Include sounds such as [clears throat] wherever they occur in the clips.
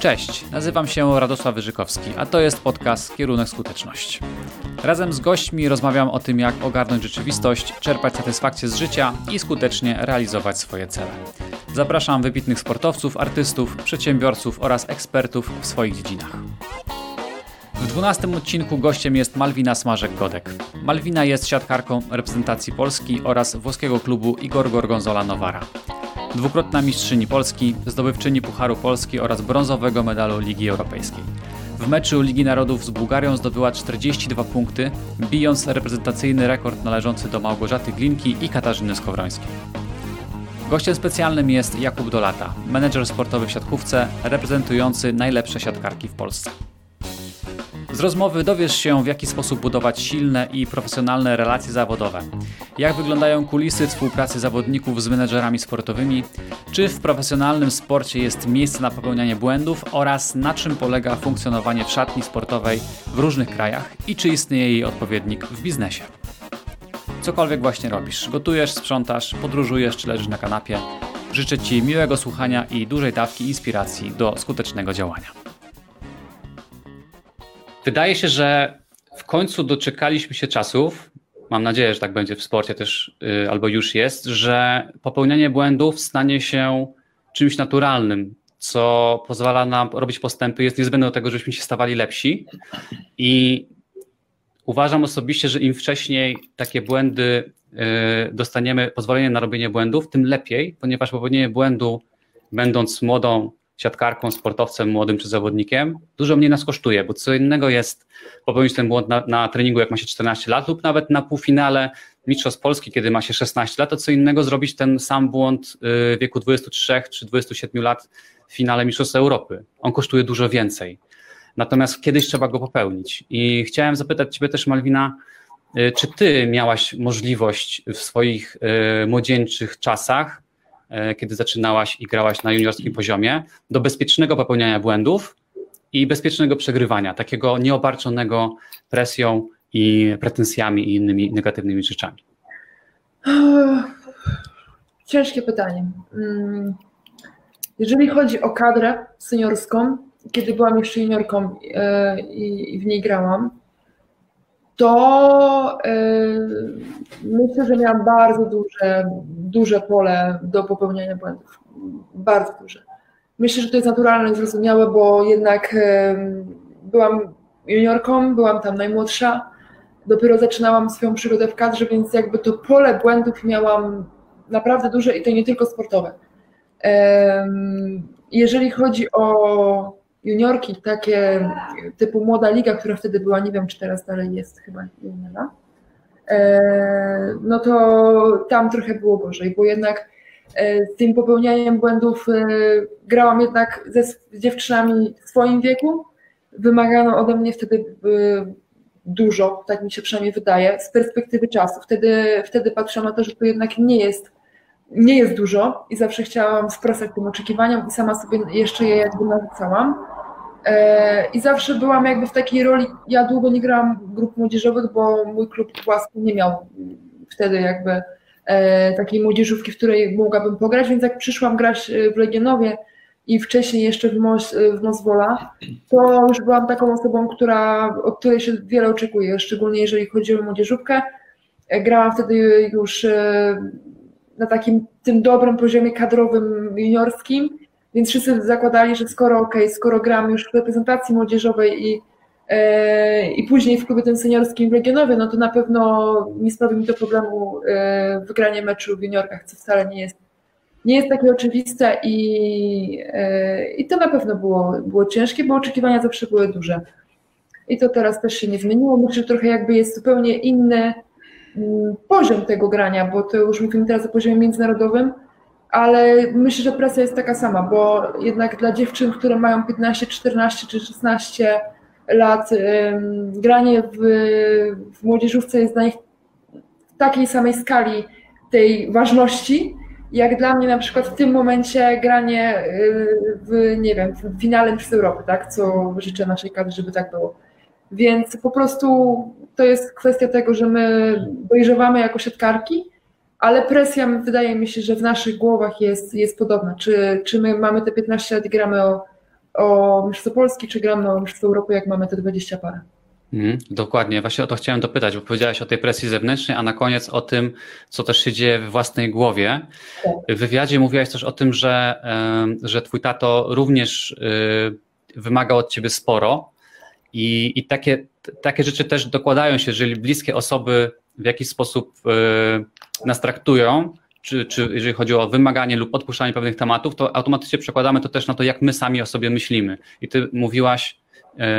Cześć, nazywam się Radosław Wyżykowski, a to jest podcast Kierunek Skuteczność. Razem z gośćmi rozmawiam o tym, jak ogarnąć rzeczywistość, czerpać satysfakcję z życia i skutecznie realizować swoje cele. Zapraszam wybitnych sportowców, artystów, przedsiębiorców oraz ekspertów w swoich dziedzinach. W dwunastym odcinku gościem jest Malwina Smażek-Godek. Malwina jest siatkarką reprezentacji Polski oraz włoskiego klubu Igor Gorgonzola Nowara. Dwukrotna mistrzyni Polski, zdobywczyni Pucharu Polski oraz brązowego medalu Ligi Europejskiej. W meczu Ligi Narodów z Bułgarią zdobyła 42 punkty, bijąc reprezentacyjny rekord należący do Małgorzaty Glinki i Katarzyny Skowrońskiej. Gościem specjalnym jest Jakub Dolata, menedżer sportowy w siatkówce, reprezentujący najlepsze siatkarki w Polsce. Z rozmowy dowiesz się, w jaki sposób budować silne i profesjonalne relacje zawodowe, jak wyglądają kulisy współpracy zawodników z menedżerami sportowymi, czy w profesjonalnym sporcie jest miejsce na popełnianie błędów oraz na czym polega funkcjonowanie w szatni sportowej w różnych krajach i czy istnieje jej odpowiednik w biznesie. Cokolwiek właśnie robisz, gotujesz, sprzątasz, podróżujesz czy leżysz na kanapie, życzę Ci miłego słuchania i dużej dawki inspiracji do skutecznego działania. Wydaje się, że w końcu doczekaliśmy się czasów, mam nadzieję, że tak będzie w sporcie też, yy, albo już jest, że popełnianie błędów stanie się czymś naturalnym, co pozwala nam robić postępy, jest niezbędne do tego, żebyśmy się stawali lepsi. I uważam osobiście, że im wcześniej takie błędy yy, dostaniemy, pozwolenie na robienie błędów, tym lepiej, ponieważ popełnienie błędu, będąc młodą siatkarką, sportowcem młodym czy zawodnikiem, dużo mniej nas kosztuje, bo co innego jest popełnić ten błąd na, na treningu, jak ma się 14 lat, lub nawet na półfinale Mistrzostw Polski, kiedy ma się 16 lat, to co innego zrobić ten sam błąd y, w wieku 23 czy 27 lat w finale Mistrzostw Europy. On kosztuje dużo więcej. Natomiast kiedyś trzeba go popełnić. I chciałem zapytać Ciebie też, Malwina, y, czy Ty miałaś możliwość w swoich y, młodzieńczych czasach kiedy zaczynałaś i grałaś na juniorskim poziomie, do bezpiecznego popełniania błędów i bezpiecznego przegrywania, takiego nieobarczonego presją i pretensjami i innymi negatywnymi rzeczami? Ciężkie pytanie. Mm, jeżeli chodzi o kadrę seniorską, kiedy byłam jeszcze juniorką e, i w niej grałam, to yy, myślę, że miałam bardzo duże, duże pole do popełniania błędów. Bardzo duże. Myślę, że to jest naturalne i zrozumiałe, bo jednak yy, byłam juniorką, byłam tam najmłodsza, dopiero zaczynałam swoją przygodę w kadrze, więc jakby to pole błędów miałam naprawdę duże i to nie tylko sportowe. Jeżeli chodzi o juniorki, takie typu Młoda Liga, która wtedy była, nie wiem czy teraz dalej jest, chyba nie e, no to tam trochę było gorzej, bo jednak e, z tym popełnianiem błędów e, grałam jednak ze dziewczynami w swoim wieku. Wymagano ode mnie wtedy dużo, tak mi się przynajmniej wydaje, z perspektywy czasu. Wtedy, wtedy patrzyłam na to, że to jednak nie jest, nie jest dużo i zawsze chciałam sprostać tym oczekiwaniom i sama sobie jeszcze je jakby narzucałam. E, I zawsze byłam jakby w takiej roli, ja długo nie grałam grup młodzieżowych, bo mój klub własny nie miał wtedy jakby e, takiej młodzieżówki, w której mogłabym pograć, więc jak przyszłam grać e, w Legionowie i wcześniej jeszcze w, Mos, w to już byłam taką osobą, która, od której się wiele oczekuje, szczególnie jeżeli chodzi o młodzieżówkę. Grałam wtedy już na takim tym dobrym poziomie kadrowym juniorskim, więc wszyscy zakładali, że skoro ok, skoro gram już w reprezentacji młodzieżowej i, e, i później w klubie tym seniorskim w Legionowie, no to na pewno nie sprawi mi to problemu e, wygranie meczu w juniorkach, co wcale nie jest, nie jest takie oczywiste i, e, i to na pewno było, było ciężkie, bo oczekiwania zawsze były duże. I to teraz też się nie zmieniło. Myślę, że trochę jakby jest zupełnie inny mm, poziom tego grania, bo to już mówimy teraz o poziomie międzynarodowym, ale myślę, że presja jest taka sama, bo jednak dla dziewczyn, które mają 15, 14 czy 16 lat, granie w, w młodzieżówce jest dla nich w takiej samej skali tej ważności, jak dla mnie na przykład w tym momencie granie y, w, nie wiem, w finale przez Europy, tak, co życzę naszej kadrze, żeby tak było. Więc po prostu to jest kwestia tego, że my dojrzewamy jako siatkarki, ale presja wydaje mi się, że w naszych głowach jest, jest podobna. Czy, czy my mamy te 15 lat i gramy o, o Mistrzostwo Polski, czy gramy o Mistrzostwo Europy, jak mamy te 20 parę. Mm, dokładnie, właśnie o to chciałem dopytać, bo powiedziałeś o tej presji zewnętrznej, a na koniec o tym, co też się dzieje we własnej głowie. W wywiadzie mówiłaś też o tym, że, że twój tato również y, wymaga od ciebie sporo i, i takie, takie rzeczy też dokładają się, jeżeli bliskie osoby w jakiś sposób y, nas traktują, czy, czy jeżeli chodzi o wymaganie lub odpuszczanie pewnych tematów, to automatycznie przekładamy to też na to, jak my sami o sobie myślimy. I ty mówiłaś,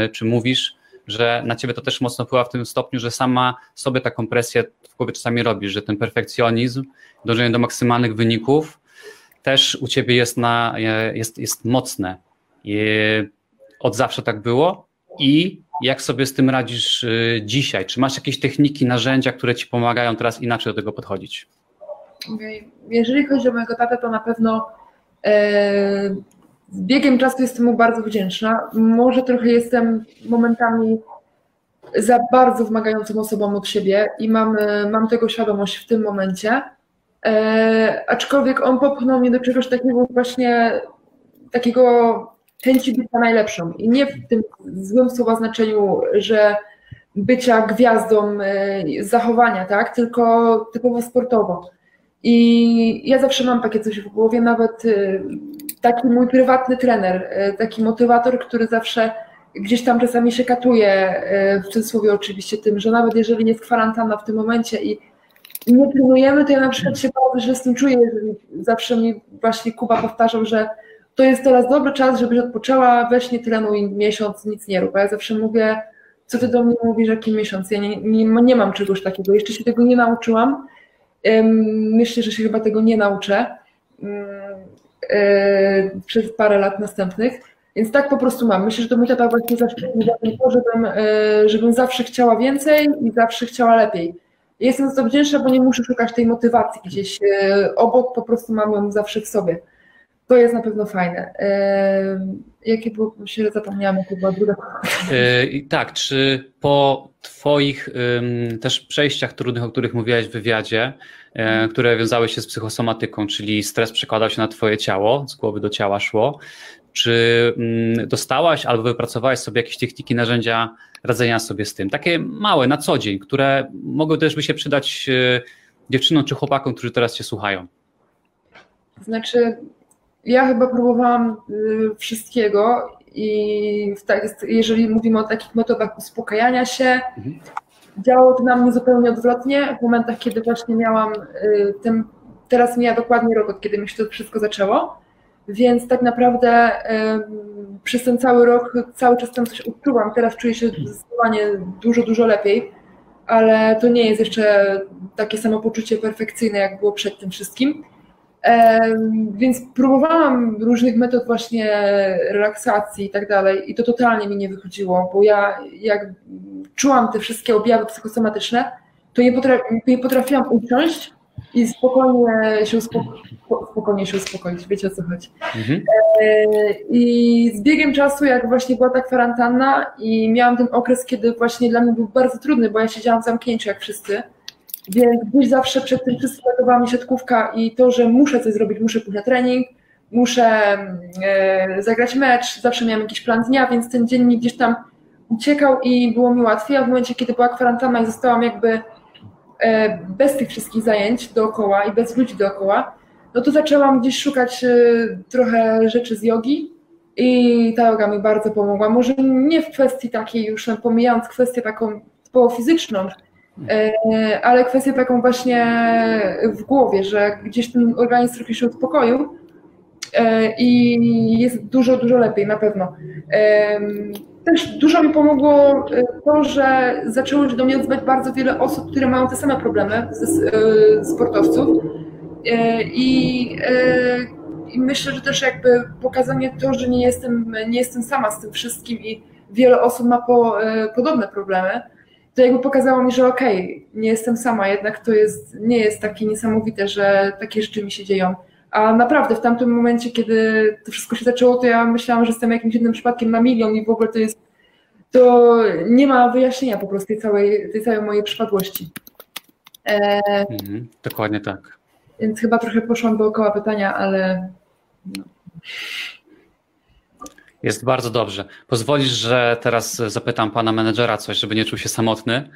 y, czy mówisz, że na ciebie to też mocno wpływa w tym stopniu, że sama sobie taką presję w głowie czasami robisz, że ten perfekcjonizm, dążenie do maksymalnych wyników też u ciebie jest, na, jest, jest mocne. I od zawsze tak było i jak sobie z tym radzisz y, dzisiaj? Czy masz jakieś techniki, narzędzia, które ci pomagają teraz inaczej do tego podchodzić? Jeżeli chodzi o mojego tatę, to na pewno e, z biegiem czasu jestem mu bardzo wdzięczna. Może trochę jestem momentami za bardzo wymagającą osobą od siebie i mam, mam tego świadomość w tym momencie. E, aczkolwiek on popchnął mnie do czegoś takiego właśnie takiego chęci bycia najlepszą. I nie w tym złym słowa znaczeniu, że bycia gwiazdą e, zachowania, tak? Tylko typowo sportowo. I ja zawsze mam takie coś w głowie, nawet e, taki mój prywatny trener, e, taki motywator, który zawsze gdzieś tam czasami się katuje, w cudzysłowie oczywiście tym, że nawet jeżeli jest kwarantanna w tym momencie i nie trenujemy, to ja na przykład się bardzo źle z tym czuję, zawsze mi właśnie Kuba powtarzał, że to jest teraz dobry czas, żebyś odpoczęła, weź nie trenuj miesiąc, nic nie rób. A ja zawsze mówię, co ty do mnie mówisz, jaki miesiąc? Ja nie, nie, nie mam czegoś takiego, jeszcze się tego nie nauczyłam. Myślę, że się chyba tego nie nauczę przez parę lat następnych. Więc tak po prostu mam. Myślę, że to mój tata właśnie zawsze to, żebym, e, żebym zawsze chciała więcej i zawsze chciała lepiej. Jestem za to wdzięczna, bo nie muszę szukać tej motywacji gdzieś e, obok, po prostu mam ją zawsze w sobie. To jest na pewno fajne. Jakie było, się zapomniałam, jakie była druga yy, Tak, czy po Twoich też przejściach trudnych, o których mówiłaś w wywiadzie, yy, które wiązały się z psychosomatyką, czyli stres przekładał się na Twoje ciało, z głowy do ciała szło, czy dostałaś albo wypracowałaś sobie jakieś techniki, narzędzia radzenia sobie z tym? Takie małe, na co dzień, które mogły też by się przydać yy, dziewczynom czy chłopakom, którzy teraz Cię słuchają. Znaczy, ja chyba próbowałam y, wszystkiego i tak, jeżeli mówimy o takich metodach uspokajania się, mhm. działało to na mnie zupełnie odwrotnie. W momentach, kiedy właśnie miałam y, ten, teraz mija dokładnie rok, od kiedy mi się to wszystko zaczęło, więc tak naprawdę przez ten cały rok cały czas tam coś odczuwam. Teraz czuję się zdecydowanie dużo, dużo lepiej, ale to nie jest jeszcze takie samopoczucie perfekcyjne, jak było przed tym wszystkim. Więc próbowałam różnych metod właśnie relaksacji i tak dalej i to totalnie mi nie wychodziło, bo ja jak czułam te wszystkie objawy psychosomatyczne, to nie, potrafi, nie potrafiłam usiąść i spokojnie się, uspoko spokojnie się uspokoić, wiecie o co chodzi. Mhm. E, I z biegiem czasu, jak właśnie była ta kwarantanna i miałam ten okres, kiedy właśnie dla mnie był bardzo trudny, bo ja siedziałam w zamknięciu jak wszyscy, więc gdzieś zawsze przed tym wszystkim ratowała mi siatkówka i to, że muszę coś zrobić, muszę pójść na trening, muszę e, zagrać mecz, zawsze miałam jakiś plan dnia, więc ten dzień mi gdzieś tam uciekał i było mi łatwiej, a w momencie, kiedy była kwarantanna i zostałam jakby e, bez tych wszystkich zajęć dookoła i bez ludzi dookoła, no to zaczęłam gdzieś szukać e, trochę rzeczy z jogi i ta yoga mi bardzo pomogła. Może nie w kwestii takiej już, pomijając kwestię taką typowo fizyczną, ale kwestię taką właśnie w głowie, że gdzieś ten organizm trochę się uspokoił e, i jest dużo, dużo lepiej na pewno. E, też dużo mi pomogło to, że zaczęło się do mnie odzywać bardzo wiele osób, które mają te same problemy, sportowców. I, I myślę, że też jakby pokazanie to, że nie jestem, nie jestem sama z tym wszystkim i wiele osób ma po, podobne problemy to jakby pokazało mi, że okej, okay, nie jestem sama, jednak to jest, nie jest takie niesamowite, że takie rzeczy mi się dzieją. A naprawdę w tamtym momencie, kiedy to wszystko się zaczęło, to ja myślałam, że jestem jakimś jednym przypadkiem na milion i w ogóle to jest to nie ma wyjaśnienia po prostu tej całej, tej całej mojej przypadłości. E, mhm, dokładnie tak. Więc chyba trochę poszłam dookoła pytania, ale. No. Jest bardzo dobrze. Pozwolisz, że teraz zapytam pana menedżera coś, żeby nie czuł się samotny.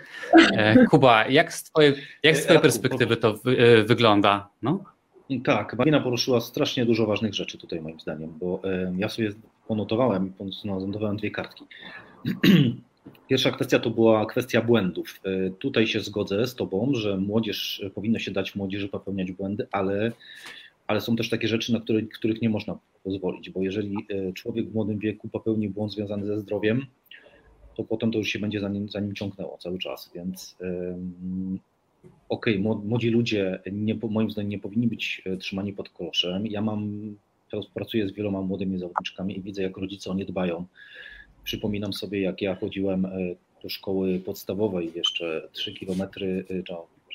E, Kuba, jak z twojej, jak z twojej perspektywy to wy, e, wygląda? No? Tak, Marina poruszyła strasznie dużo ważnych rzeczy tutaj moim zdaniem, bo ja sobie ponotowałem, ponotowałem dwie kartki. [clears throat] Pierwsza kwestia to była kwestia błędów. E, tutaj się zgodzę z Tobą, że młodzież powinno się dać młodzieży popełniać błędy, ale, ale są też takie rzeczy, na które, których nie można pozwolić, bo jeżeli e, człowiek w młodym wieku popełni błąd związany ze zdrowiem, to potem to już się będzie za nim, za nim ciągnęło cały czas, więc okej, okay, młodzi ludzie nie, moim zdaniem nie powinni być e, trzymani pod koszem. Ja mam, pracuję z wieloma młodymi zawodniczkami i widzę, jak rodzice o nie dbają Przypominam sobie, jak ja chodziłem e, do szkoły podstawowej jeszcze 3 kilometry,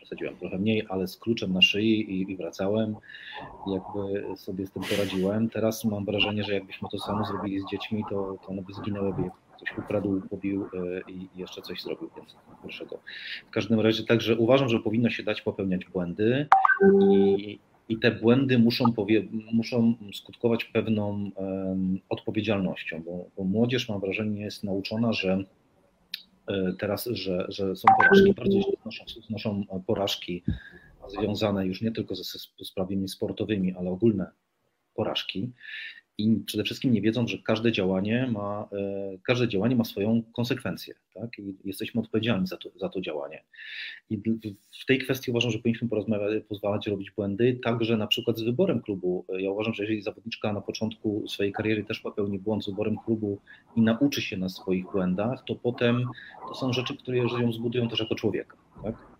przesadziłem trochę mniej, ale z kluczem na szyi i, i, wracałem. Jakby sobie z tym poradziłem. Teraz mam wrażenie, że jakbyśmy to samo zrobili z dziećmi, to, to one by zginęłyby, jak ktoś ukradł, pobił e, i jeszcze coś zrobił więc gorszego. W każdym razie także uważam, że powinno się dać popełniać błędy i, i te błędy muszą, powie, muszą skutkować pewną um, odpowiedzialnością, bo, bo młodzież mam wrażenie jest nauczona, że teraz, że, że są porażki, bardziej znoszą, znoszą porażki związane już nie tylko ze sprawami sportowymi, ale ogólne porażki i przede wszystkim nie wiedzą, że każde działanie ma, e, każde działanie ma swoją konsekwencję, tak? I jesteśmy odpowiedzialni za to, za to działanie. I w tej kwestii uważam, że powinniśmy porozmawiać, pozwalać robić błędy, także na przykład z wyborem klubu. Ja uważam, że jeżeli zawodniczka na początku swojej kariery też popełni błąd z wyborem klubu i nauczy się na swoich błędach, to potem to są rzeczy, które ją zbudują też jako człowieka, tak?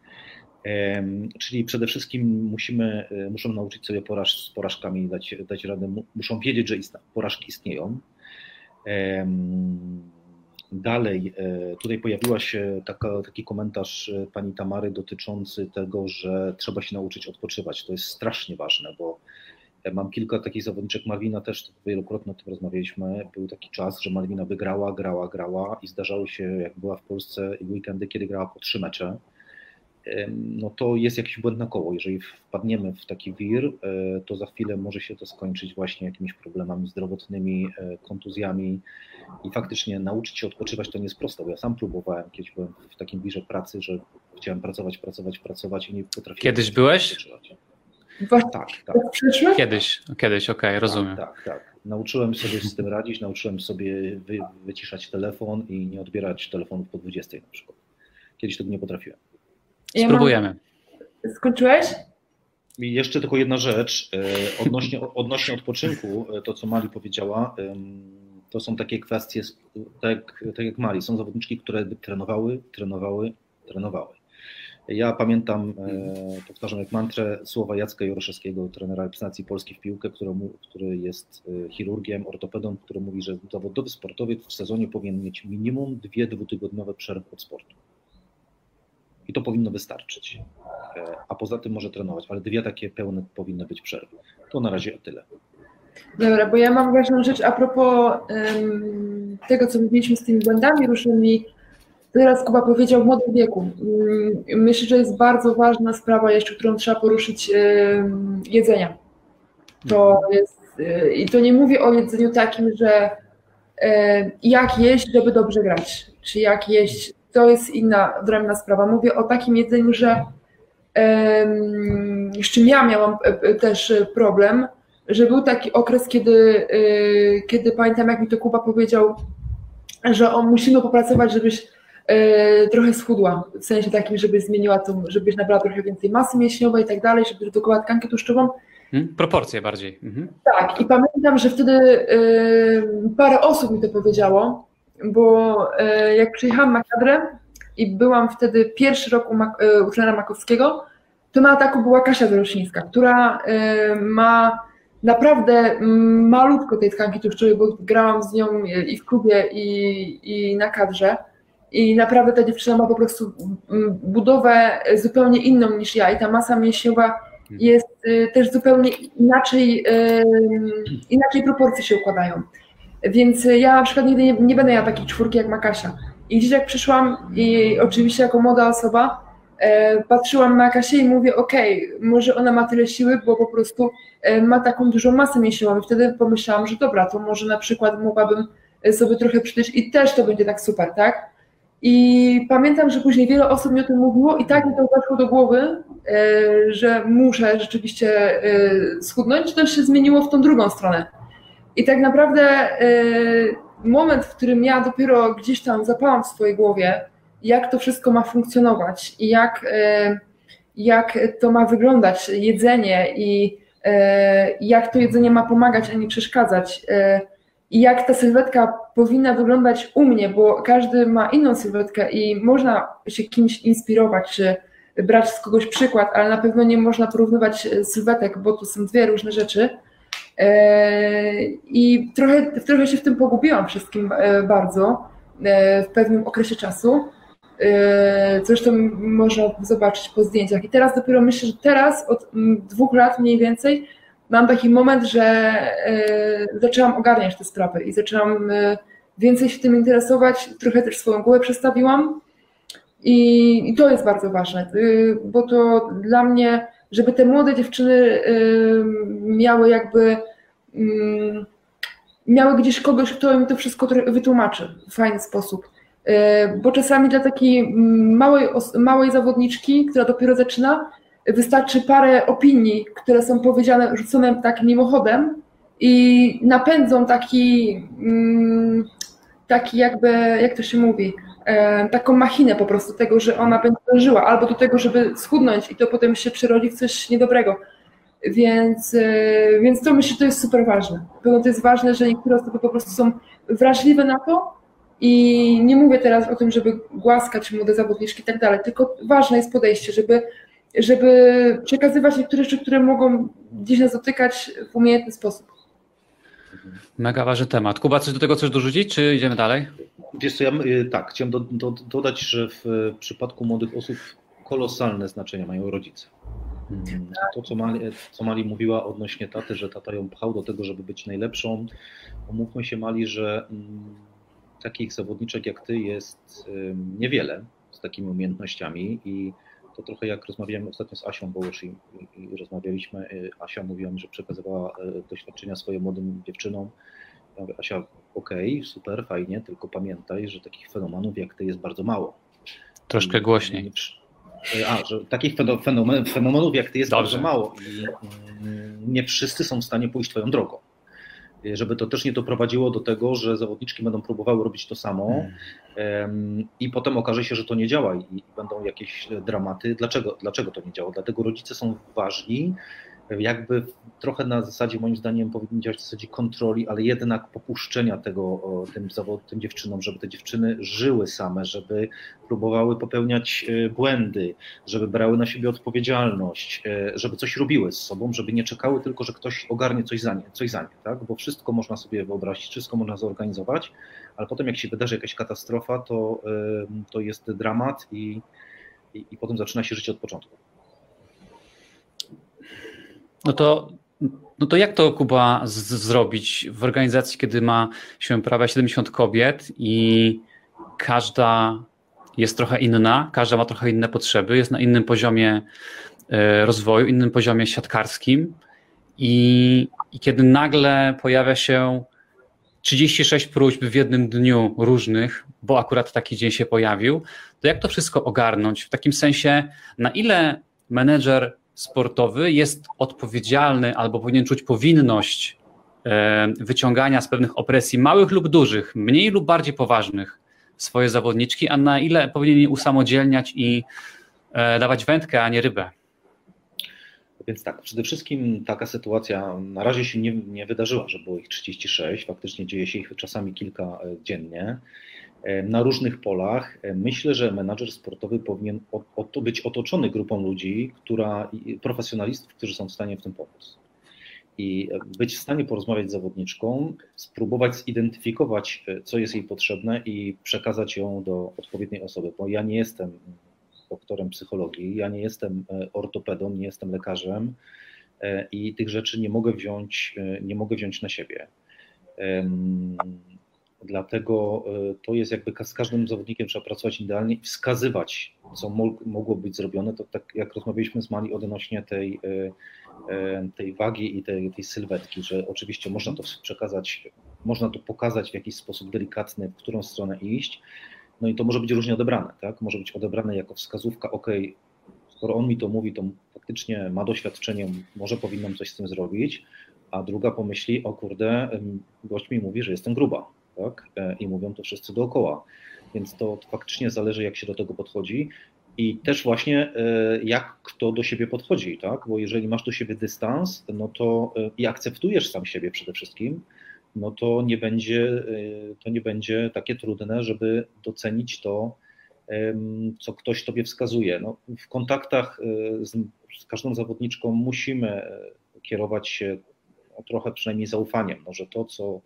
Czyli przede wszystkim musimy, e, muszą nauczyć sobie poraż, z porażkami dać, dać radę, muszą wiedzieć, że ist, porażki istnieją. Dalej, e, tutaj pojawiła się taka, taki komentarz e, pani Tamary dotyczący tego, że trzeba się nauczyć odpoczywać. To jest strasznie ważne, bo mam kilka takich zawodniczek. Marwina też wielokrotnie o tym rozmawialiśmy. Był taki czas, że Marwina wygrała, grała, grała i zdarzały się, jak była w Polsce, weekendy, kiedy grała po trzy mecze no to jest jakiś błęd na koło. Jeżeli wpadniemy w taki wir, e, to za chwilę może się to skończyć właśnie jakimiś problemami zdrowotnymi, e, kontuzjami i faktycznie nauczyć się odpoczywać to nie jest proste, bo ja sam próbowałem, kiedyś byłem w takim wirze pracy, że chciałem pracować, pracować, pracować i nie potrafiłem. Kiedyś byłeś? Tak, tak. Kiedyś, kiedyś, okej, okay, rozumiem. Tak, tak, tak. Nauczyłem sobie z tym radzić, nauczyłem sobie wy, wyciszać telefon i nie odbierać telefonów po 20 na przykład. Kiedyś tego nie potrafiłem. Spróbujemy. Ja skończyłeś? I jeszcze tylko jedna rzecz e, odnośnie, odnośnie odpoczynku, e, to co Mali powiedziała, to są takie kwestie, tak, tak jak Mali, są zawodniczki, które trenowały, trenowały, trenowały. Ja pamiętam, e, powtarzam jak mantrę, słowa Jacka Joroszewskiego, trenera reprezentacji Polski w piłkę, który jest chirurgiem, ortopedą, który mówi, że zawodowy sportowiec w sezonie powinien mieć minimum dwie dwutygodniowe przerwy od sportu i to powinno wystarczyć. E, a poza tym może trenować, ale dwie takie pełne powinny być przerwy. To na razie o tyle. Dobra, bo ja mam ważną rzecz a propos um, tego, co mówiliśmy z tymi błędami różnymi. Teraz Kuba powiedział w młodym wieku. Um, myślę, że jest bardzo ważna sprawa jeszcze, którą trzeba poruszyć um, jedzenia. To mhm. jest, y, i to nie mówię o jedzeniu takim, że jak jeść, żeby dobrze grać, czy jak jeść to jest inna, odrębna sprawa. Mówię o takim jedzeniu, że z czym ja miałam e, e, też problem, że był taki okres, kiedy, e, kiedy pamiętam, jak mi to Kuba powiedział, że on, musimy popracować, żebyś trochę schudła, w sensie takim, żeby zmieniła to, żebyś nabrała trochę więcej masy mięśniowej i tak dalej, żeby redukowała tkankę tłuszczową. Hmm, proporcje bardziej. Mhm. Tak, i pamiętam, że wtedy parę osób mi to powiedziało, bo e, jak przyjechałam na kadrę i byłam wtedy pierwszy rok u, e, u trenera Makowskiego, to na ataku była Kasia Zoroślińska, która e, ma naprawdę malutko tej tkanki tłuszczowej, bo grałam z nią i w klubie, i, i na kadrze. I naprawdę ta dziewczyna ma po prostu budowę zupełnie inną niż ja i ta masa mięśniowa jest też zupełnie inaczej, inaczej proporcje się układają. Więc ja na przykład nigdy nie, nie będę miała takiej czwórki jak Makasia. I gdzieś jak przyszłam i oczywiście jako młoda osoba, e, patrzyłam na Kasię i mówię, okej, okay, może ona ma tyle siły, bo po prostu e, ma taką dużą masę mięśniową. I wtedy pomyślałam, że dobra, to może na przykład mogłabym sobie trochę przytyć i też to będzie tak super, tak? I pamiętam, że później wiele osób mi o tym mówiło i tak mi to weszło do głowy, e, że muszę rzeczywiście e, schudnąć, to się zmieniło w tą drugą stronę. I tak naprawdę e, moment, w którym ja dopiero gdzieś tam zapałam w swojej głowie, jak to wszystko ma funkcjonować i jak, jak to ma wyglądać, jedzenie i jak to jedzenie ma pomagać, a nie przeszkadzać i jak ta sylwetka powinna wyglądać u mnie, bo każdy ma inną sylwetkę i można się kimś inspirować, czy brać z kogoś przykład, ale na pewno nie można porównywać sylwetek, bo to są dwie różne rzeczy. E, I trochę, trochę się w tym pogubiłam wszystkim e, bardzo e, w pewnym okresie czasu. Zresztą można zobaczyć po zdjęciach. I teraz dopiero myślę, że teraz od dwóch lat mniej więcej mam taki moment, że e, zaczęłam ogarniać te sprawy i zaczęłam e, więcej się tym interesować, trochę też swoją głowę przestawiłam i, to jest bardzo ważne, e, bo to dla mnie, żeby te młode dziewczyny miały jakby mm, miały gdzieś kogoś, kto im to wszystko wytłumaczy w fajny sposób. Bo czasami dla takiej małej, małej zawodniczki, która dopiero zaczyna, wystarczy parę opinii, które są powiedziane, rzucone tak mimochodem i napędzą taki, mm, taki jakby, jak to się mówi, taką machinę po prostu tego, że ona będzie dążyła, albo do tego, żeby schudnąć i to potem się przerodzi w coś niedobrego. Więc, e, więc to myślę, że to jest super ważne. Pewno to jest ważne, że niektóre osoby po prostu są wrażliwe na to i nie mówię teraz o tym, żeby głaskać młode zawodniczki i tak dalej, tylko ważne jest podejście, żeby żeby przekazywać niektóre rzeczy, które mogą gdzieś nas dotykać w umiejętny sposób. Mega ważny temat. Kuba, coś do tego chcesz dorzucić, czy idziemy dalej? Wiesz co, ja y, tak, chciałem do, do, dodać, że w przypadku młodych osób kolosalne znaczenie mają rodzice. Mm, to, co Mali, co Mali mówiła odnośnie taty, że tata ją pchał do tego, żeby być najlepszą, umówmy się Mali, że mm, takich zawodniczek jak ty jest niewiele z takimi umiejętnościami i to trochę jak rozmawiałem ostatnio z Asią Bołusz i, i, rozmawialiśmy, y, Asia mówiła mi, że przekazywała y, doświadczenia swoim młodym dziewczynom. Mówię, Asia, okej, okay, super, fajnie, tylko pamiętaj, że takich fenomenów jak ty jest bardzo mało. Troszkę głośniej. Y, a, że takich fenomen, fenomenów jak ty jest Dobrze. bardzo mało i nie wszyscy są w stanie pójść twoją drogą żeby to też nie doprowadziło do tego, że zawodniczki będą próbowały robić to samo hmm. i potem okaże się, że to nie działa i będą jakieś dramaty. Dlaczego, dlaczego to nie działa? Dlatego rodzice są ważni, jakby trochę na zasadzie, moim zdaniem, powinni działać w zasadzie kontroli, ale jednak popuszczenia tego tym, tym dziewczynom, żeby te dziewczyny żyły same, żeby próbowały popełniać e, błędy, żeby brały na siebie odpowiedzialność, e, żeby coś robiły z sobą, żeby nie czekały tylko, że ktoś ogarnie coś za nie, coś za nie tak? bo wszystko można sobie wyobrazić, wszystko można zorganizować, ale potem jak się wydarzy jakaś katastrofa, to, to jest dramat i, i, i potem zaczyna się życie od początku. No to, no to jak to Kuba zrobić w organizacji, kiedy ma się prawie 70 kobiet i każda jest trochę inna, każda ma trochę inne potrzeby, jest na innym poziomie e, rozwoju, innym poziomie siatkarskim i, i kiedy nagle pojawia się 36 próśb w jednym dniu różnych, bo akurat taki dzień się pojawił, to jak to wszystko ogarnąć? W takim sensie, na ile menedżer sportowy jest odpowiedzialny albo powinien czuć powinność e, wyciągania z pewnych opresji małych lub dużych, mniej lub bardziej poważnych swoje zawodniczki, a na ile powinien je usamodzielniać i e, dawać wędkę, a nie rybę? Więc tak, przede wszystkim taka sytuacja na razie się nie, nie wydarzyła, że było ich 36, faktycznie dzieje się ich czasami kilka e, dziennie. E, na różnych polach. E, myślę, że menadżer sportowy powinien być otoczony grupą ludzi, która, profesjonalistów, którzy są w stanie w tym pomóc. I e, być w stanie porozmawiać z zawodniczką, spróbować zidentyfikować, co jest jej potrzebne i przekazać ją do odpowiedniej osoby, bo ja nie jestem doktorem psychologii, ja nie jestem ortopedą, nie jestem lekarzem i tych rzeczy nie mogę wziąć, nie mogę wziąć na siebie. Dlatego e, to jest jakby z każdym zawodnikiem trzeba pracować idealnie i wskazywać, co mogło być zrobione. To tak jak rozmawialiśmy z Mali odnośnie tej, e, e, tej wagi i tej, tej sylwetki, że oczywiście można to przekazać, można to pokazać w jakiś sposób delikatny, w którą stronę iść. No i to może być różnie odebrane, tak? Może być odebrane jako wskazówka, ok, skoro on mi to mówi, to faktycznie ma doświadczenie, może powinnam coś z tym zrobić, a druga pomyśli, o kurde, gość mi mówi, że jestem gruba, tak? E, I mówią to wszyscy dookoła. Więc to faktycznie zależy, jak się do tego podchodzi. I też właśnie e, jak kto do siebie podchodzi, tak? Bo jeżeli masz do siebie dystans, no to e, i akceptujesz sam siebie przede wszystkim, no to nie będzie, to nie będzie takie trudne, żeby docenić to, co ktoś tobie wskazuje. No, w kontaktach z, z każdą zawodniczką musimy kierować się no, trochę przynajmniej zaufaniem. Może to, co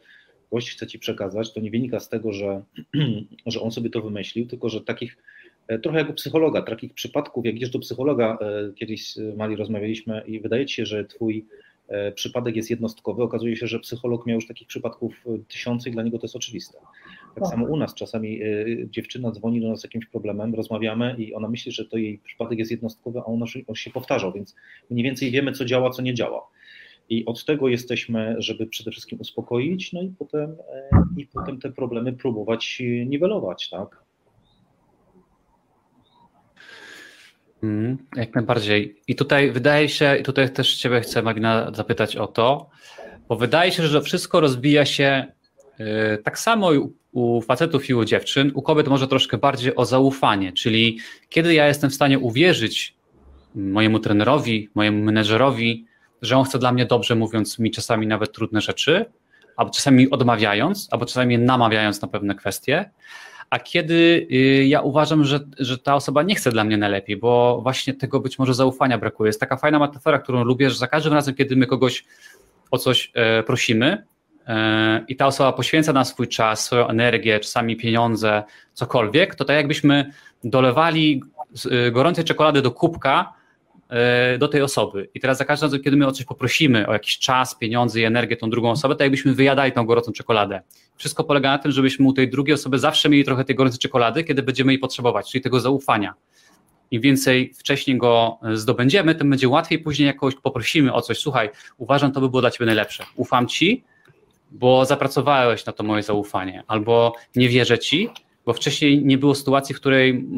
gość chce ci przekazać, to nie wynika z tego, że, [clears throat] że on sobie to wymyślił, tylko że takich, e, trochę jak u psychologa, takich przypadków, jak idziesz do psychologa, e, kiedyś Mali rozmawialiśmy i wydaje ci się, że twój e, przypadek jest jednostkowy, okazuje się, że psycholog miał już takich przypadków tysiące i dla niego to jest oczywiste. Tak samo u nas czasami dziewczyna dzwoni do nas z jakimś problemem, rozmawiamy i ona myśli, że to jej przypadek jest jednostkowy, a on się powtarzał, więc mniej więcej wiemy, co działa, co nie działa. I od tego jesteśmy, żeby przede wszystkim uspokoić, no i potem, e, i potem te problemy próbować niwelować, tak? Mm, jak najbardziej. I tutaj wydaje się, i tutaj też Ciebie chcę, Magna, zapytać o to, bo wydaje się, że wszystko rozbija się yy, tak samo u, u facetów i u dziewczyn, u kobiet może troszkę bardziej o zaufanie, czyli kiedy ja jestem w stanie uwierzyć mojemu trenerowi, mojemu menedżerowi, że on chce dla mnie dobrze, mówiąc mi czasami nawet trudne rzeczy, albo czasami odmawiając, albo czasami namawiając na pewne kwestie, a kiedy y, ja uważam, że, że ta osoba nie chce dla mnie najlepiej, bo właśnie tego być może zaufania brakuje. Jest taka fajna metafora, którą lubię, że za każdym razem, kiedy my kogoś o coś e, prosimy e, i ta osoba poświęca nam swój czas, swoją energię, czasami pieniądze, cokolwiek, to tak jakbyśmy dolewali y, gorącej czekolady do kubka, do tej osoby. I teraz za każdym razem, kiedy my o coś poprosimy, o jakiś czas, pieniądze i energię tą drugą osobę, to jakbyśmy wyjadali tą gorącą czekoladę. Wszystko polega na tym, żebyśmy u tej drugiej osoby zawsze mieli trochę tej gorącej czekolady, kiedy będziemy jej potrzebować, czyli tego zaufania. Im więcej wcześniej go zdobędziemy, tym będzie łatwiej później jakoś poprosimy o coś. Słuchaj, uważam, to by było dla ciebie najlepsze. Ufam ci, bo zapracowałeś na to moje zaufanie, albo nie wierzę ci, bo wcześniej nie było sytuacji, w której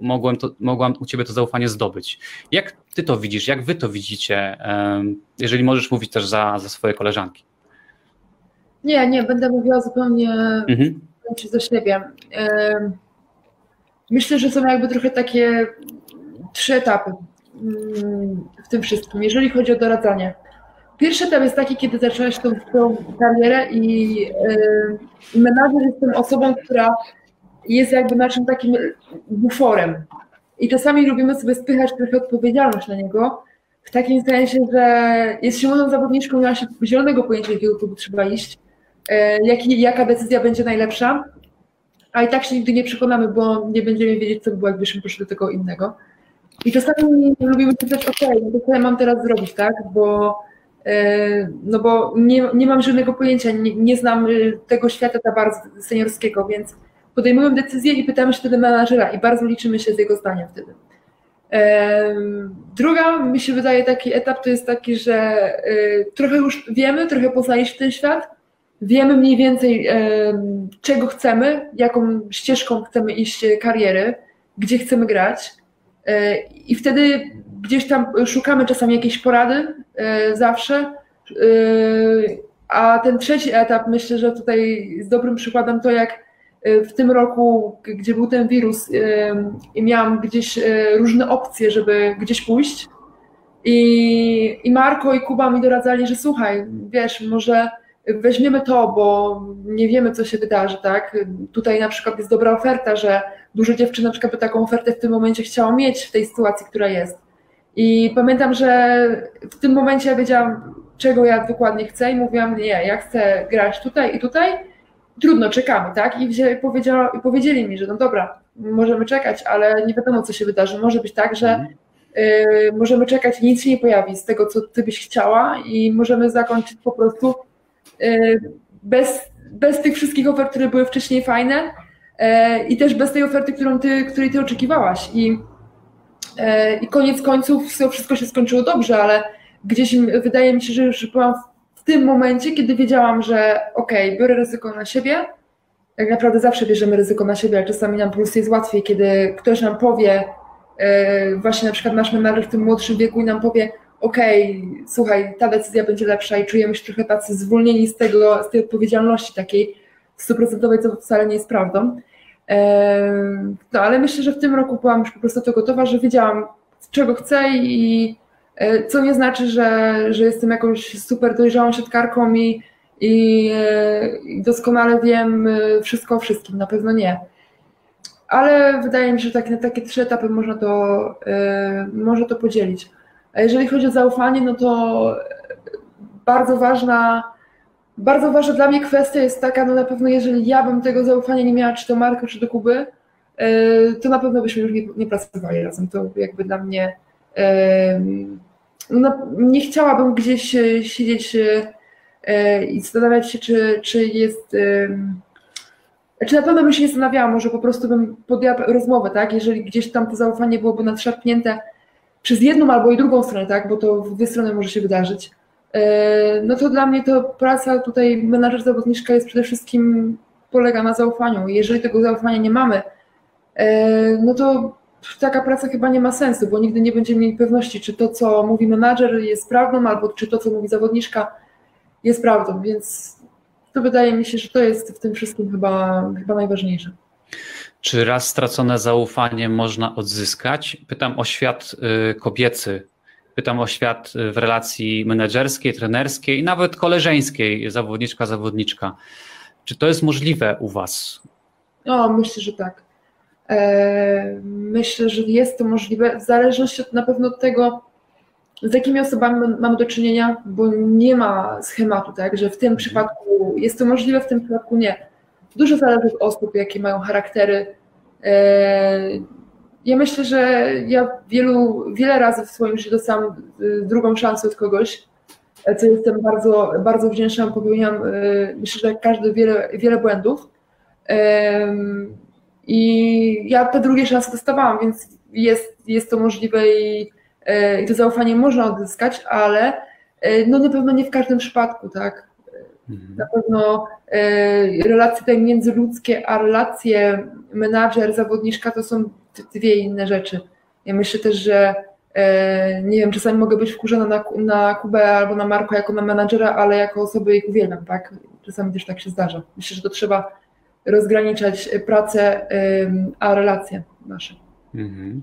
mogłem to, mogłam u ciebie to zaufanie zdobyć. Jak ty to widzisz, jak wy to widzicie, jeżeli możesz mówić też za, za swoje koleżanki? Nie, nie, będę mówiła zupełnie mhm. za siebie. Myślę, że są jakby trochę takie trzy etapy mm, w tym wszystkim, jeżeli chodzi o doradzanie. Pierwszy etap jest taki, kiedy zaczęłaś tą, tą karierę i yy, menadżer jest tą osobą, która jest jakby naszym takim buforem. I czasami lubimy sobie spychać trochę odpowiedzialność na niego, w takim sensie, że jest się młodą zawodniczką, nie ma się zielonego pojęcia, jakiego klubu trzeba iść, e, jaka decyzja będzie najlepsza, a i tak się nigdy nie przekonamy, bo nie będziemy wiedzieć, co by było, jakbyśmy poszli do tego innego. I czasami lubimy pytać, ok, no co ja mam teraz zrobić, tak, bo e, no bo nie, nie mam żadnego pojęcia, nie, nie znam tego świata za bardzo seniorskiego, więc podejmują decyzję i pytamy się wtedy menadżera i bardzo liczymy się z jego zdaniem wtedy. Druga, mi się wydaje, taki etap to jest taki, że y, trochę już wiemy, trochę poznaliśmy ten świat, wiemy mniej więcej, czego chcemy, jaką ścieżką chcemy iść kariery, gdzie chcemy grać. E, I wtedy gdzieś tam szukamy czasami jakiejś porady, e, zawsze. Y, a ten trzeci etap, myślę, że tutaj z dobrym przykładem to, jak w tym roku, gdzie był ten wirus i miałam gdzieś e, różne opcje, żeby gdzieś pójść. I, I Marko i Kuba mi doradzali, że słuchaj, wiesz, może weźmiemy to, bo nie wiemy, co się wydarzy, tak? Tutaj na przykład jest dobra oferta, że dużo dziewczyn na przykład by taką ofertę w tym momencie chciało mieć w tej sytuacji, która jest. I pamiętam, że w tym momencie ja wiedziałam, czego ja dokładnie chcę i mówiłam, nie, ja chcę grać tutaj i tutaj, trudno, czekamy, tak? I, powiedzieli mi, że no dobra, możemy czekać, ale nie wiadomo, co się wydarzy. Może być tak, że y, możemy czekać i nic się nie pojawi z tego, co ty byś chciała i możemy zakończyć po prostu y, bez, bez tych wszystkich ofert, które były wcześniej fajne e, i też bez tej oferty, którą ty, której ty oczekiwałaś. I, I koniec końców wszystko się skończyło dobrze, ale gdzieś wydaje mi się, że już byłam w tym momencie, kiedy wiedziałam, że okej, okay, biorę ryzyko na siebie. Tak naprawdę zawsze bierzemy ryzyko na siebie, ale czasami nam po prostu jest łatwiej, kiedy ktoś nam powie, e, właśnie na przykład nasz menadżer w tym młodszym wieku i nam powie, okej, okay, słuchaj, ta decyzja będzie lepsza i czujemy się trochę tacy zwolnieni z tego, z tej odpowiedzialności takiej stuprocentowej, co wcale nie jest prawdą. No ale myślę, że w tym roku byłam już po prostu to gotowa, że wiedziałam, czego chcę i co nie znaczy, że, że jestem jakąś super dojrzałą siatkarką i, i, e, doskonale wiem e, wszystko o wszystkim, na pewno nie. Ale wydaje mi się, że tak, na takie trzy etapy można to, można to podzielić. A jeżeli chodzi o zaufanie, no to bardzo ważna, bardzo ważna dla mnie kwestia jest taka, no na pewno jeżeli ja bym tego zaufania nie miała, czy do Marka, czy do Kuby, e, to na pewno byśmy już nie, nie pracowali razem. To jakby dla mnie no, nie chciałabym gdzieś e, siedzieć e, i zastanawiać się, czy, czy jest. Czy na pewno bym się nie zastanawiała, może po prostu bym podjęła rozmowę, tak? Jeżeli gdzieś tam to zaufanie byłoby nadszarpnięte, przez jedną albo i drugą stronę, tak, bo to w dwie strony może się wydarzyć, e, no to dla mnie to praca tutaj menadżer zawodniczka jest przede wszystkim polega na zaufaniu. Jeżeli tego zaufania nie mamy, e, no to taka praca chyba nie ma sensu, bo nigdy nie będziemy mieli pewności, czy to, co mówi menadżer jest prawdą, albo czy to, co mówi zawodniczka jest prawdą, więc to wydaje mi się, że to jest w tym wszystkim chyba, chyba najważniejsze. Czy raz stracone zaufanie można odzyskać? Pytam o świat y, kobiecy. Pytam o świat y, w relacji menedżerskiej, trenerskiej i nawet koleżeńskiej, zawodniczka, zawodniczka. Czy to jest możliwe u Was? O, myślę, że tak. E, myślę, że jest to możliwe, w zależności od, na pewno od tego, z jakimi osobami mamy do czynienia, bo nie ma schematu, tak, że w tym mhm. przypadku jest to możliwe, w tym przypadku nie. Dużo zależy od osób, jakie mają charaktery. E, ja myślę, że ja wielu, wiele razy w swoim życiu dostałam y, drugą szansę od kogoś, co jestem bardzo, bardzo wdzięczna. Popełniłam, y, myślę, że każdy wiele, wiele błędów. I ja te drugie szanse dostawałam, więc jest, jest to możliwe i, e, i to zaufanie można odzyskać, ale e, no na pewno nie w każdym przypadku, tak? Mhm. Na pewno e, relacje tutaj międzyludzkie, a relacje menadżer, zawodniczka to są dwie inne rzeczy. Ja myślę też, że nie wiem, czasami mogę być wkurzona na, na Kubę albo na Marko jako na menadżera, ale jako osoby ich uwielbiam, tak? Czasami też tak się zdarza. Myślę, że to trzeba rozgraniczać pracę a relacje nasze. Mhm.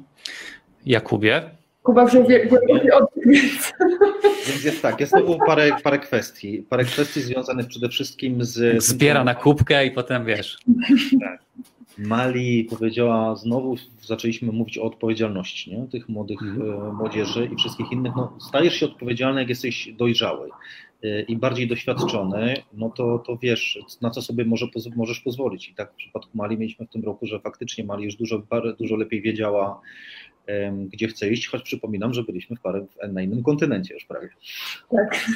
Jakubie? Kuba wziął głęboki oddech, więc... Więc jest tak, jest tu parę, parę kwestii. Parę kwestii związanych przede wszystkim z... Zbiera na kubkę i potem wiesz. Tak. Mali powiedziała, znowu zaczęliśmy mówić o odpowiedzialności nie? tych młodych mm. młodzieży i wszystkich innych. No, stajesz się odpowiedzialny, jak jesteś dojrzały e, i bardziej doświadczony, no to, to wiesz, na co sobie może, możesz pozwolić. I tak w przypadku Mali mieliśmy w tym roku, że faktycznie Mali już dużo, dużo lepiej wiedziała, gdzie chce iść, choć przypominam, że byliśmy w parę, na innym kontynencie już prawie. Tak.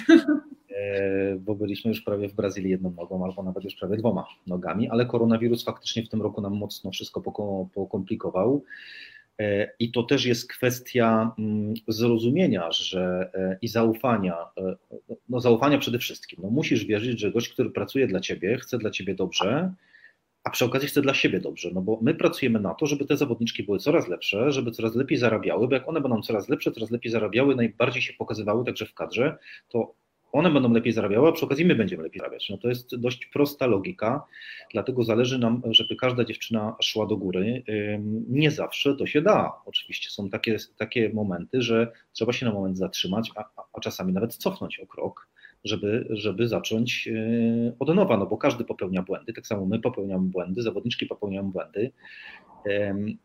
E, bo byliśmy już prawie w Brazylii jedną nogą, albo nawet już prawie dwoma nogami, ale koronawirus faktycznie w tym roku nam mocno wszystko pokomplikował. E, I to też jest kwestia mm, zrozumienia że, e, i zaufania, no zaufania przede wszystkim. No musisz wierzyć, że gość, który pracuje dla ciebie, chce dla ciebie dobrze, a przy okazji chce dla siebie dobrze, no bo my pracujemy na to, żeby te zawodniczki były coraz lepsze, żeby coraz lepiej zarabiały, bo jak one będą coraz lepsze, coraz lepiej zarabiały, najbardziej się pokazywały także w kadrze, to one będą lepiej zarabiały, a przy okazji my będziemy lepiej zarabiać. No to jest dość prosta logika, dlatego zależy nam, żeby każda dziewczyna szła do góry. Nie zawsze to się da. Oczywiście są takie, takie momenty, że trzeba się na moment zatrzymać, a, a czasami nawet cofnąć o krok żeby, żeby zacząć e, od nowa, no bo każdy popełnia błędy, tak samo my popełniamy błędy, zawodniczki popełniają błędy.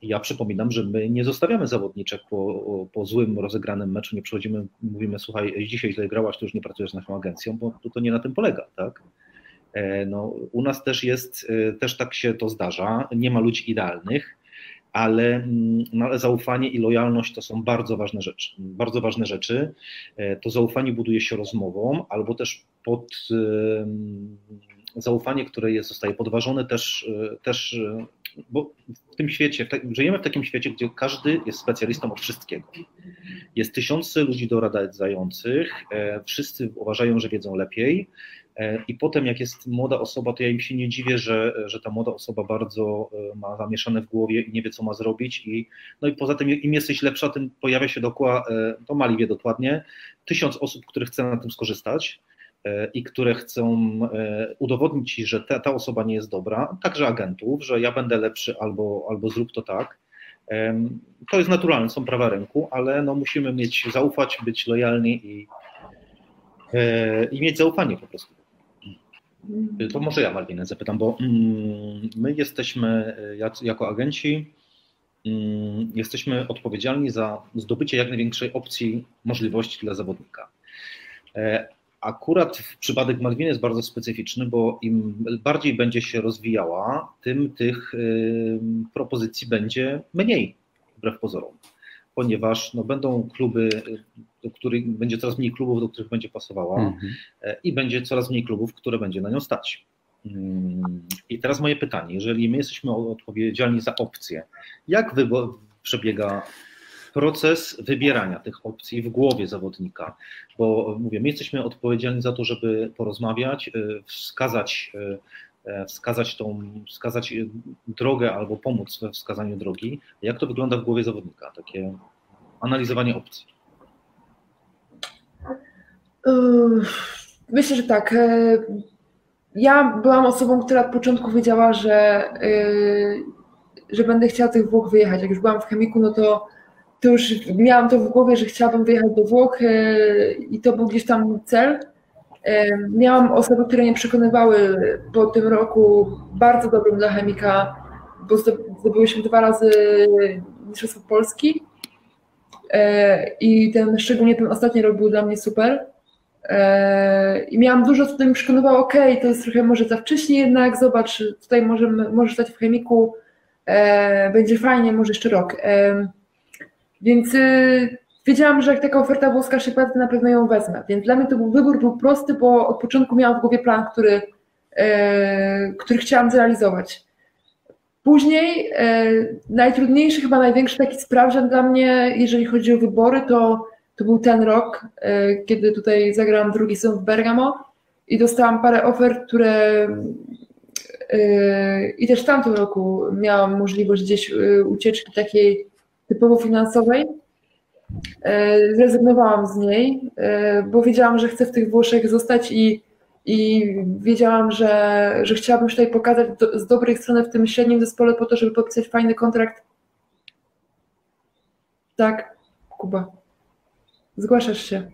Ja przypominam, że my nie zostawiamy zawodniczek po, po złym rozegranym meczu, nie przychodzimy, mówimy, słuchaj, dzisiaj źle grałaś, to już nie pracujesz z naszą agencją, bo to, nie na tym polega, tak? E, no, u nas też jest, e, też tak się to zdarza, nie ma ludzi idealnych, ale, mm, no, ale zaufanie i lojalność to są bardzo ważne rzeczy. Bardzo ważne rzeczy. E, to zaufanie buduje się rozmową albo też pod, zaufanie, które jest, zostaje podważone też, też bo w tym świecie, żyjemy w takim świecie, gdzie każdy jest specjalistą od wszystkiego. Jest tysiące ludzi doradzających, wszyscy uważają, że wiedzą lepiej, E, I potem, jak jest młoda osoba, to ja im się nie dziwię, że, że ta młoda osoba bardzo e, ma zamieszane w głowie i nie wie, co ma zrobić. I, no i poza tym, im jesteś lepsza, tym pojawia się dookoła, e, to Mali wie dokładnie, tysiąc osób, które chcą na tym skorzystać i które chcą udowodnić ci, że ta, ta osoba nie jest dobra, także agentów, że ja będę lepszy albo, albo zrób to tak. To jest naturalne, są prawa rynku, ale no musimy mieć, zaufać, być lojalni i, i mieć zaufanie po prostu. To może ja Malwinę zapytam, bo mm, my jesteśmy jako agenci, mm, jesteśmy odpowiedzialni za zdobycie jak największej opcji możliwości dla zawodnika. Akurat przypadek Malwiny jest bardzo specyficzny, bo im bardziej będzie się rozwijała, tym tych propozycji będzie mniej, wbrew pozorom ponieważ no, będą kluby, do których będzie coraz mniej klubów, do których będzie pasowała mhm. E, i będzie coraz mniej klubów, które będzie na nią stać. I teraz moje pytanie, jeżeli my jesteśmy odpowiedzialni za opcje, jak przebiega proces wybierania tych opcji w głowie zawodnika? Bo mówię, my jesteśmy odpowiedzialni za to, żeby porozmawiać, e, wskazać e, wskazać tą, wskazać drogę albo pomóc we wskazaniu drogi. Jak to wygląda w głowie zawodnika? Takie analizowanie opcji. Myślę, że tak. E, ja byłam osobą, która od początku wiedziała, że, e, że będę chciała tych Włoch wyjechać. Jak już byłam w chemiku, no to, to już miałam to w głowie, że chciałabym wyjechać do Włoch e, i to był gdzieś tam cel. Miałam osoby, które mnie przekonywały po tym roku bardzo dobrym dla chemika, bo zdobyłyśmy dwa razy Mistrzostwo Polski E, I ten, szczególnie ten ostatni rok był dla mnie super. E, I miałam dużo, co mi przekonywało, ok, to jest trochę może za wcześnie jednak, zobacz, tutaj możemy, możesz stać w chemiku, e, będzie fajnie, może jeszcze rok. Więc y, wiedziałam, że jak taka oferta włoska się pojawi, na pewno ją wezmę. Więc dla mnie to był wybór był prosty, bo od początku miałam w głowie plan, który, który chciałam zrealizować. Później e, najtrudniejszy, chyba największy taki sprawdzian dla mnie, jeżeli chodzi o wybory, to, to był ten rok, e, kiedy tutaj zagrałam drugi sezon w Bergamo i dostałam parę ofert, które e, i też w tamtym roku miałam możliwość gdzieś e, ucieczki takiej typowo finansowej. E, zrezygnowałam z niej, e, bo wiedziałam, że chcę w tych Włoszech zostać i i wiedziałam, że, że chciałabym tutaj pokazać do, z dobrej strony w tym średnim zespole po to, żeby podpisać fajny kontrakt. Tak, Kuba. Zgłaszasz się.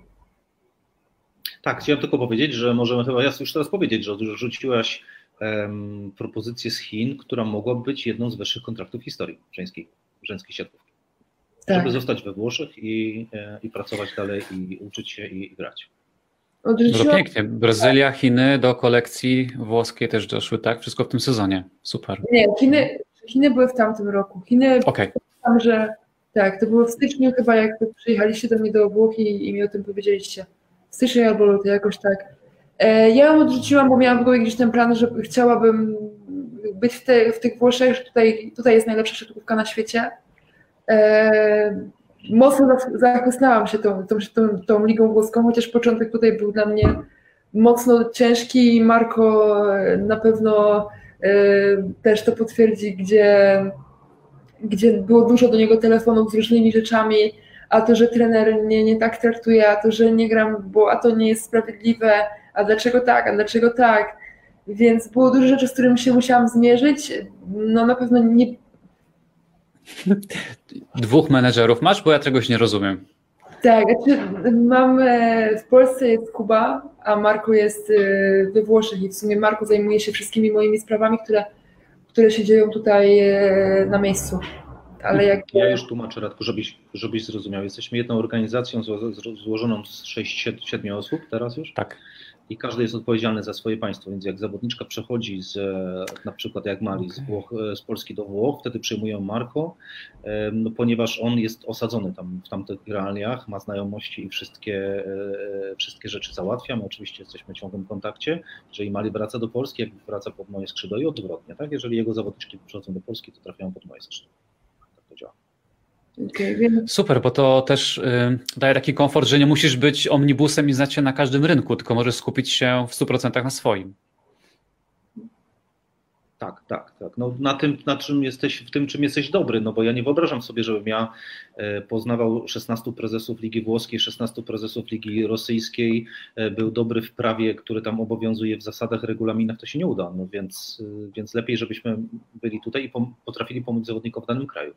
Tak, chciałem tylko powiedzieć, że możemy chyba ja już teraz powiedzieć, że rzuciłaś um, propozycję z Chin, która mogła być jedną z wyższych kontraktów historii żeńskiej, żeńskiej siatkówki. Tak. Żeby zostać we Włoszech i, e, i pracować dalej i uczyć się i, i grać. Odrzuciła... No pięknie. Brazylia, Chiny do kolekcji włoskiej też doszły, tak? Wszystko w tym sezonie. Super. Nie, Chiny, Chiny były w tamtym roku. Chiny, okay. tam, że tak, to było w styczniu chyba, jak przyjechaliście do mnie do Włoch i, i mi o tym powiedzieliście. W styczniu albo luty, jakoś tak. E, ja ją odrzuciłam, bo miałam w głowie gdzieś ten plan, że chciałabym być w, te, w tych Włoszech, że tutaj, tutaj jest najlepsza siatkówka na świecie. E, mocno zachłysnęłam się tą, tą, tą, tą ligą włoską, chociaż początek tutaj był dla mnie mocno ciężki i Marko na pewno y, też to potwierdzi, gdzie, gdzie było dużo do niego telefonów z różnymi rzeczami, a to, że trener mnie nie tak traktuje, a to, że nie gram, bo a to nie jest sprawiedliwe, a dlaczego tak, a dlaczego tak. Więc było dużo rzeczy, z którymi się musiałam zmierzyć. No na pewno nie, Dwóch menedżerów masz, bo ja czegoś nie rozumiem. Tak, znaczy mam, w Polsce jest Kuba, a Marko jest e, we Włoszech i w sumie Marko zajmuje się wszystkimi moimi sprawami, które, które się dzieją tutaj e, na miejscu. Ale jak... Ja już tłumaczę, Radku, żebyś, żebyś zrozumiał. Jesteśmy jedną organizacją złożoną z 6-7 osób teraz już. Tak. I każdy jest odpowiedzialny za swoje państwo, więc jak zawodniczka przechodzi z, na przykład jak Mali, z, Włoch, z Polski do Włoch, wtedy przyjmują Marko, no, ponieważ on jest osadzony tam w tamtych realiach, ma znajomości i wszystkie, wszystkie rzeczy załatwia. My oczywiście jesteśmy w ciągłym kontakcie. Jeżeli Mali wraca do Polski, jak wraca pod moje skrzydło i odwrotnie, tak? Jeżeli jego zawodniczki przychodzą do Polski, to trafiają pod moje skrzydło. Super, bo to też y, daje taki komfort, że nie musisz być omnibusem i znać się na każdym rynku, tylko możesz skupić się w 100% na swoim. Tak, tak, tak. No, na tym, na czym jesteś, w tym, czym jesteś dobry, no bo ja nie wyobrażam sobie, żebym ja e, poznawał 16 prezesów Ligi Włoskiej, 16 prezesów Ligi Rosyjskiej, e, był dobry w prawie, które tam obowiązuje w zasadach, regulaminach, to się nie uda. No więc, więc lepiej, żebyśmy byli tutaj i potrafili pomóc zawodnikom w danym kraju.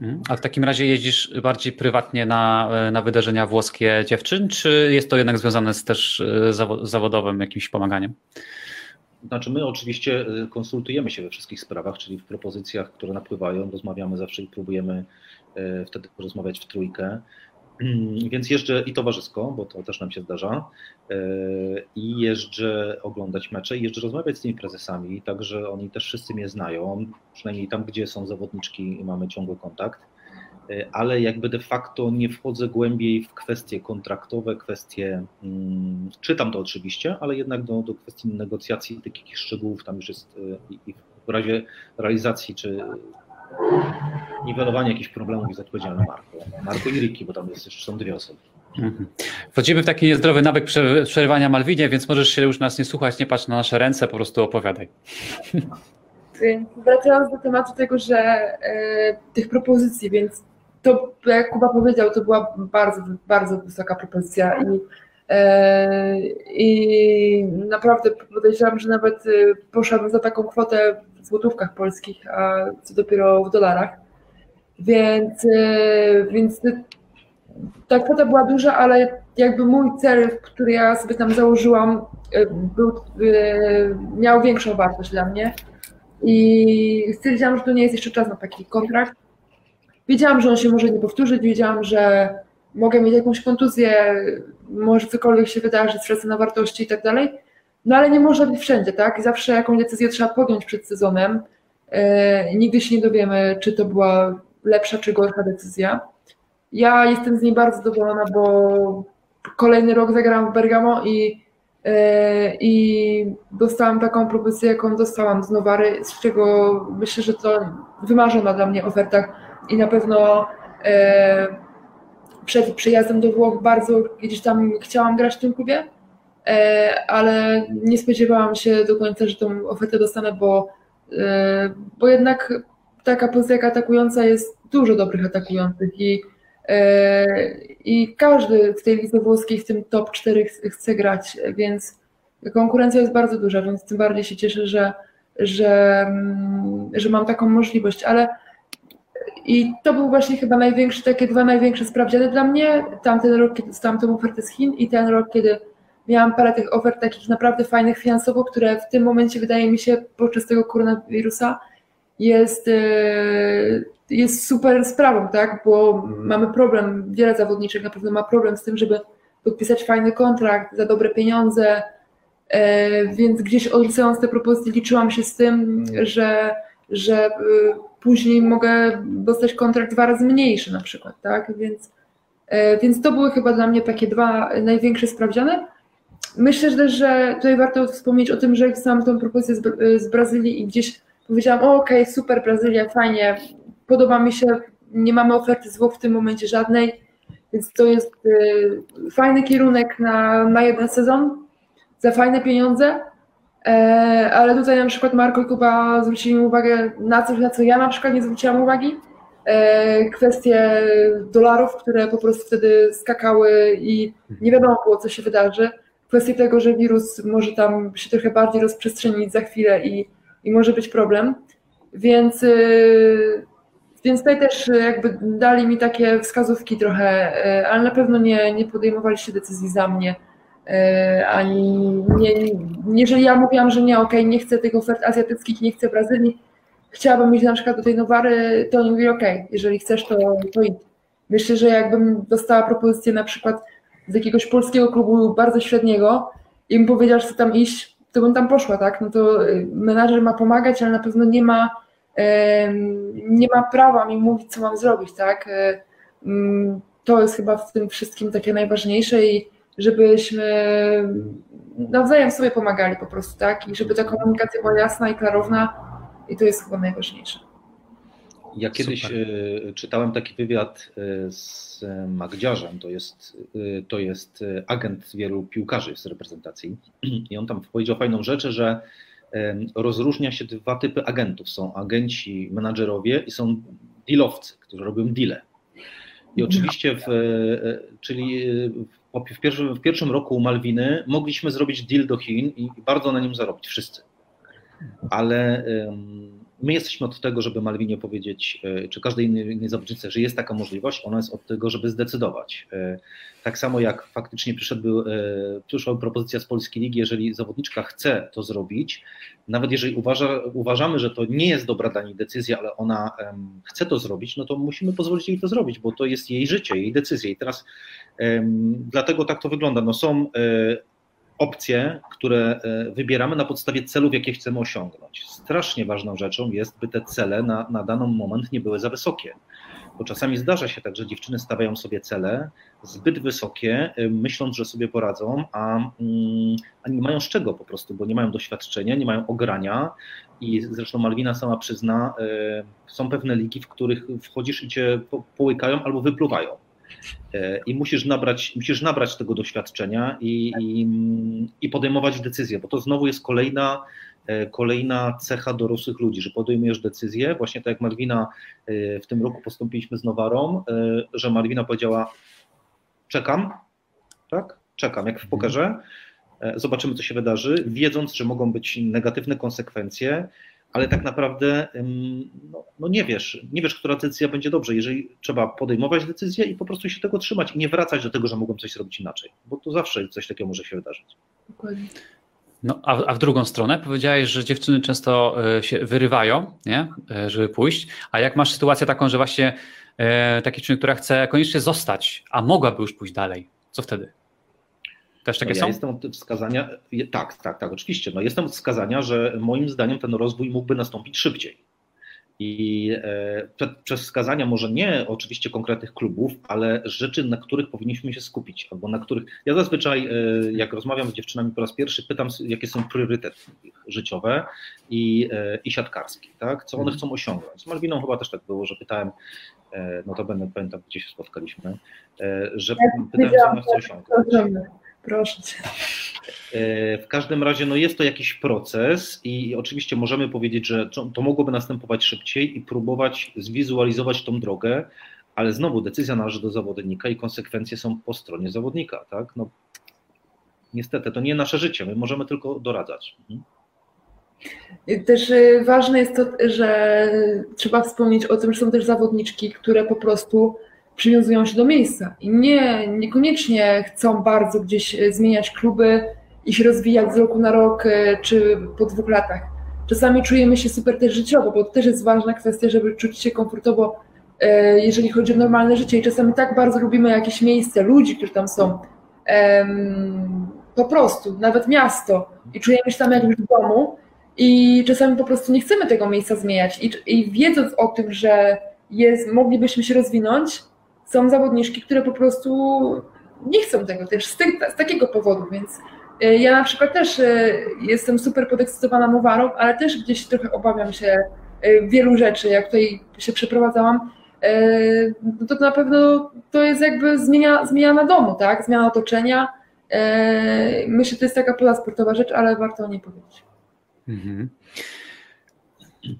Mhm. A w takim razie jeździsz bardziej prywatnie na, na wydarzenia włoskie dziewczyn, czy jest to jednak związane z też zawodowym jakimś pomaganiem? Znaczy my oczywiście konsultujemy się we wszystkich sprawach, czyli w propozycjach, które napływają, rozmawiamy zawsze i próbujemy wtedy porozmawiać w trójkę. Mm, więc jeżdżę i towarzysko, bo to też nam się zdarza, e, i jeżdżę oglądać mecze i jeżdżę rozmawiać z tymi prezesami, także oni też wszyscy mnie znają, przynajmniej tam, gdzie są zawodniczki i mamy ciągły kontakt, e, ale jakby de facto nie wchodzę głębiej w kwestie kontraktowe, kwestie, hmm, czytam to oczywiście, ale jednak do, do kwestii negocjacji, takich szczegółów tam już jest e, i w razie realizacji czy niwelowanie jakichś problemów jest odpowiedzialny Marko. Marko i Riki, bo tam jest, jeszcze są dwie osoby. Mhm. Wchodzimy w taki niezdrowy nawyk przerywania Malwinie, więc możesz się już nas nie słuchać, nie patrz na nasze ręce, po prostu opowiadaj. Wracając do tematu tego, że e, tych propozycji, więc to, jak Kuba powiedział, to była bardzo, bardzo wysoka propozycja i, i naprawdę podejrzewam, że nawet e, poszłabym za taką kwotę w złotówkach polskich, a co dopiero w dolarach. Więc, e, więc ta kwota była duża, ale jakby mój cel, który ja sobie tam założyłam, e, był, e, miał większą wartość dla mnie. I stwierdziłam, że to nie jest jeszcze czas na taki kontrakt. Wiedziałam, że on się może nie powtórzyć, wiedziałam, że mogę mieć jakąś kontuzję, może cokolwiek się wydarzyć, stracę na wartości i tak dalej. No ale nie można być wszędzie, tak? I zawsze jakąś decyzję trzeba podjąć przed sezonem. E, nigdy się nie dowiemy, czy to była lepsza czy gorsza decyzja. Ja jestem z niej bardzo zadowolona, bo kolejny rok zagrałam w Bergamo i, e, i dostałam taką propozycję, jaką dostałam z Nowary, z czego myślę, że to wymarzona dla mnie oferta i na pewno e, przed przyjazdem do Włoch bardzo gdzieś tam chciałam grać w tym klubie E, ale nie spodziewałam się do końca, że tą ofertę dostanę, bo, e, bo jednak taka pozycja atakująca jest dużo dobrych atakujących i, e, i każdy w tej lidze włoskiej w tym top 4 chce grać, więc konkurencja jest bardzo duża, więc tym bardziej się cieszę, że, że, mm, że mam taką możliwość, ale i to był właśnie chyba największy, takie dwa największe sprawdziany dla mnie, tamten rok, kiedy dostałam tę ofertę z Chin i ten rok, kiedy miałam parę tych ofert takich naprawdę fajnych finansowo, które w tym momencie wydaje mi się podczas tego koronawirusa jest, e, jest super sprawą, tak? Bo mamy problem, wiele zawodniczych na pewno ma problem z tym, żeby podpisać fajny kontrakt za dobre pieniądze, e, więc gdzieś odrzucając te propozycje liczyłam się z tym, że, że e, później mogę dostać kontrakt dwa razy mniejszy na przykład, tak? Więc, więc to były chyba dla mnie takie dwa największe sprawdziane. Myślę też, że tutaj warto wspomnieć o tym, że dostałam tą propozycję z, z Brazylii i gdzieś powiedziałam, okej, okay, super Brazylia, fajnie, podoba mi się, nie mamy oferty z w tym momencie żadnej, więc to jest y, fajny kierunek na, na jeden sezon, za fajne pieniądze, e, ale tutaj na przykład Marko i Kuba zwrócili mi uwagę na coś, na co ja na przykład nie zwróciłam uwagi, e, kwestie dolarów, które po prostu wtedy skakały i nie wiadomo było, co się wydarzy kwestię tego, że wirus może tam się trochę bardziej rozprzestrzenić za chwilę i, i może być problem. Więc, yy, więc tutaj też jakby dali mi takie wskazówki trochę, ale na pewno nie, nie podejmowali się decyzji za mnie. Yy, ani nie, jeżeli ja mówiłam, że nie, okej, okay, nie chcę tych ofert azjatyckich, nie chcę Brazylii, chciałabym iść na przykład do tej Nowary, to oni mówili, okej, okay, jeżeli chcesz, to, to idź. Myślę, że jakbym dostała propozycję na przykład z jakiegoś polskiego klubu bardzo średniego i bym powiedziała, że chcę tam iść, to bym tam poszła, tak? No to y, menadżer ma pomagać, ale na pewno nie ma, nie ma prawa mi mówić, co mam zrobić, tak? Mm, to jest chyba w tym wszystkim takie najważniejsze i żebyśmy nawzajem sobie pomagali po prostu, tak? I żeby ta komunikacja była jasna i klarowna i to jest chyba najważniejsze. Ja kiedyś Super. E, czytałem taki wywiad e, z Magdziarzem, to jest, e, to jest agent wielu piłkarzy z reprezentacji [clears throat] i on tam powiedział fajną rzecz, że rozróżnia się dwa typy agentów. Są agenci, menadżerowie i są dealowcy, którzy robią deale. I oczywiście, w, czyli w pierwszym, w pierwszym roku Malwiny mogliśmy zrobić deal do Chin i bardzo na nim zarobić, wszyscy. Ale My jesteśmy od tego, żeby Malwinie powiedzieć, e, czy każdej innej, zawodnicy, że jest taka możliwość, ona jest od tego, żeby zdecydować. E, tak samo jak faktycznie przyszedł, e, przyszła propozycja z Polskiej Ligi, jeżeli zawodniczka chce to zrobić, nawet jeżeli uważa, uważamy, że to nie jest dobra dla niej decyzja, ale ona chce to zrobić, no to musimy pozwolić jej to zrobić, bo to jest jej życie, jej decyzja. I teraz dlatego tak to wygląda. No są opcje, które e, wybieramy na podstawie celów, jakie chcemy osiągnąć. Strasznie ważną rzeczą jest, by te cele na, na daną moment nie były za wysokie. Bo czasami zdarza się tak, że dziewczyny stawiają sobie cele zbyt wysokie, e, myśląc, że sobie poradzą, a, mm, a nie mają z czego po prostu, bo nie mają doświadczenia, nie mają ogrania. I zresztą Malwina sama przyzna, e, są pewne ligi, w których wchodzisz i cię połykają albo wypluwają i musisz nabrać, musisz nabrać tego doświadczenia i, i, i podejmować decyzje, bo to znowu jest kolejna, e, kolejna cecha dorosłych ludzi, że podejmujesz decyzję, właśnie tak jak Marwina e, w tym roku postąpiliśmy z Nowarą, że Marwina powiedziała czekam, tak, czekam, jak w pokerze, zobaczymy co się wydarzy, wiedząc, że mogą być negatywne konsekwencje, ale tak naprawdę no, no, nie wiesz, nie wiesz, która decyzja będzie dobrze. Jeżeli trzeba podejmować decyzję i po prostu się tego trzymać i nie wracać do tego, że mogłem coś zrobić inaczej, bo to zawsze coś takiego może się wydarzyć. Dokładnie. No, a, a w drugą stronę powiedziałeś, że dziewczyny często e, się wyrywają, nie? E, żeby pójść, a jak masz sytuację taką, że właśnie e, takiej dziewczyny, która chce koniecznie zostać, a mogłaby już pójść dalej, co wtedy? Też takie no, ja są? Jestem od wskazania, tak, tak, tak, oczywiście. No, jestem od wskazania, że moim zdaniem ten rozwój mógłby nastąpić szybciej. I e, przez wskazania może nie oczywiście konkretnych klubów, ale rzeczy, na których powinniśmy się skupić, albo na których. Ja zazwyczaj, e, jak rozmawiam z dziewczynami po raz pierwszy, pytam, jakie są priorytety życiowe i, e, i siatkarskie, tak? co one mhm. chcą osiągnąć. Z Malwiną chyba też tak było, że pytałem, no to będę pamiętam, gdzie się spotkaliśmy, że pytałem, co one chcą osiągnąć. Proszę cię. E, w każdym razie no jest to jakiś proces i oczywiście możemy powiedzieć, że to mogłoby następować szybciej i próbować zwizualizować tą drogę, ale znowu decyzja należy do zawodnika i konsekwencje są po stronie zawodnika. Tak? No, niestety to nie nasze życie, my możemy tylko doradzać. Mhm. Też y, ważne jest to, że trzeba wspomnieć o tym, że są też zawodniczki, które po prostu przywiązują się do miejsca i nie, niekoniecznie chcą bardzo gdzieś e, zmieniać kluby i się rozwijać z roku na rok e, czy po dwóch latach. Czasami czujemy się super też życiowo, bo to też jest ważna kwestia, żeby czuć się komfortowo, e, jeżeli chodzi o normalne życie. I czasami tak bardzo lubimy jakieś miejsce, ludzi, którzy tam są, po prostu, nawet miasto i czujemy się tam jak w domu. I czasami po prostu nie chcemy tego miejsca zmieniać. I, i wiedząc o tym, że jest, moglibyśmy się rozwinąć, są zawodniczki, które po prostu nie chcą tego też z, z takiego powodu, więc e, ja na przykład też e, jestem super podekscytowana Mowarą, ale też gdzieś trochę obawiam się e, wielu rzeczy, jak tutaj się przeprowadzałam, no to na pewno to jest jakby zmiana, zmiana na domu, tak? Zmiana otoczenia. Myślę, że to jest taka poza sportowa rzecz, ale warto o niej powiedzieć. Mhm.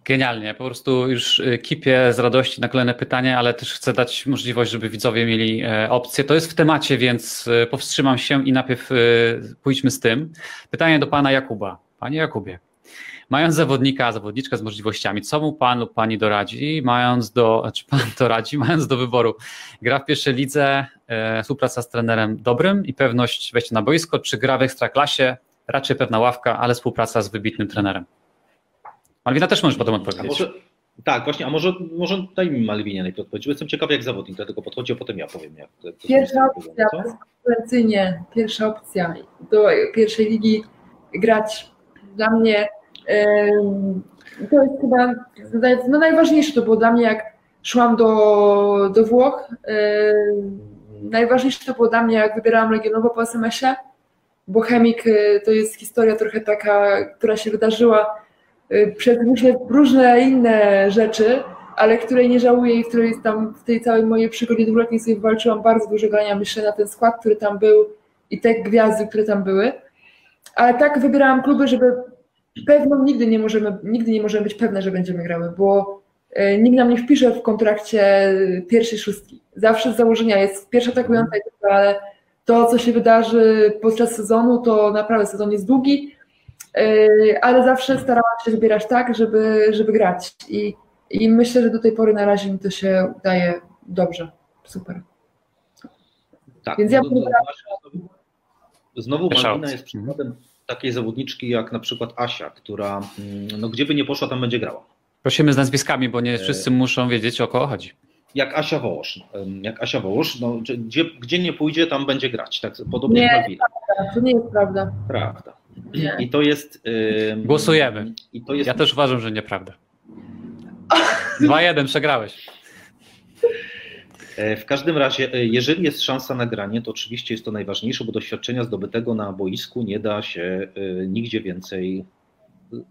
Genialnie, po prostu już y, kipię z radości na kolejne pytanie, ale też chcę dać możliwość, żeby widzowie mieli e, opcję. To jest w temacie, więc e, powstrzymam się i najpierw e, pójdźmy z tym. Pytanie do pana Jakuba. Panie Jakubie, mając zawodnika, zawodniczkę z możliwościami, co mu pan lub pani doradzi, mając do, czy pan [laughs] doradzi, mając do wyboru, gra w pierwszej lidze, współpraca z trenerem dobrym i pewność wejścia na boisko, czy gra w ekstraklasie, raczej pewna ławka, ale współpraca z wybitnym trenerem? Malwina też możesz potem odpowiedzieć. Może, Tak, właśnie, a może, może daj mi Malwinie najpierw odpowiedzieć, bo jestem ciekawy jak zawodnik do tego podchodzi, a potem ja powiem jak. Pierwsza opcja, bezkonkurencyjnie, pierwsza opcja do pierwszej ligi grać dla mnie to jest chyba no najważniejsze to było dla mnie jak szłam do, do Włoch najważniejsze to było dla mnie jak wybierałam Legionowo po SMS-ie bo Chemik y, to jest historia trochę taka, która się wydarzyła przez różne, różne inne rzeczy, ale której nie żałuję i której tam w tej całej mojej przygodzie dwuletniej sobie walczyłam bardzo dużo grania, myślę, na ten skład, który tam był i te gwiazdy, które tam były. Ale tak wybierałam kluby, żeby pewno nigdy nie możemy, nigdy nie możemy być pewne, że będziemy grały, bo e, nikt nam nie wpisze w kontrakcie pierwszej szóstki. Zawsze z założenia jest pierwsza atakująca tak ale to, co się wydarzy podczas sezonu, to naprawdę sezon jest długi, ale zawsze starałam się wybierać tak, żeby, żeby grać. I, I myślę, że do tej pory na razie mi to się udaje dobrze. Super. Tak, Więc ja no, bym no, znowu, znowu Malwina opcja. jest przykładem takiej zawodniczki jak na przykład Asia, która mm, no, gdzie by nie poszła, tam będzie grała. Prosimy z nazwiskami, bo nie wszyscy muszą wiedzieć o kogo chodzi. Jak Asia Wołosz. Jak Asia Wołosz, no, gdzie- gdzie, gdzie nie pójdzie, tam będzie grać. Tak, podobnie Nie. jak Malwina. To nie jest prawda. Prawda. Nie. I to jest. em, Głosujemy. I to jest Ja też uważam, że nieprawda. [laughs] 2-1 przegrałeś. E, W każdym razie, e, jeżeli jest szansa na granie, to oczywiście jest to najważniejsze, bo doświadczenia zdobytego na boisku nie da się e, nigdzie więcej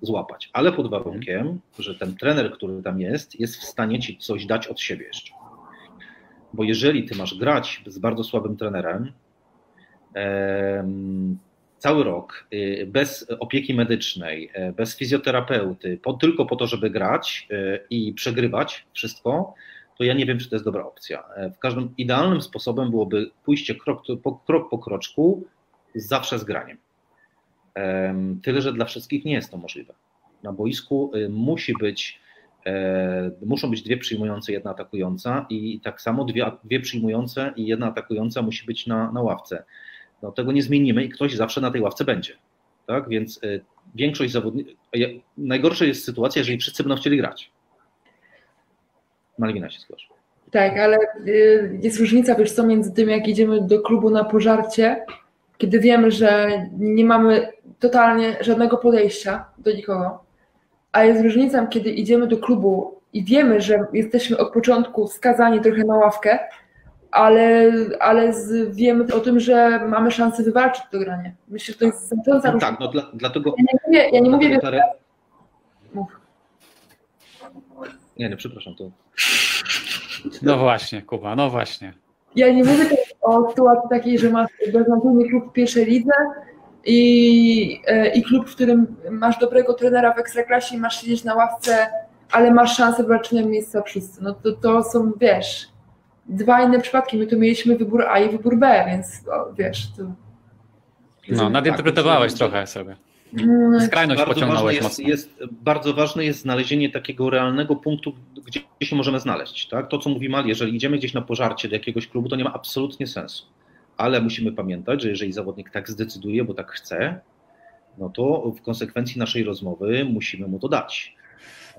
złapać. Ale pod warunkiem, że ten trener, który tam jest, jest w stanie ci coś dać od siebie jeszcze. Bo jeżeli ty masz grać z bardzo słabym trenerem, em, cały rok, y, bez opieki medycznej, e, bez fizjoterapeuty, po, tylko po to, żeby grać e, i przegrywać wszystko, to ja nie wiem, czy to jest dobra opcja. W każdym idealnym sposobem byłoby pójście krok po, krok po kroczku, zawsze z graniem. Em, Tyle, że dla wszystkich nie jest to możliwe. Na boisku y, musi być, e, muszą być dwie przyjmujące, jedna atakująca i tak samo dwie, dwie przyjmujące i jedna atakująca musi być na, na ławce. No, tego nie zmienimy i ktoś zawsze na tej ławce będzie. Tak? Więc y, większość zawodników. Najgorsza jest sytuacja, jeżeli wszyscy będą chcieli grać. Malwina się zgłasza. Tak, ale y, jest różnica, wiesz co, między tym, jak idziemy do klubu na pożarcie, kiedy wiemy, że nie mamy totalnie żadnego podejścia do nikogo, a jest różnica, kiedy idziemy do klubu i wiemy, że jesteśmy od początku skazani trochę na ławkę, ale, ale z, wiemy o tym, że mamy szansę wywalczyć to granie. Myślę, że to jest znacząca No tak, no dla, dlatego. Ja nie mówię, ja nie mówię. Nie, nie, przepraszam, to No właśnie, Kuba, no właśnie. Ja nie mówię też o sytuacji takiej, że masz beznadziejny klub w pierwszej lidze i, e, i klub, w którym masz dobrego trenera w ekstraklasie i masz siedzieć na ławce, ale masz szansę walczenia miejsca w szóstce. No to, to są, wiesz, dwa inne przypadki. My tu mieliśmy wybór A i wybór B, więc o, wiesz, to... No, nadinterpretowałeś tak, trochę sobie. Mm, Skrajność bardzo ważne, pociągnąłeś jest, mocno. jest, bardzo ważne jest znalezienie takiego realnego punktu, gdzie się możemy znaleźć. Tak? To, co mówi Mal, jeżeli idziemy gdzieś na pożarcie do jakiegoś klubu, to nie ma absolutnie sensu. Ale musimy pamiętać, że jeżeli zawodnik tak zdecyduje, bo tak chce, no to w konsekwencji naszej rozmowy musimy mu to dać,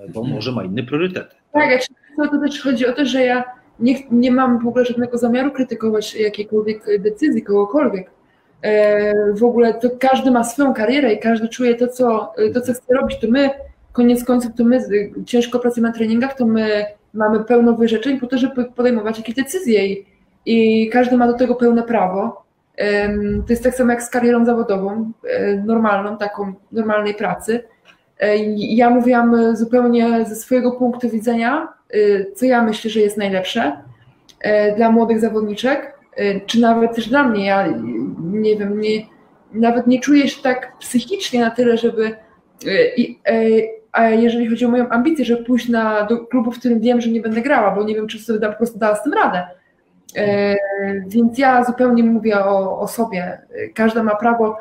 bo może ma inne priorytety. Tak, a czy- to, to też chodzi o to, że ja nie, nie mam w ogóle żadnego zamiaru krytykować jakiejkolwiek decyzji, kogokolwiek. E, W ogóle to każdy ma swoją karierę i każdy czuje to, co, to, co chce robić. To my, koniec końców, to my ciężko pracujemy na treningach, to my mamy pełno wyrzeczeń po to, żeby podejmować jakieś decyzje i, i każdy ma do tego pełne prawo. To jest tak samo jak z karierą zawodową, e, normalną, taką normalnej pracy. E, Ja mówiłam zupełnie ze swojego punktu widzenia, co ja myślę, że jest najlepsze e, dla młodych zawodniczek, e, czy nawet też dla mnie. Ja nie wiem, nie, nawet nie czuję się tak psychicznie na tyle, żeby. A jeżeli chodzi o moją ambicję, żeby pójść na, do klubu, w którym wiem, że nie będę grała, bo nie wiem, czy sobie da, po prostu dała z tym radę. Więc ja zupełnie mówię o, o sobie. Każda ma prawo,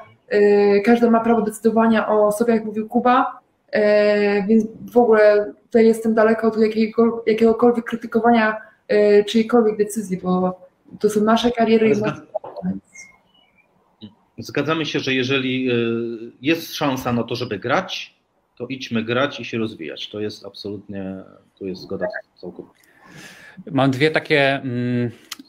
każda ma prawo decydowania o sobie, jak mówił Kuba. E, Więc w ogóle tutaj jestem daleko od jakiego, jakiegokolwiek krytykowania e, czyjejkolwiek decyzji, bo to są nasze kariery i Ale nasze. Zgadzamy się, że jeżeli y, jest szansa na to, żeby grać, to idźmy grać i się rozwijać. To jest absolutnie, tu jest zgoda całkowicie. Mam dwie takie,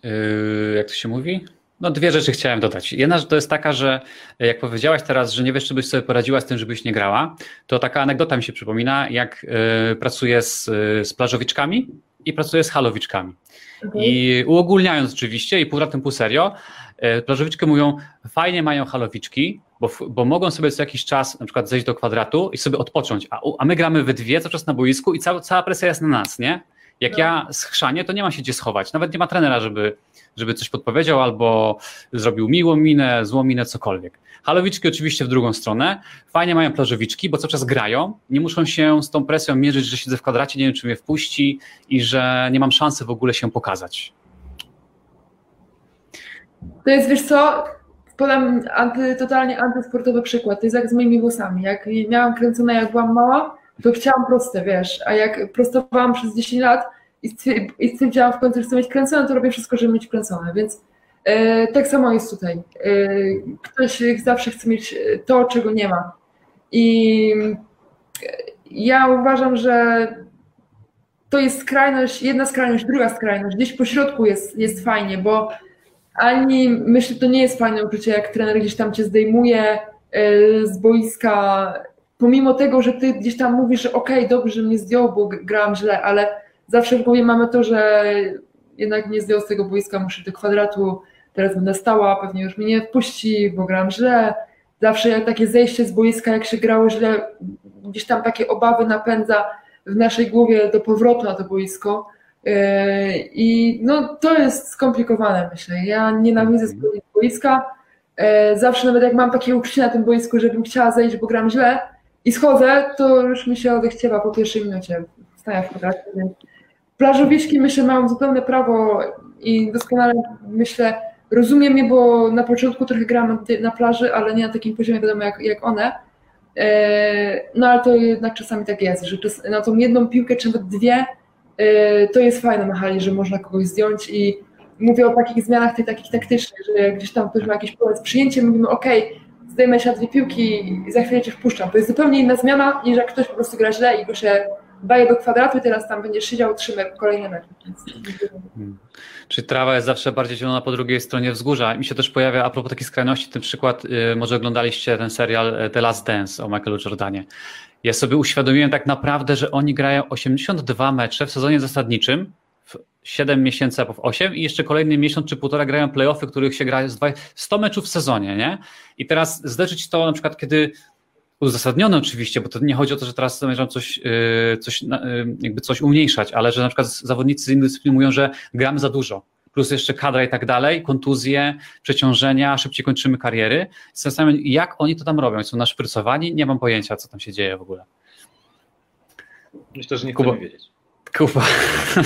yy, jak to się mówi? No dwie rzeczy chciałem dodać. Jedna rzecz to jest taka, że jak powiedziałaś teraz, że nie wiesz, czy byś sobie poradziła z tym, żebyś nie grała, to taka anegdota mi się przypomina, jak yy, pracuję z, z plażowiczkami i pracuję z halowiczkami. Okay. I uogólniając oczywiście i pół ratem pół serio, yy, plażowiczki mówią, fajnie mają halowiczki, bo, bo mogą sobie co jakiś czas na przykład zejść do kwadratu i sobie odpocząć, a, a my gramy we dwie cały czas na boisku i cała, cała presja jest na nas, nie? Jak no. ja schrzanie, to nie ma się gdzie schować. Nawet nie ma trenera, żeby, żeby coś podpowiedział albo zrobił miłą minę, złą minę, cokolwiek. Halowiczki oczywiście w drugą stronę. Fajnie mają plażowiczki, bo cały czas grają. Nie muszą się z tą presją mierzyć, że siedzę w kwadracie, nie wiem, czy mnie wpuści i że nie mam szansy w ogóle się pokazać. To jest, wiesz co, podam anty, totalnie antysportowy przykład. To jest jak z moimi włosami. Jak miałam kręcone, jak byłam mała, to chciałam proste, wiesz, a jak prostowałam przez 10 lat i stwierdziłam w końcu, że chcę mieć kręcone, to robię wszystko, żeby mieć kręcone, więc e, tak samo jest tutaj. E, ktoś zawsze chce mieć to, czego nie ma. I ja uważam, że to jest skrajność, jedna skrajność, druga skrajność. Gdzieś po środku jest, jest fajnie, bo ani myślę, to nie jest fajne uczucie, jak trener gdzieś tam cię zdejmuje e, z boiska, pomimo tego, że ty gdzieś tam mówisz, że okej, okay, dobrze, że mnie zdjął, bo grałam źle, ale zawsze w głowie mamy to, że jednak nie zdjął z tego boiska, muszę do kwadratu, teraz będę stała, pewnie już mnie nie wpuści, bo grałam źle. Zawsze jak takie zejście z boiska, jak się grało źle, gdzieś tam takie obawy napędza w naszej głowie do powrotu na to boisko. Yy, I no, to jest skomplikowane, myślę. Ja nienawidzę mhm. z boiska. Yy, zawsze nawet jak mam takie uczucie na tym boisku, żebym chciała zejść, bo gram źle i schodzę, to już mi się odechciewa po pierwszej minucie stania w kwadracie. Więc plażowiczki myślę mają zupełne prawo i doskonale myślę, rozumiem je, bo na początku trochę grałam na plaży, ale nie na takim poziomie wiadomo jak, jak one. Yy, no ale to jednak czasami tak jest, że na tą jedną piłkę czy nawet dwie Y, to jest fajne na że można kogoś zdjąć i mówię o takich zmianach tych takich taktycznych, że gdzieś tam ktoś ma jakiś problem z przyjęciem, mówimy ok, zdejmę się na dwie piłki i za chwilę cię wpuszczam. To jest zupełnie inna zmiana, niż jak ktoś po prostu gra źle i go się daje do kwadratu i teraz tam będzie siedział, trzyma kolejne mecze. Hmm. Czyli trawa jest zawsze bardziej zielona po drugiej stronie wzgórza. Mi się też pojawia, a propos takiej skrajności, ten przykład, yy, może oglądaliście ten serial y, The Last Dance o Michaelu Jordanie. Ja sobie uświadomiłem tak naprawdę, że oni grają 82 mecze w sezonie zasadniczym, w 7 miesięcy albo w 8 i jeszcze kolejny miesiąc czy półtora grają playoffy, których się gra 100 meczów w sezonie, nie? I teraz zderzyć to na przykład, kiedy uzasadnione oczywiście, bo to nie chodzi o to, że teraz zamierzam coś, y, coś, y, jakby coś umniejszać, ale że na przykład zawodnicy z innych dyscyplin mówią, że gramy za dużo, plus jeszcze kadra i tak dalej, kontuzje, przeciążenia, szybciej kończymy kariery. Zastanawiam się, jak oni to tam robią? Są naszprycowani? Nie mam pojęcia, co tam się dzieje w ogóle. Myślę, że nie chcemy wiedzieć. Kuba,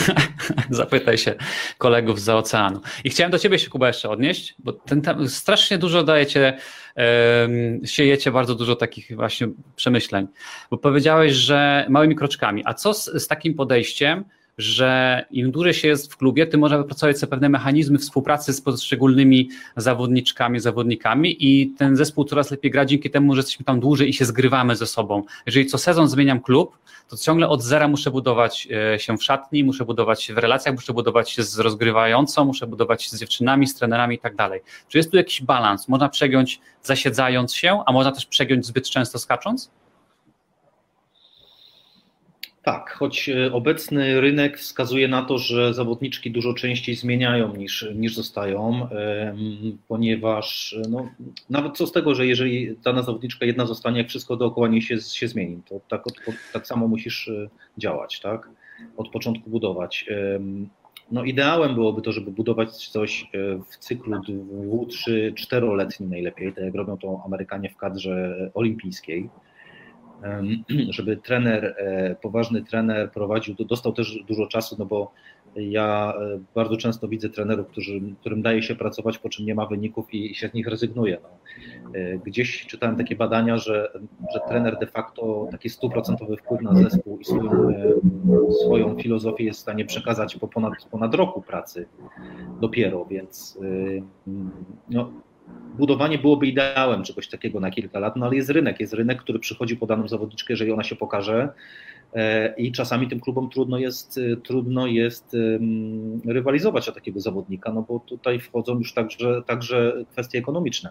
[laughs] zapytaj się kolegów za oceanu. I chciałem do ciebie się, Kuba, jeszcze odnieść, bo ten tam, strasznie dużo dajecie, um, siejecie bardzo dużo takich właśnie przemyśleń, bo powiedziałeś, że małymi kroczkami. A co z, z takim podejściem, że im dłużej się jest w klubie, tym można wypracować sobie pewne mechanizmy współpracy z poszczególnymi zawodniczkami, zawodnikami i ten zespół coraz lepiej gra dzięki temu, że jesteśmy tam dłużej i się zgrywamy ze sobą. Jeżeli co sezon zmieniam klub, to ciągle od zera muszę budować e, się w szatni, muszę budować się w relacjach, muszę budować się z rozgrywającą, muszę budować się z dziewczynami, z trenerami i tak dalej. Czy jest tu jakiś balans? Można przegiąć zasiedzając się, a można też przegiąć zbyt często skacząc? Tak, choć e, obecny rynek wskazuje na to, że zawodniczki dużo częściej zmieniają niż, niż zostają, ponieważ no, nawet co z tego, że jeżeli dana zawodniczka jedna zostanie, jak wszystko dookoła niej się, się zmieni, to tak, tak samo musisz e, działać, tak? Od początku budować. No ideałem byłoby to, żeby budować coś e, w cyklu dwu, trzy, czteroletnim najlepiej, tak jak robią to Amerykanie w kadrze olimpijskiej [clears throat] żeby trener, e, poważny trener prowadził, dostał też dużo czasu, no bo ja e, bardzo często widzę trenerów, którzy, którym daje się pracować, po czym nie ma wyników i się z nich rezygnuje. No. E, gdzieś czytałem takie badania, że, że trener de facto taki stuprocentowy wpływ na zespół i swoją, swoją filozofię jest w stanie przekazać po ponad, ponad roku pracy dopiero, więc no, budowanie byłoby ideałem czegoś takiego na kilka lat, no ale jest rynek, jest rynek, który przychodzi po daną zawodniczkę, jeżeli ona się pokaże e, i czasami tym klubom trudno jest, e, trudno jest rywalizować o takiego zawodnika, no bo tutaj wchodzą już także, także kwestie ekonomiczne.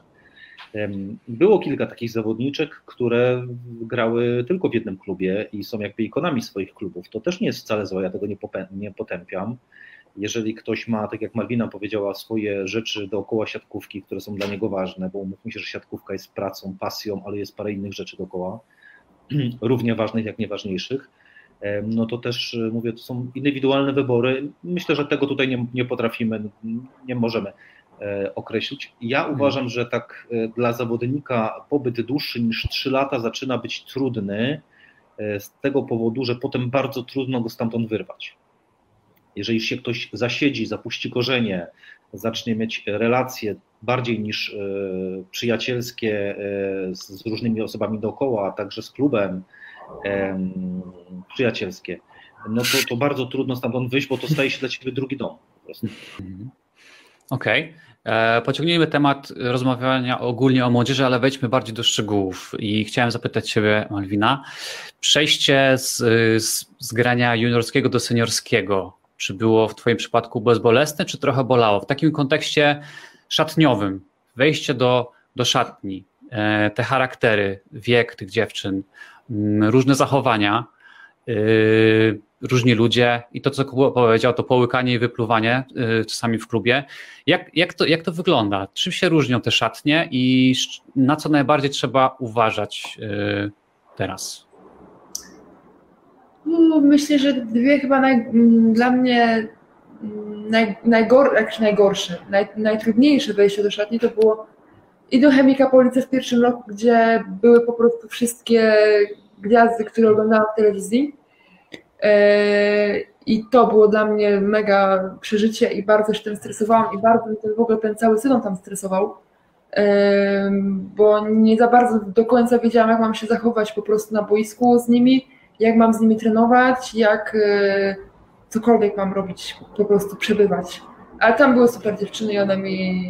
Było kilka takich zawodniczek, które grały tylko w jednym klubie i są jakby ikonami swoich klubów. To też nie jest wcale złe, ja tego nie potępiam jeżeli ktoś ma, tak jak Malwina powiedziała, swoje rzeczy dookoła siatkówki, które są dla niego ważne, bo umówmy się, że siatkówka jest pracą, pasją, ale jest parę innych rzeczy dookoła, [clears throat] równie ważnych jak nieważniejszych, no to też e, mówię, to są indywidualne wybory. Myślę, że tego tutaj nie, nie potrafimy, nie możemy e, określić. Ja mhm. uważam, że tak e, dla zawodnika pobyt dłuższy niż 3 lata zaczyna być trudny z tego powodu, że potem bardzo trudno go stamtąd wyrwać. Jeżeli się ktoś zasiedzi, zapuści korzenie, zacznie mieć relacje bardziej niż e, przyjacielskie e, z różnymi osobami dookoła, a także z klubem przyjacielskie, no to, to bardzo trudno stamtąd wyjść, bo to staje się dla ciebie drugi dom. Mhm. Okej. Okay. E, pociągnijmy temat rozmawiania ogólnie o młodzieży, ale wejdźmy bardziej do szczegółów. I chciałem zapytać Ciebie, Malwina, przejście z, z, z grania juniorskiego do seniorskiego, czy było w Twoim przypadku bezbolesne, czy trochę bolało? W takim kontekście szatniowym, wejście do, do szatni, e, te charaktery, wiek tych dziewczyn, mm, różne zachowania, e, różni ludzie i to, co powiedział, to połykanie i wypluwanie e, czasami w klubie. Jak, jak, to, jak to wygląda? Czym się różnią te szatnie i na co najbardziej trzeba uważać teraz? No, myślę, że dwie chyba naj, mm, dla mnie mm, naj, najgor, najgorsze, naj, najtrudniejsze wejście do szatni to było i do Chemika Police w pierwszym roku, gdzie były po prostu wszystkie gwiazdy, które oglądałam w telewizji. E, I to było dla mnie mega przeżycie i bardzo się tym stresowałam i bardzo mi ten w ogóle ten cały sezon tam stresował, e, bo nie za bardzo do końca wiedziałam, jak mam się zachować po prostu na boisku z nimi jak mam z nimi trenować, jak e, cokolwiek mam robić, po prostu przebywać. Ale tam były super dziewczyny i one mi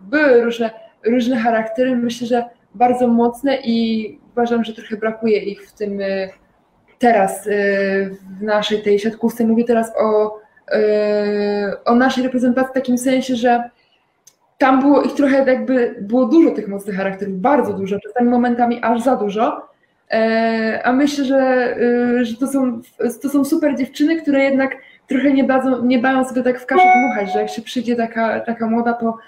były różne, różne charaktery, myślę, że bardzo mocne i uważam, że trochę brakuje ich w tym e, teraz e, w naszej tej siatkówce. Mówię teraz o, o naszej reprezentacji w takim sensie, że tam było ich trochę jakby, było dużo tych mocnych charakterów, bardzo dużo, czasami momentami aż za dużo, a myślę, że, y, że to, są, to są super dziewczyny, które jednak trochę nie, dadzą, nie dają sobie tak w kaszę dmuchać, że jak się przyjdzie taka, taka młoda, to,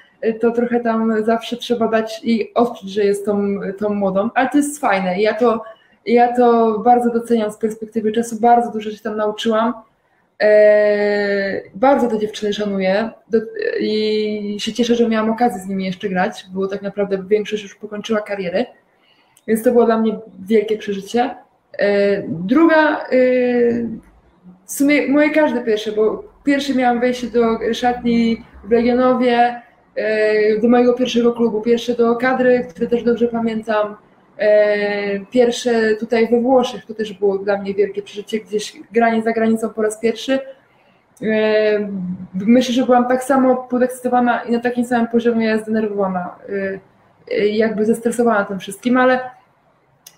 to trochę tam zawsze trzeba dać i odczuć, że jest tą, tą młodą, ale to jest fajne. Ja to, ja to bardzo doceniam z perspektywy czasu, bardzo dużo się tam nauczyłam. E, bardzo te dziewczyny szanuję do, i się cieszę, że miałam okazję z nimi jeszcze grać, bo tak naprawdę większość już pokończyła karierę. Więc to było dla mnie wielkie przeżycie. E, druga, e, w sumie moje każde pierwsze, bo pierwsze miałam wejście do szatni w Legionowie, e, do mojego pierwszego klubu, pierwsze do kadry, które też dobrze pamiętam, pierwsze tutaj we Włoszech, to też było dla mnie wielkie przeżycie, gdzieś granie za granicą po raz pierwszy. Myślę, że byłam tak samo podekscytowana i na takim samym poziomie zdenerwowana jakby zestresowana tym wszystkim, ale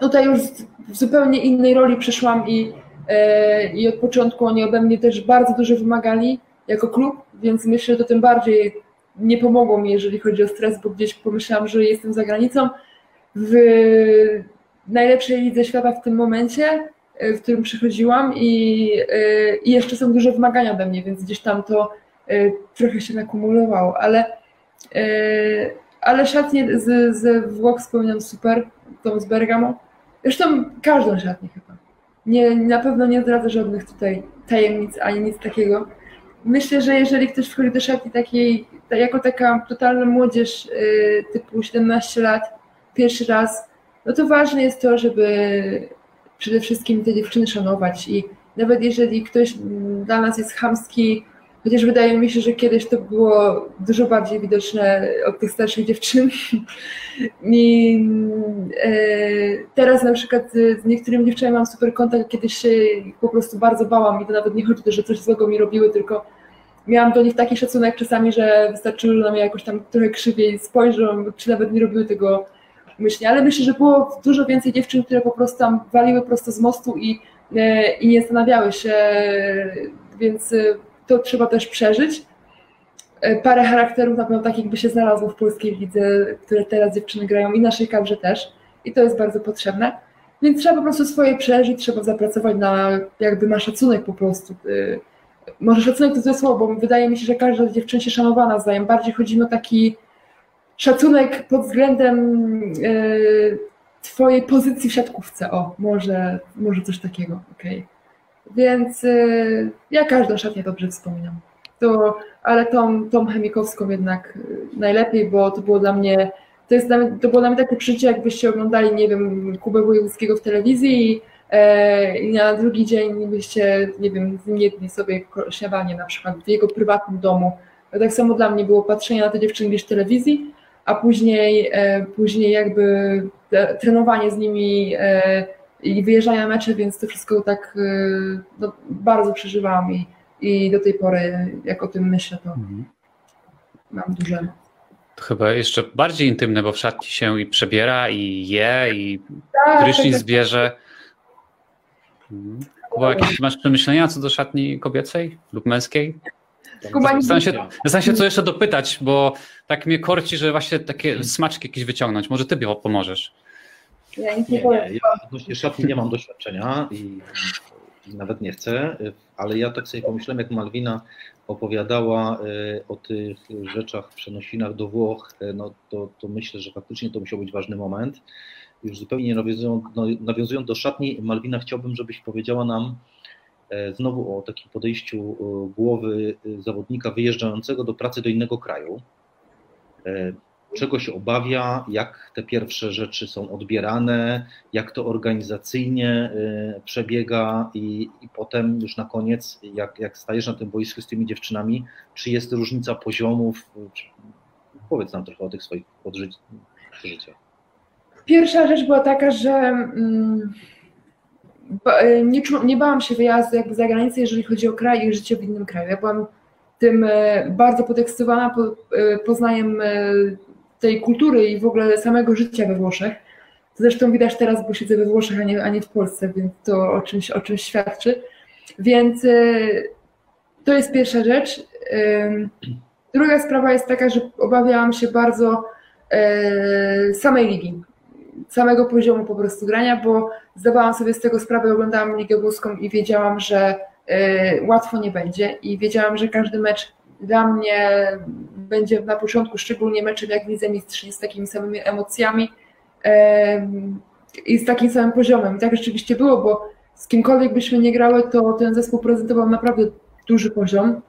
tutaj już w zupełnie innej roli przyszłam i, e, i od początku oni ode mnie też bardzo dużo wymagali jako klub, więc myślę, że to tym bardziej nie pomogło mi, jeżeli chodzi o stres, bo gdzieś pomyślałam, że jestem za granicą. W najlepszej lidze świata w tym momencie, e, w którym przychodziłam i, i jeszcze są duże wymagania ode mnie, więc gdzieś tam to trochę się nakumulowało, ale ale szatnie z, z Włoch wspominam super, tą z Bergamo. Zresztą każdą szatnię chyba. Nie, na pewno nie zdradzę żadnych tutaj tajemnic, ani nic takiego. Myślę, że jeżeli ktoś wchodzi do szatni takiej, jako taka totalna młodzież yy, typu 17 lat, pierwszy raz, no to ważne jest to, żeby przede wszystkim te dziewczyny szanować i nawet jeżeli ktoś dla nas jest chamski, Chociaż wydaje mi się, że kiedyś to było dużo bardziej widoczne od tych starszych dziewczyn. [laughs] I e, teraz na przykład z niektórymi dziewczynami mam super kontakt, kiedyś się po prostu bardzo bałam i to nawet nie chodzi o to, że coś złego mi robiły, tylko miałam do nich taki szacunek czasami, że wystarczyło, że na mnie jakoś tam trochę krzywiej spojrzą, czy nawet nie robiły tego myślnie, ale myślę, że było dużo więcej dziewczyn, które po prostu tam waliły prosto z mostu i, e, i nie zastanawiały się, więc e, to trzeba też przeżyć. E, parę charakterów na pewno takich by się znalazło w polskiej lidze, które teraz dziewczyny grają i naszej kadrze też i to jest bardzo potrzebne. Więc trzeba po prostu swoje przeżyć, trzeba zapracować na jakby na szacunek po prostu. Może szacunek to złe słowo, bo wydaje mi się, że każda dziewczyna się szanowana nawzajem. Bardziej chodzi o taki szacunek pod względem yy, twojej pozycji w siatkówce. O, może, może coś takiego, okej. Okay. Więc yy, ja każdą szatnię dobrze wspominam. To, ale tą, tą chemikowską jednak najlepiej, bo to było dla mnie, to, jest dla to było dla mnie takie przeżycie, jakbyście oglądali, nie wiem, Kubę Wojewódzkiego w telewizji i, e, i na drugi dzień byście, nie wiem, jedli sobie śniadanie na przykład w jego prywatnym domu. Tak samo dla mnie było patrzenie na te dziewczyny gdzieś w telewizji, a później, e, później jakby trenowanie z nimi e, i wyjeżdżanie na mecze, więc to wszystko tak e, no, bardzo przeżywałam i, i do tej pory jak o tym myślę, to mhm. mam duże to chyba jeszcze bardziej intymne, bo w szatni się i przebiera, i je, i tak, prysznic tak, tak. bierze. Mhm. Kuba, jakieś masz przemyślenia co do szatni kobiecej lub męskiej? Zastanawiam się, zastanawiam się, co jeszcze dopytać, bo tak mnie korci, że właśnie takie smaczki jakieś wyciągnąć. Może ty pomożesz. Ja nic nie, nie, nie. Ja odnośnie szatni nie mam doświadczenia i, i, nawet nie chcę, ale ja tak sobie pomyślałem, jak Malwina opowiadała y, o tych rzeczach, przenosinach do Włoch, y, no to, to myślę, że faktycznie to musiał być ważny moment. Już zupełnie nawiązując, no, nawiązując do szatni, Malwina, chciałbym, żebyś powiedziała nam, E, znowu o takim podejściu głowy e, zawodnika wyjeżdżającego do pracy do innego kraju. Czego się obawia, jak te pierwsze rzeczy są odbierane, jak to organizacyjnie przebiega i, i potem już na koniec, jak, jak stajesz na tym boisku z tymi dziewczynami, czy jest różnica poziomów? Powiedz nam trochę o tych swoich przeżyciach. Pierwsza rzecz była taka, że mm, E, nie, czu, nie bałam się wyjazdu jakby za granicę, jeżeli chodzi o kraj i życie w innym kraju. Ja byłam tym bardzo podekscytowana po, poznajem tej kultury i w ogóle samego życia we Włoszech. Zresztą widać teraz, bo siedzę we Włoszech, a nie, a nie w Polsce, więc to o czymś, o czymś świadczy. Więc to jest pierwsza rzecz. Druga sprawa jest taka, że obawiałam się bardzo samej ligi samego poziomu po prostu grania, bo zdawałam sobie z tego sprawę, oglądałam Ligę Włoską i wiedziałam, że y, łatwo nie będzie i wiedziałam, że każdy mecz dla mnie będzie na początku, szczególnie meczem jak w Lidze Mistrzyni z takimi samymi emocjami i z takim samym poziomem. I tak rzeczywiście było, bo z kimkolwiek byśmy nie grały, to ten zespół prezentował naprawdę duży poziom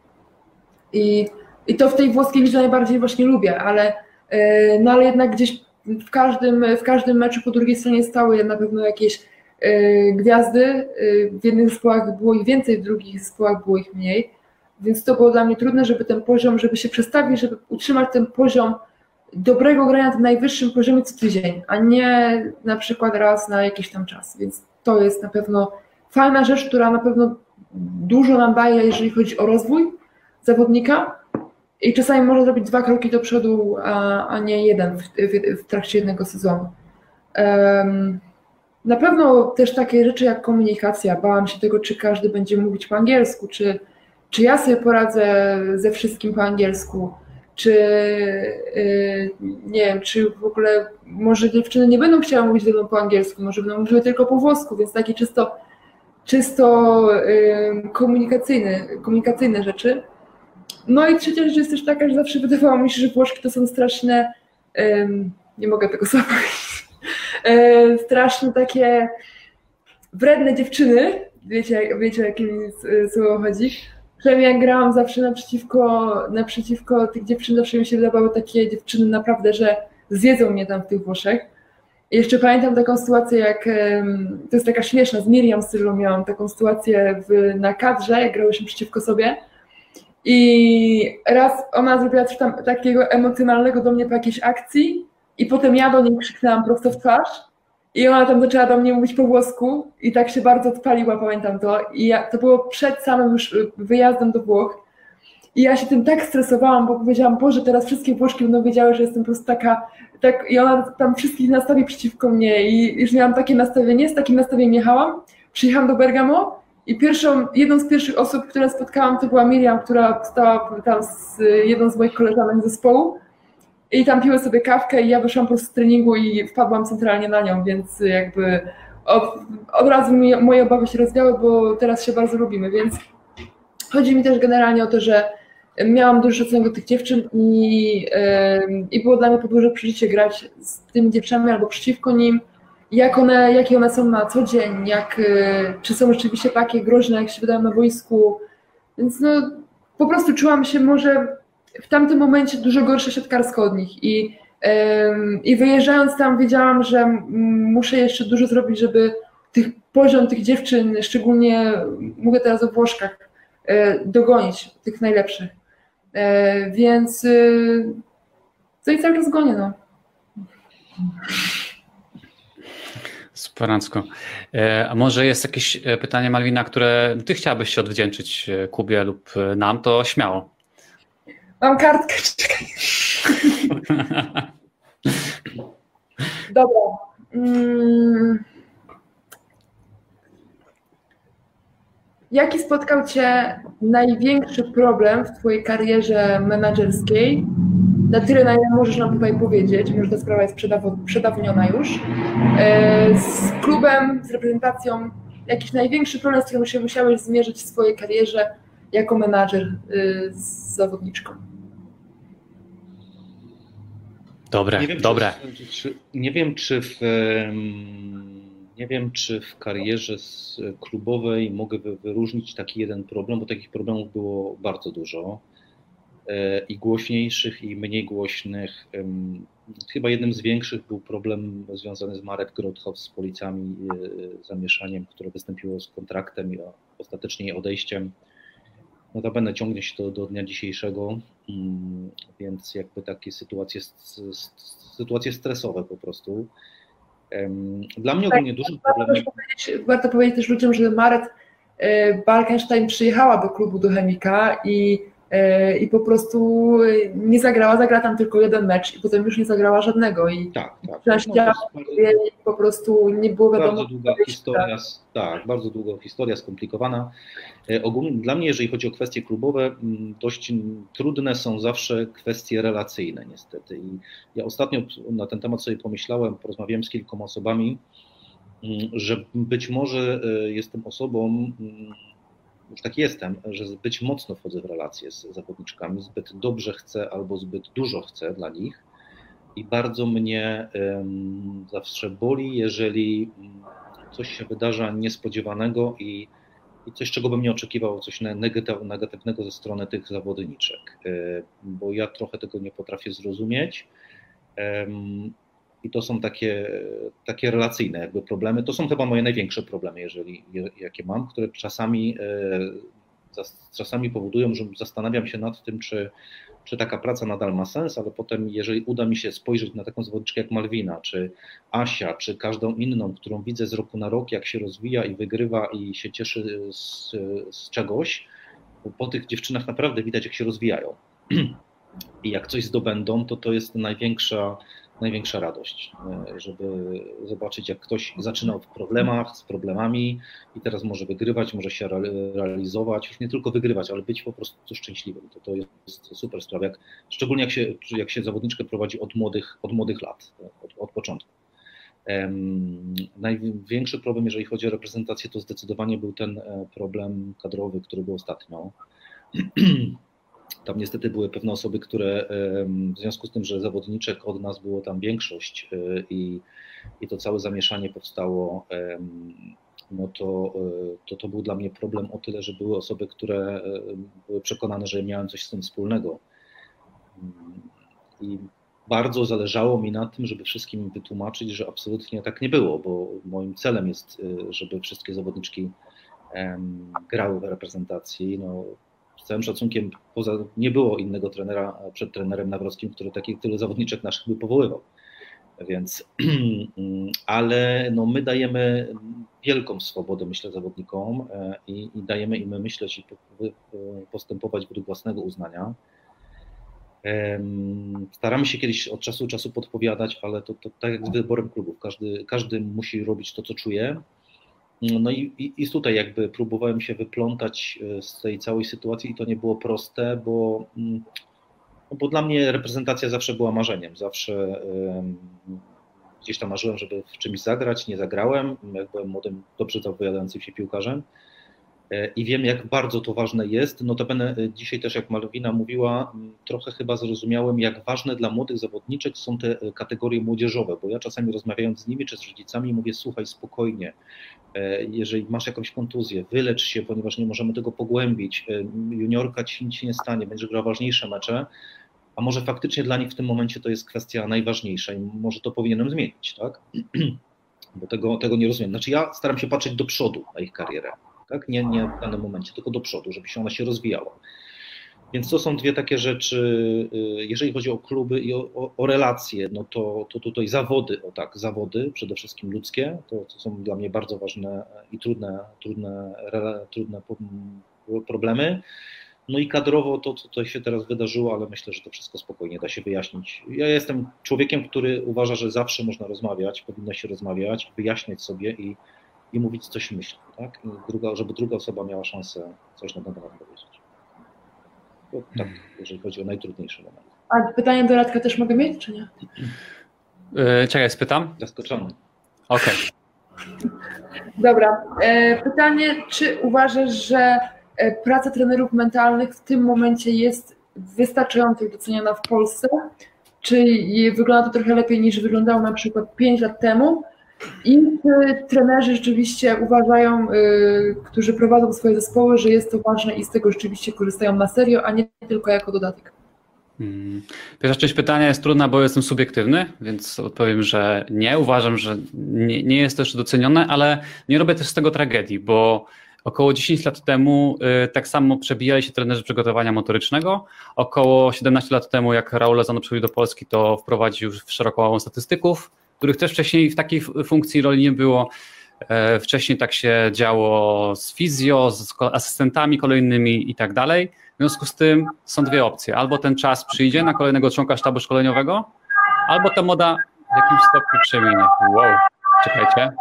i, i to w tej włoskiej lidze najbardziej właśnie lubię, ale, y, no ale jednak gdzieś w każdym, w każdym meczu po drugiej stronie stały na pewno jakieś y, gwiazdy. Y, w jednych zespołach było ich więcej, w drugich zespołach było ich mniej. Więc to było dla mnie trudne, żeby ten poziom, żeby się przestawić, żeby utrzymać ten poziom dobrego grania na najwyższym poziomie co tydzień, a nie na przykład raz na jakiś tam czas. Więc to jest na pewno fajna rzecz, która na pewno dużo nam daje, jeżeli chodzi o rozwój zawodnika, i czasami może zrobić dwa kroki do przodu, a, a nie jeden w, w, w trakcie jednego sezonu. Um, na pewno też takie rzeczy jak komunikacja. Bałam się tego, czy każdy będzie mówić po angielsku, czy, czy ja sobie poradzę ze wszystkim po angielsku, czy yy, nie wiem, czy w ogóle może dziewczyny nie będą chciały mówić ze mną po angielsku, może będą mówiły tylko po włosku, więc takie czysto, czysto komunikacyjne, komunikacyjne rzeczy. No i trzecia rzecz jest też taka, że zawsze wydawało mi się, że Włoszki to są straszne, nie mogę tego słowa um, [laughs] straszne takie wredne dziewczyny, wiecie, wiecie o jakim słowo chodzi. Przynajmniej jak grałam zawsze naprzeciwko, naprzeciwko tych dziewczyn, zawsze mi się wydawały takie dziewczyny naprawdę, że zjedzą mnie tam w tych Włoszech. I jeszcze pamiętam taką sytuację, jak to jest taka śmieszna, z Miriam Sylwą miałam taką sytuację w, na kadrze, jak grałyśmy przeciwko sobie i raz ona zrobiła coś tam takiego emocjonalnego do mnie po jakiejś akcji i potem ja do niej krzyknęłam prosto w twarz i ona tam zaczęła do mnie mówić po włosku i tak się bardzo odpaliła, pamiętam to. I ja, to było przed samym już wyjazdem do Włoch. I ja się tym tak stresowałam, bo powiedziałam, Boże, teraz wszystkie Włoszki będą wiedziały, że jestem po prostu taka, tak, i ona tam wszystkich nastawi przeciwko mnie i już miałam takie nastawienie, z takim nastawieniem jechałam, przyjechałam do Bergamo i pierwszą, jedną z pierwszych osób, które spotkałam, to była Miriam, która stała tam z jedną z moich koleżanek zespołu i tam piły sobie kawkę i ja wyszłam po prostu z treningu i wpadłam centralnie na nią, więc jakby od, od razu mi, moje obawy się rozwiały, bo teraz się bardzo lubimy, więc chodzi mi też generalnie o to, że miałam duży szacunek do tych dziewczyn i, i było dla mnie podłuże przeżycie grać z tymi dziewczynami albo przeciwko nim, jak one, jakie one są na co dzień, jak, e, czy są rzeczywiście takie groźne, jak się wydają na wojsku. Więc no, po prostu czułam się może w tamtym momencie dużo gorsza siatkarsko od nich i, i wyjeżdżając tam wiedziałam, że muszę jeszcze dużo zrobić, żeby tych poziom tych dziewczyn, szczególnie mówię teraz o Włoszkach, e, dogonić, tych najlepszych. E, więc co i cały czas gonię, no. Superancko. E, a może jest jakieś pytanie, Malwina, które ty chciałabyś się odwdzięczyć Kubie lub nam, to śmiało. Mam kartkę, czekaj. [laughs] Dobra. Mm. Jaki spotkał Cię największy problem w Twojej karierze menedżerskiej na tyle, na ile możesz nam tutaj powiedzieć, że ta sprawa jest przedawniona już, e, z klubem, z reprezentacją, jakiś największy problem, z którym się musiałeś zmierzyć w swojej karierze jako menadżer e, z zawodniczką? Dobre, nie wiem, dobre. Czy, czy, nie wiem, czy w nie wiem, czy w karierze klubowej mogę wyróżnić taki jeden problem, bo takich problemów było bardzo dużo. E, i głośniejszych, i mniej głośnych. Chyba jednym z większych był problem związany z Marek Grothow z policjami, e, zamieszaniem, które wystąpiło z kontraktem i ostatecznie odejściem. Notabene ciągnie się to do dnia dzisiejszego, mm, więc jakby takie sytuacje, sytuacje stresowe po prostu. Dla mnie ogólnie dużym problemem... Warto powiedzieć też ludziom, że Maret e, Balkenstein przyjechała do klubu do Chemika i i po prostu nie zagrała, zagrała tam tylko jeden mecz i potem już nie zagrała żadnego i tak, tak. No, po prostu nie było wiadomo. Bardzo długa historia, tak, bardzo długa historia, skomplikowana. E, ogólnie dla mnie, jeżeli chodzi o kwestie klubowe, dość trudne są zawsze kwestie relacyjne niestety i ja ostatnio na ten temat sobie pomyślałem, porozmawiałem z kilkoma osobami, że być może e, jestem osobą, już tak jestem, że zbyt mocno wchodzę w relacje z zawodniczkami, zbyt dobrze chcę albo zbyt dużo chcę dla nich i bardzo mnie um, zawsze boli, jeżeli coś się wydarza niespodziewanego i, i coś, czego bym nie oczekiwał, coś negatywnego ze strony tych zawodniczek, e, bo ja trochę tego nie potrafię zrozumieć. I to są takie, takie relacyjne jakby problemy. To są chyba moje największe problemy, jeżeli, jakie mam, które czasami, e, czasami powodują, że zastanawiam się nad tym, czy, czy taka praca nadal ma sens, ale potem, jeżeli uda mi się spojrzeć na taką zawodniczkę jak Malwina, czy Asia, czy każdą inną, którą widzę z roku na rok, jak się rozwija i wygrywa i się cieszy z, z czegoś, po tych dziewczynach naprawdę widać, jak się rozwijają. [clears throat] I jak coś zdobędą, to to jest największa największa radość, e, żeby zobaczyć, jak ktoś zaczynał w problemach, z problemami i teraz może wygrywać, może się realizować, już nie tylko wygrywać, ale być po prostu szczęśliwym. To, to jest super sprawa, jak, szczególnie jak się, jak się zawodniczkę prowadzi od młodych, od młodych lat, od, od początku. Um, największy problem, jeżeli chodzi o reprezentację, to zdecydowanie był ten e, problem kadrowy, który był ostatnio. [clears throat] Tam niestety były pewne osoby, które w związku z tym, że zawodniczek od nas było tam większość e, i, i to całe zamieszanie powstało, no to, e, to to był dla mnie problem o tyle, że były osoby, które były przekonane, że miałem coś z tym wspólnego. I bardzo zależało mi na tym, żeby wszystkim wytłumaczyć, że absolutnie tak nie było, bo moim celem jest, e, żeby wszystkie zawodniczki grały w reprezentacji. No, z całym szacunkiem, poza, nie było innego trenera przed trenerem Nawrockim, który takich tyle zawodniczek naszych by powoływał. Więc, [clears throat] ale no my dajemy wielką swobodę, myślę, zawodnikom i, i dajemy im myśleć i postępować według własnego uznania. Staramy się kiedyś od czasu do czasu podpowiadać, ale to, to tak jak z wyborem klubów. Każdy, każdy musi robić to, co czuje. No i, i, i tutaj jakby próbowałem się wyplątać e, z tej całej sytuacji i to nie było proste, bo, mm, no bo dla mnie reprezentacja zawsze była marzeniem. Zawsze gdzieś tam marzyłem, żeby w czymś zagrać, nie zagrałem. Jak byłem młodym, dobrze zapowiadającym się piłkarzem. E, i wiem, jak bardzo to ważne jest. Notabene e, dzisiaj też, jak Malwina mówiła, trochę chyba zrozumiałem, jak ważne dla młodych zawodniczek są te e, kategorie młodzieżowe, bo ja czasami rozmawiając z nimi czy z rodzicami mówię, słuchaj, spokojnie, jeżeli masz jakąś kontuzję, wylecz się, ponieważ nie możemy tego pogłębić, juniorka ci nic nie stanie, będziesz grał ważniejsze mecze, a może faktycznie dla nich w tym momencie to jest kwestia najważniejsza i może to powinienem zmienić, tak? [clears throat] Bo tego, tego nie rozumiem. Znaczy ja staram się patrzeć do przodu na ich karierę tak? Nie, nie w danym momencie, tylko do przodu, żeby się ona się rozwijała. Więc to są dwie takie rzeczy, y, jeżeli chodzi o kluby i o, o, o, relacje, no to, to tutaj zawody, o tak, zawody, przede wszystkim ludzkie, to, to są dla mnie bardzo ważne i trudne, trudne, trudne problemy. No i kadrowo to, co się teraz wydarzyło, ale myślę, że to wszystko spokojnie da się wyjaśnić. Ja jestem człowiekiem, który uważa, że zawsze można rozmawiać, powinno się rozmawiać, wyjaśniać sobie i i mówić, coś myśli, tak? Druga, żeby druga osoba miała szansę coś na ten temat powiedzieć. To, tak, jeżeli chodzi o najtrudniejszy moment. A pytanie do Radka też mogę mieć, czy nie? Yy, czekaj, spytam. Zaskoczony. Okej. Okay. Dobra. E, pytanie, czy uważasz, że e, praca trenerów mentalnych w tym momencie jest wystarczająco doceniana w Polsce? Czy wygląda to trochę lepiej niż wyglądało na przykład 5 lat temu? I trenerzy rzeczywiście uważają, y, którzy prowadzą swoje zespoły, że jest to ważne i z tego rzeczywiście korzystają na serio, a nie tylko jako dodatek. Hmm. Pierwsza część pytania jest trudna, bo jestem subiektywny, więc odpowiem, że nie. Uważam, że nie, nie jest jeszcze docenione, ale nie robię też z tego tragedii, bo Około 10 lat temu y, tak samo przebijali się trenerzy przygotowania motorycznego. Około 17 lat temu, jak Raul Lozano przybył do Polski, to wprowadził szeroką statystyków których też wcześniej w takiej funkcji roli nie było. E, wcześniej tak się działo z fizjo, z asystentami kolejnymi i tak dalej. W związku z tym są dwie opcje. Albo ten czas przyjdzie na kolejnego członka sztabu szkoleniowego, albo ta moda w jakimś stopniu przeminie. Wow, czekajcie.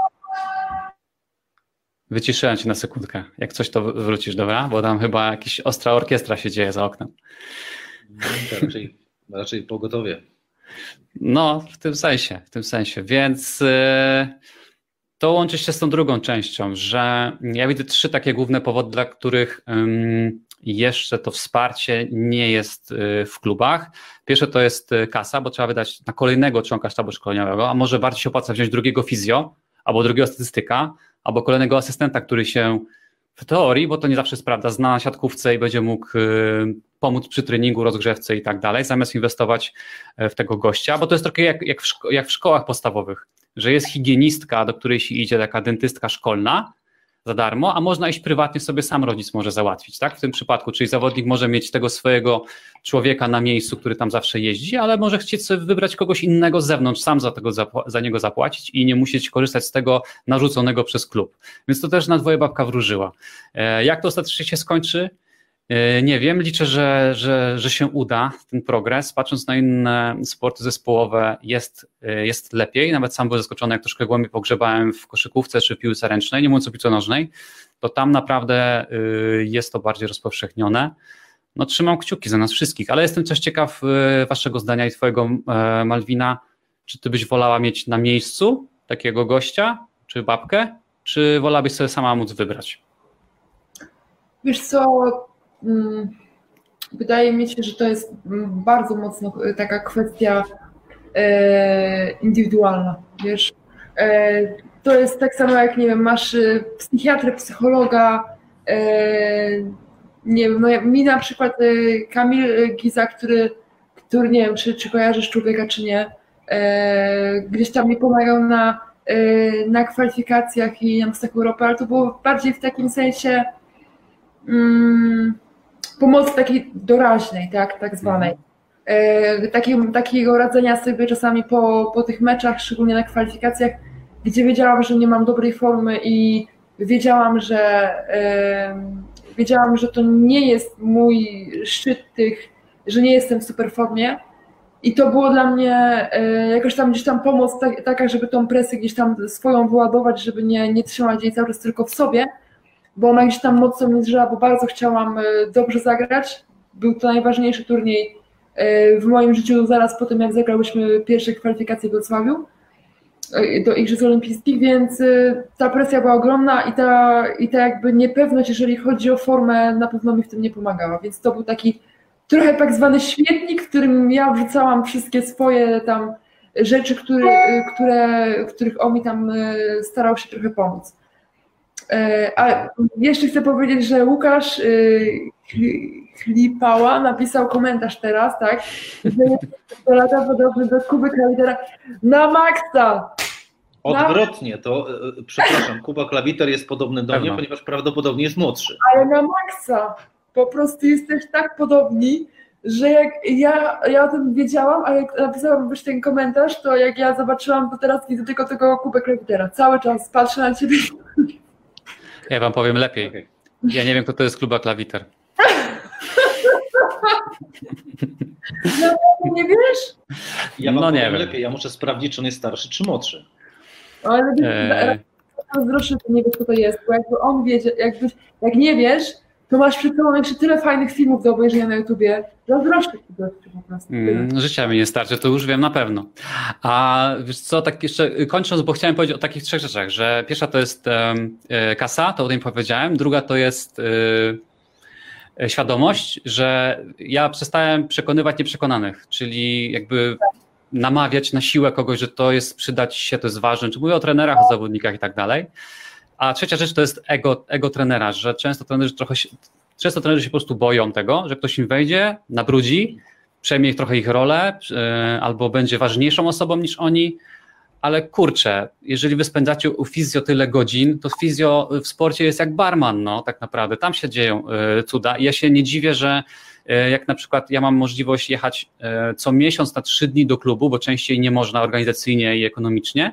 Wyciszyłem cię na sekundkę. Jak coś, to wrócisz, dobra? Bo tam chyba jakaś ostra orkiestra się dzieje za oknem. No, raczej, raczej pogotowie. No, w tym sensie, w tym sensie. Więc y, to łączy się z tą drugą częścią, że ja widzę trzy takie główne powody, dla których jeszcze to wsparcie nie jest y, w klubach. Pierwsze to jest y, kasa, bo trzeba wydać na kolejnego członka sztabu szkoleniowego, a może bardziej się opłaca wziąć drugiego fizjo, albo drugiego statystyka, albo kolejnego asystenta, który się w teorii, bo to nie zawsze jest prawda, zna na siatkówce i będzie mógł pomóc przy treningu, rozgrzewce i tak dalej, zamiast inwestować e, w tego gościa, bo to jest trochę jak, jak, w, szko- jak w szkołach podstawowych, że jest higienistka, do której się idzie taka dentystka szkolna, za darmo, a można iść prywatnie sobie sam rodzic może załatwić, tak? W tym przypadku, czyli zawodnik może mieć tego swojego człowieka na miejscu, który tam zawsze jeździ, ale może chcieć sobie wybrać kogoś innego z zewnątrz, sam za, tego za niego zapłacić i nie musieć korzystać z tego narzuconego przez klub. Więc to też na dwoje babka wróżyła. E, jak to ostatecznie się skończy? E, nie wiem, liczę, że, że, że się uda ten progres. Patrząc na inne sporty zespołowe, jest, e, jest lepiej. Nawet sam byłem zaskoczony, jak troszkę głębiej pogrzebałem w koszykówce czy piłce ręcznej, nie mówiąc o piłce nożnej, to tam naprawdę e, jest to bardziej rozpowszechnione. No, trzymam kciuki za nas wszystkich, ale jestem też ciekaw Waszego zdania i Twojego, Malwina. Czy Ty byś wolała mieć na miejscu takiego gościa, czy babkę, czy wolałabyś sobie sama móc wybrać? Wiesz co, wydaje mi się, że to jest bardzo mocno taka kwestia e, indywidualna, wiesz. E, to jest tak samo jak, nie wiem, masz e, psychiatrę, psychologa, nie wiem, no mi na przykład Kamil Giza, który, który nie wiem, czy, czy kojarzysz człowieka, czy nie, gdzieś tam mi pomagał na, na kwalifikacjach i na Mostach Europy, ale to było bardziej w takim sensie mm, pomocy takiej doraźnej, tak, tak zwanej. e, takiego, takiego radzenia sobie czasami po, po tych meczach, szczególnie na kwalifikacjach, gdzie wiedziałam, że nie mam dobrej formy i wiedziałam, że e, wiedziałam, że to nie jest mój szczyt tych, że nie jestem w super formie. I to było dla mnie e, jakoś tam gdzieś tam pomoc tak, taka, żeby tą presję gdzieś tam swoją wyładować, żeby nie, nie trzymać jej cały czas tylko w sobie, bo ona gdzieś tam mocno mnie zżyła, bo bardzo chciałam e, dobrze zagrać. Był to najważniejszy turniej e, w moim życiu zaraz po tym, jak zagrałyśmy pierwsze kwalifikacje w Wrocławiu do Igrzysk Olimpijskich, więc ta presja była ogromna i ta, i ta jakby niepewność, jeżeli chodzi o formę, na pewno mi w tym nie pomagała, więc to był taki trochę tak zwany śmietnik, w którym ja wrzucałam wszystkie swoje tam rzeczy, które, które, których on mi tam e, starał się trochę pomóc. E, a jeszcze chcę powiedzieć, że Łukasz e, Chlipała napisał komentarz teraz, tak, że jest to lata podobny do Kuby Klawitera na maksa. Odwrotnie, to przepraszam, [laughs] Kuba Klawiter jest podobny do mnie, ponieważ prawdopodobnie jest młodszy. Ale na maksa po prostu jesteś tak podobni, że jak ja, ja o tym wiedziałam, a jak napisałam już ten komentarz, to jak ja zobaczyłam, to teraz widzę tylko tego kubek Lewitera. Cały czas patrzę na ciebie. Ja wam powiem lepiej. Ja nie wiem, kto to jest kluba Klawiter. No, nie wiesz? Ja wam no, nie wiem. lepiej, ja muszę sprawdzić, czy on jest starszy, czy młodszy. Ale eee. zdroższy, to nie wiesz, kto to jest, bo jakby on wiedzie, jakbyś, jak nie wiesz, to masz przed sobą jeszcze tyle fajnych filmów do obejrzenia na YouTubie. Zazdroszczę ci po prostu. Mm, życia mi nie starczy, to już wiem na pewno. A wiesz co, tak jeszcze kończąc, bo chciałem powiedzieć o takich trzech rzeczach, że pierwsza to jest um, kasa, to o tym powiedziałem, druga to jest um, świadomość, że ja przestałem przekonywać nieprzekonanych, czyli jakby namawiać na siłę kogoś, że to jest przydać się, to jest ważne, czy mówię o trenerach, o zawodnikach i tak dalej, a trzecia rzecz to jest ego, ego trenera, że często trenerzy trochę się, często trenerzy się po prostu boją tego, że ktoś im wejdzie, nabrudzi, przejmie trochę ich rolę, yy, albo będzie ważniejszą osobą niż oni, ale kurczę, jeżeli wy spędzacie u fizjo tyle godzin, to fizjo w sporcie jest jak barman, no tak naprawdę, tam się dzieją yy, cuda. I ja się nie dziwię, że yy, jak na przykład ja mam możliwość jechać co miesiąc na trzy dni do klubu, bo częściej nie można organizacyjnie i ekonomicznie,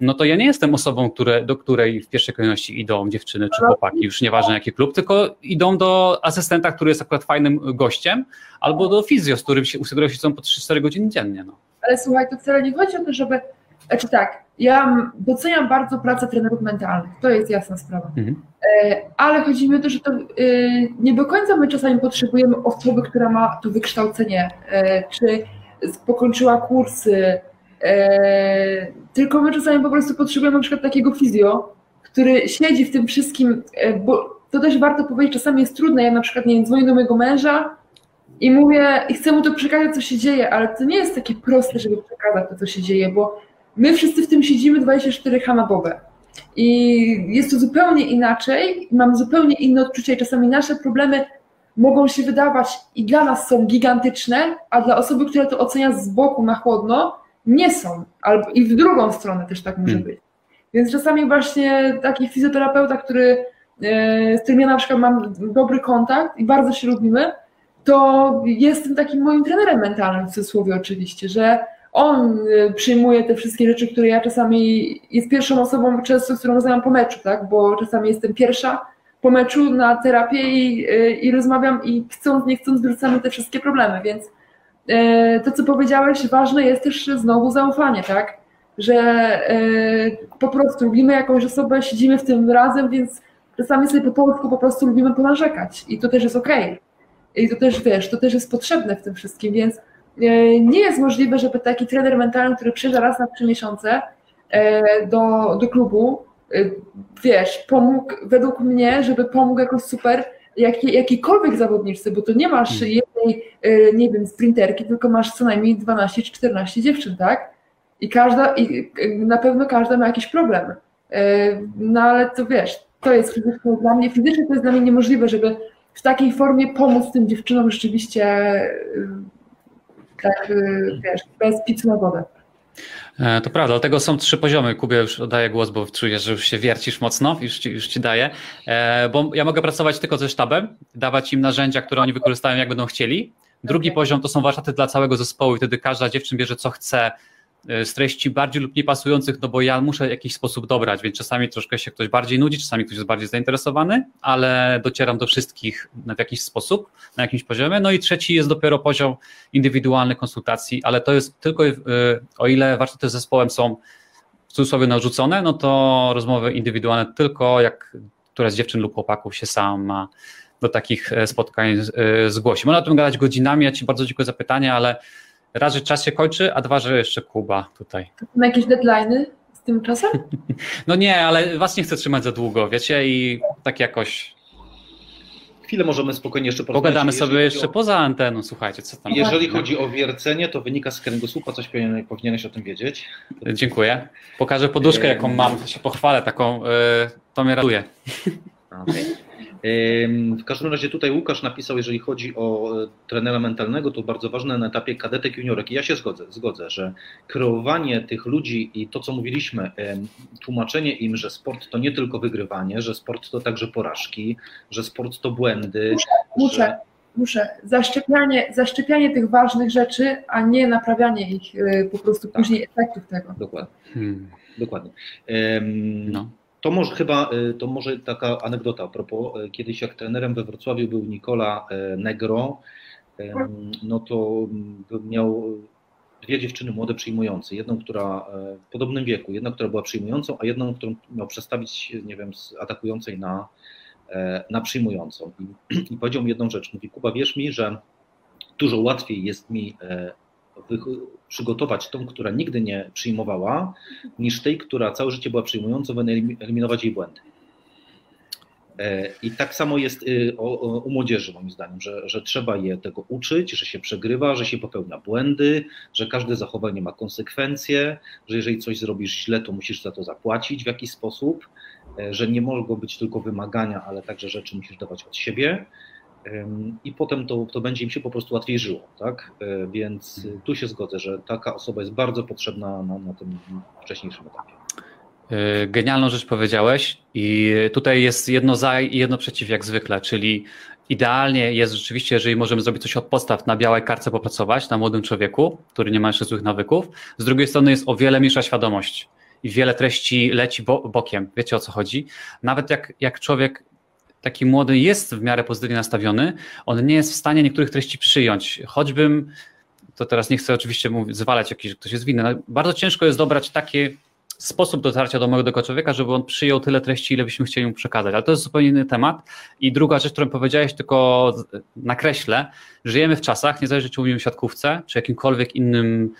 no to ja nie jestem osobą, które, do której w pierwszej kolejności idą dziewczyny czy chłopaki, już nieważne jaki klub, tylko idą do asystenta, który jest akurat fajnym gościem, albo do fizjo, z którym się, u którego siedzą po 3-4 godziny dziennie. No. Ale słuchaj, to wcale nie chodzi o to, żeby, znaczy tak, ja doceniam bardzo pracę trenerów mentalnych, to jest jasna sprawa, mhm. E, ale chodzi mi o to, że to e, nie do końca my czasami potrzebujemy osoby, która ma to wykształcenie, e, czy pokończyła kursy, E, tylko my czasami po prostu potrzebujemy na przykład takiego fizjo, który siedzi w tym wszystkim, e, bo to też warto powiedzieć, czasami jest trudne. Ja na przykład nie wiem, dzwonię do mojego męża i mówię, i chcę mu to przekazać, co się dzieje, ale to nie jest takie proste, żeby przekazać to, co się dzieje, bo my wszyscy w tym siedzimy 24 h na dobę. I jest to zupełnie inaczej, mam zupełnie inne odczucia i czasami nasze problemy mogą się wydawać i dla nas są gigantyczne, a dla osoby, która to ocenia z boku na chłodno, nie są. Albo i w drugą stronę też tak może hmm. być. Więc czasami właśnie taki fizjoterapeuta, który, e, z którym ja na przykład mam dobry kontakt i bardzo się lubimy, to jestem takim moim trenerem mentalnym w cudzysłowie oczywiście, że on e, przyjmuje te wszystkie rzeczy, które ja czasami jest pierwszą osobą często, z którą rozmawiam po meczu, tak? Bo czasami jestem pierwsza po meczu na terapię i, e, i rozmawiam i chcąc, nie chcąc wrzucamy te wszystkie problemy, więc to, co powiedziałeś, ważne jest też znowu zaufanie, tak? Że e, po prostu lubimy jakąś osobę, siedzimy w tym razem, więc czasami sobie po polsku po prostu lubimy ponarzekać i to też jest okej. Okay. I to też, wiesz, to też jest potrzebne w tym wszystkim, więc e, nie jest możliwe, żeby taki trener mentalny, który przyjeżdża raz na trzy miesiące do, do klubu, wiesz, pomógł według mnie, żeby pomógł jakoś super jak, jakiejkolwiek zawodniczce, bo to nie masz hmm. jednej, e, nie wiem, sprinterki, tylko masz co najmniej 12 czy 14 dziewczyn, tak? I każda, i e, na pewno każda ma jakiś problem. E, no ale to wiesz, to jest fizycznie dla mnie, fizycznie to jest dla mnie niemożliwe, żeby w takiej formie pomóc tym dziewczynom rzeczywiście tak, wiesz, bez picu na wodę. E, to prawda, dlatego są trzy poziomy. Kubie już oddaję głos, bo czuję, że już się wiercisz mocno, już ci, już ci daję. E, bo ja mogę pracować tylko ze sztabem, dawać im narzędzia, które oni wykorzystają jak będą chcieli, Drugi Okay. poziom to są warsztaty dla całego zespołu i wtedy każda dziewczyn bierze co chce z treści bardziej lub nie pasujących, no bo ja muszę w jakiś sposób dobrać, więc czasami troszkę się ktoś bardziej nudzi, czasami ktoś jest bardziej zainteresowany, ale docieram do wszystkich w jakiś sposób, na jakimś poziomie. No i trzeci jest dopiero poziom indywidualnej konsultacji, ale to jest tylko y, o ile warsztaty z zespołem są w cudzysłowie narzucone, no to rozmowy indywidualne tylko jak któraś z dziewczyn lub chłopaków się sama do takich e, spotkań e, zgłosi. Można o tym gadać godzinami, ja Ci bardzo dziękuję za pytanie, ale raz, że czas się kończy, a dwa, że jeszcze Kuba tutaj. Na jakieś deadline'y z tym czasem? [laughs] No nie, ale Was nie chcę trzymać za długo, wiecie, i tak jakoś Chwilę możemy spokojnie jeszcze porozmawiać. pogadamy sobie jeszcze o- poza anteną, słuchajcie, co tam. Jeżeli chodzi o wiercenie, to wynika z kręgosłupa, coś powinien- powinieneś o tym wiedzieć. Dziękuję. Pokażę poduszkę, jaką mam, się pochwalę, taką, e, to mnie raduje. Okej. W każdym razie tutaj Łukasz napisał, jeżeli chodzi o e, trenera mentalnego, to bardzo ważne na etapie kadetek, juniorek. I ja się zgodzę, zgodzę, że kreowanie tych ludzi i to, co mówiliśmy, tłumaczenie im, że sport to nie tylko wygrywanie, że sport to także porażki, że sport to błędy. Muszę, Że, muszę. Zaszczepianie, zaszczepianie tych ważnych rzeczy, a nie naprawianie ich y, po prostu Tak. później efektów tego. dokładnie, Hmm. dokładnie. Ym, No. To może chyba, y, to może taka anegdota a propos, y, kiedyś jak trenerem we Wrocławiu był Nicola y, Negro, no to mm, miał dwie dziewczyny młode przyjmujące, jedną, która y, w podobnym wieku, jedna, która była przyjmującą, a jedną, którą miał przestawić, nie wiem, z atakującej na, e, na przyjmującą. I, [clears throat] I powiedział mi jedną rzecz, mówi, Kuba, wierz mi, że dużo łatwiej jest mi e, przygotować tą, która nigdy nie przyjmowała, niż tej, która całe życie była przyjmującą, wyeliminować jej błędy. E, I tak samo jest y, u młodzieży, moim zdaniem, że, że trzeba je tego uczyć, że się przegrywa, że się popełnia błędy, że każde zachowanie ma konsekwencje, że jeżeli coś zrobisz źle, to musisz za to zapłacić w jakiś sposób, e, że nie mogą być tylko wymagania, ale także rzeczy musisz dawać od siebie. I potem to, to będzie im się po prostu łatwiej żyło, tak? E, Więc y, tu się zgodzę, że taka osoba jest bardzo potrzebna na, na tym wcześniejszym etapie. Y, Genialną rzecz powiedziałeś i tutaj jest jedno za i jedno przeciw jak zwykle, czyli idealnie jest rzeczywiście, jeżeli możemy zrobić coś od podstaw, na białej kartce popracować, na młodym człowieku, który nie ma jeszcze złych nawyków. Z drugiej strony jest o wiele mniejsza świadomość i wiele treści leci bo bokiem. Wiecie o co chodzi? Nawet jak, jak człowiek taki młody jest w miarę pozytywnie nastawiony, on nie jest w stanie niektórych treści przyjąć. Choćbym, to teraz nie chcę oczywiście mówić, zwalać jakiś, że ktoś jest winny, ale bardzo ciężko jest dobrać taki sposób dotarcia do młodego człowieka, żeby on przyjął tyle treści, ile byśmy chcieli mu przekazać. Ale to jest zupełnie inny temat. I druga rzecz, którą powiedziałeś, tylko nakreślę, żyjemy w czasach, niezależnie czy mówimy o siatkówce, czy jakimkolwiek innym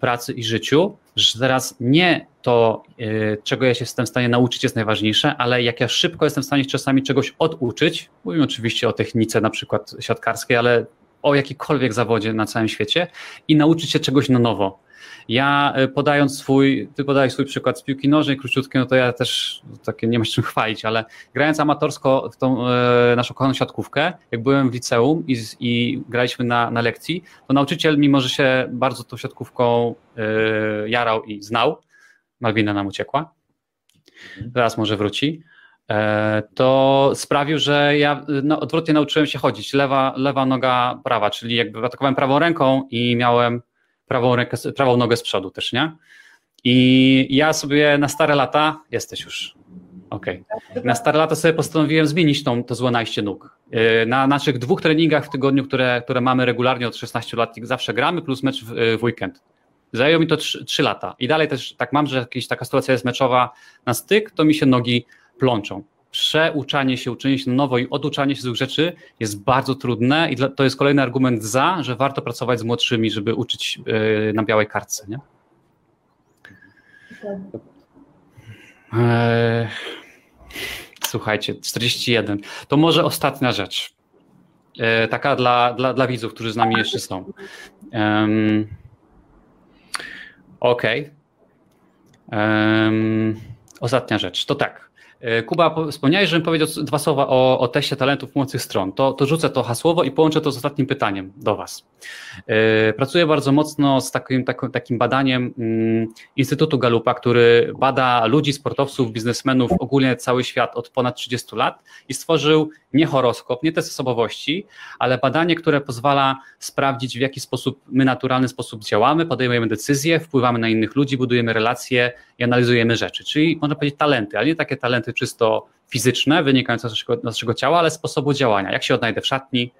pracy i życiu, że teraz nie to, y, czego ja się jestem w stanie nauczyć, jest najważniejsze, ale jak ja szybko jestem w stanie czasami czegoś oduczyć. Mówimy oczywiście o technice, na przykład siatkarskiej, ale o jakikolwiek zawodzie na całym świecie i nauczyć się czegoś na nowo. Ja y, podając swój, ty podajesz swój przykład z piłki nożnej, króciutkie, no to ja też takie nie ma się czym chwalić, ale grając amatorsko w tą e, naszą kochaną siatkówkę, jak byłem w liceum i, i graliśmy na, na lekcji, to nauczyciel, mimo że się bardzo tą siatkówką e, jarał i znał, Malwina nam uciekła, teraz może wróci, e, to sprawił, że ja no, odwrotnie nauczyłem się chodzić. Lewa, lewa noga prawa, czyli jakby atakowałem prawą ręką i miałem prawą, rękę, prawą nogę z przodu też, nie? I ja sobie na stare lata, jesteś już, okej, na stare lata sobie postanowiłem zmienić tą, to złe najście nóg. Yy, Na naszych dwóch treningach w tygodniu, które, które mamy regularnie od 16 lat, zawsze gramy, plus mecz w, w weekend. Zajęło mi to 3, 3 lata. I dalej też tak mam, że jakaś taka sytuacja jest meczowa na styk, to mi się nogi plączą. Przeuczanie się, uczenie się na nowo i oduczanie się złych rzeczy jest bardzo trudne i to jest kolejny argument za, że warto pracować z młodszymi, żeby uczyć yy, na białej kartce. Nie? Eee, Słuchajcie, 41. To może ostatnia rzecz. E, taka dla, dla, dla widzów, którzy z nami jeszcze są. Um, Okej. Em, ostatnia rzecz. To tak. E, Kuba, wspomniałeś, żebym powiedział dwa słowa o, o teście talentów mocnych stron. To, to rzucę to hasłowo i połączę to z ostatnim pytaniem do Was. E, pracuję bardzo mocno z takim, takim, takim badaniem mm, Instytutu Galupa, który bada ludzi, sportowców, biznesmenów, ogólnie cały świat od ponad 30 lat i stworzył nie horoskop, nie test osobowości, ale badanie, które pozwala sprawdzić, w jaki sposób my naturalny sposób działamy, podejmujemy decyzje, wpływamy na innych ludzi, budujemy relacje i analizujemy rzeczy. Czyli można powiedzieć talenty, ale nie takie talenty czysto fizyczne, wynikające z naszego, naszego ciała, ale sposobu działania. Jak się odnajdę w szatni,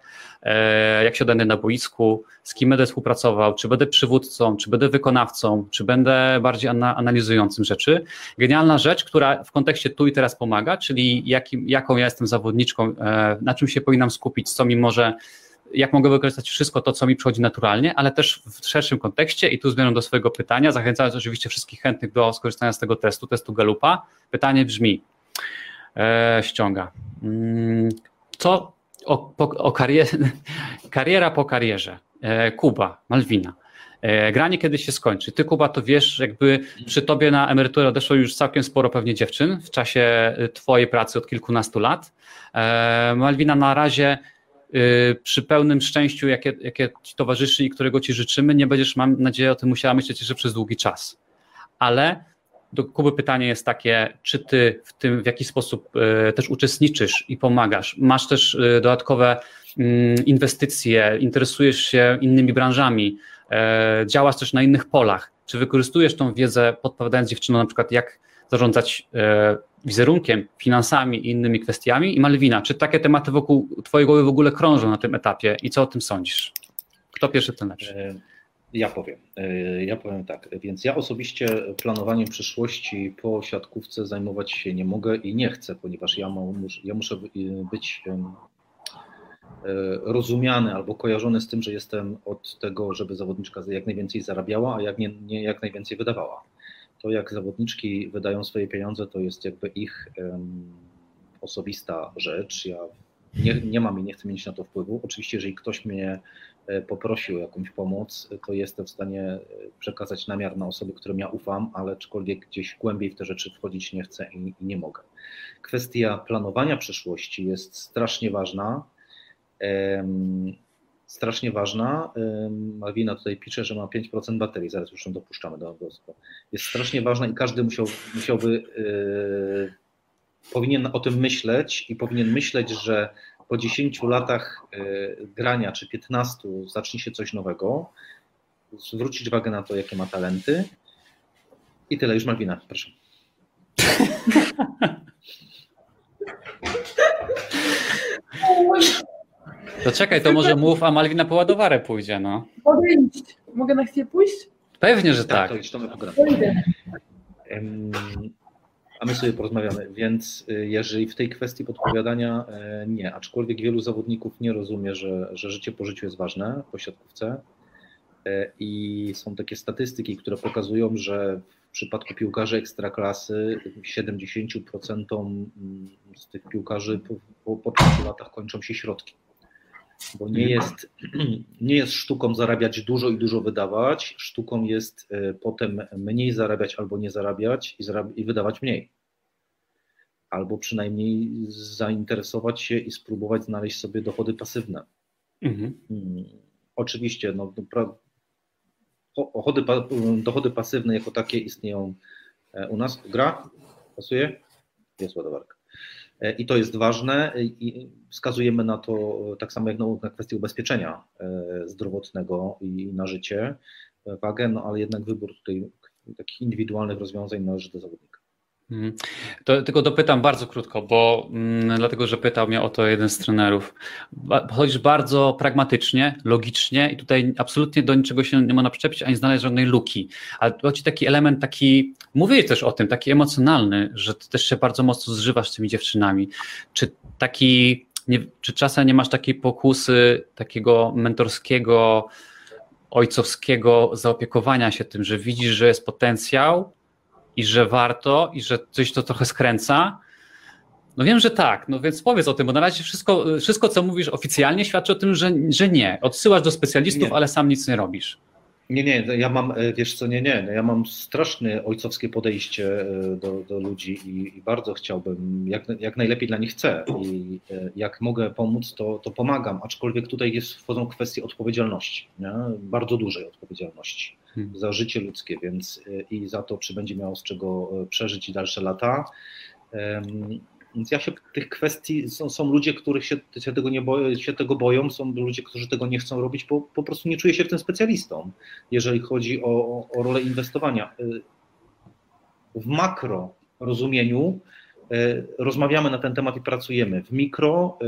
e, jak się odnajdę na boisku, z kim będę współpracował, czy będę przywódcą, czy będę wykonawcą, czy będę bardziej analizującym rzeczy. Genialna rzecz, która w kontekście tu i teraz pomaga, czyli jakim, jaką ja jestem zawodniczką, e, na czym się powinnam skupić, co mi może jak mogę wykorzystać wszystko to, co mi przychodzi naturalnie, ale też w szerszym kontekście i tu zmierzam do swojego pytania, zachęcając oczywiście wszystkich chętnych do skorzystania z tego testu, testu Galupa. Pytanie brzmi, ściąga, mm, co o, po, o karierze, [laughs] kariera po karierze, e, Kuba, Malwina, e, granie kiedy się skończy. Ty, Kuba, to wiesz, jakby przy tobie na emeryturę odeszło już całkiem sporo pewnie dziewczyn w czasie y, twojej pracy od kilkunastu lat. E, Malwina na razie Y, przy pełnym szczęściu, jakie, jakie ci towarzyszy i którego ci życzymy, nie będziesz, mam nadzieję, o tym musiała myśleć jeszcze przez długi czas. Ale do Kuby pytanie jest takie, czy ty w tym w jakiś sposób y, też uczestniczysz i pomagasz? Masz też y, dodatkowe mm, inwestycje, interesujesz się innymi branżami, działasz też na innych polach. Czy wykorzystujesz tą wiedzę, podpowiadając dziewczynom na przykład, jak zarządzać wizerunkiem, finansami i innymi kwestiami. I Malwina, czy takie tematy wokół Twojej głowy w ogóle krążą na tym etapie i co o tym sądzisz? Kto pierwszy, ten lepszy? Ja powiem. E, ja powiem tak. Więc ja osobiście planowaniem przyszłości po siatkówce zajmować się nie mogę i nie chcę, ponieważ ja, ja muszę być e, rozumiany albo kojarzony z tym, że jestem od tego, żeby zawodniczka jak najwięcej zarabiała, a jak nie, nie jak najwięcej wydawała to jak zawodniczki wydają swoje pieniądze, to jest jakby ich um, osobista rzecz. Ja nie, nie mam i nie chcę mieć na to wpływu. Oczywiście, jeżeli ktoś mnie poprosił o jakąś pomoc, to jestem w stanie e, przekazać namiar na osoby, którym ja ufam, ale aczkolwiek gdzieś głębiej w te rzeczy wchodzić nie chcę i, nie mogę. Kwestia planowania przyszłości jest strasznie ważna strasznie ważna. Malwina tutaj pisze, że ma 5% baterii, zaraz już ją dopuszczamy do głosu. Jest strasznie ważna i każdy musiał, musiałby, yy, powinien o tym myśleć i powinien myśleć, że po 10 latach yy, grania czy 15 zacznie się coś nowego, zwrócić uwagę na to, jakie ma talenty. I tyle, już Malwina, proszę. To czekaj, to może mów, a Malwina po ładowarę pójdzie, no. Mogę iść. Mogę na chwilę pójść? Pewnie, że tak. tak. To my A my sobie porozmawiamy, więc y, jeżeli w tej kwestii podpowiadania e, nie, aczkolwiek wielu zawodników nie rozumie, że, że życie po życiu jest ważne po siatkówce e, i są takie statystyki, które pokazują, że w przypadku piłkarzy ekstraklasy 70% z tych piłkarzy po, po 5 latach kończą się środki bo nie jest, [clears throat] nie jest sztuką zarabiać dużo i dużo wydawać, sztuką jest e, potem mniej zarabiać albo nie zarabiać i, zarab i wydawać mniej. Albo przynajmniej zainteresować się i spróbować znaleźć sobie dochody pasywne. Mhm. Hmm. Oczywiście, no, dochody, dochody pasywne jako takie istnieją e, u nas. Gra? Pasuje? Jest ładowarka. E, I to jest ważne i wskazujemy na to tak samo jak na kwestię ubezpieczenia e, zdrowotnego i na życie wagę, no ale jednak wybór tutaj takich indywidualnych rozwiązań należy do zawodnika. Mhm. To, tylko dopytam bardzo krótko, bo mm, dlatego, że pytał mnie o to jeden z trenerów. Chodzisz bardzo pragmatycznie, logicznie i tutaj absolutnie do niczego się nie można przyczepić, ani znaleźć żadnej luki. Ale chodzi taki element taki, mówię też o tym, taki emocjonalny, że ty też się bardzo mocno zżywasz z tymi dziewczynami. Czy taki, nie, czy czasem nie masz takiej pokusy, takiego mentorskiego, ojcowskiego zaopiekowania się tym, że widzisz, że jest potencjał, i że warto i że coś to trochę skręca? No wiem, że tak, no więc powiedz o tym, bo na razie wszystko, wszystko co mówisz oficjalnie świadczy o tym, że, że nie. Odsyłasz do specjalistów, nie. ale sam nic nie robisz. Nie, nie, ja mam, e, wiesz co, nie, nie, ja mam straszne ojcowskie podejście e, do, do ludzi i, i, bardzo chciałbym, jak, jak najlepiej dla nich chcę i e, jak mogę pomóc, to, to pomagam, aczkolwiek tutaj jest, wchodzą kwestie odpowiedzialności, nie? bardzo dużej odpowiedzialności. Za życie ludzkie, więc i za to, czy będzie miało z czego przeżyć dalsze lata. Więc ja się tych kwestii, są, są ludzie, których się, się, tego nie boją, się tego boją, są ludzie, którzy tego nie chcą robić, bo po prostu nie czuję się w tym specjalistą, jeżeli chodzi o, o rolę inwestowania. Y, w makro rozumieniu E, rozmawiamy na ten temat i pracujemy. W mikro e,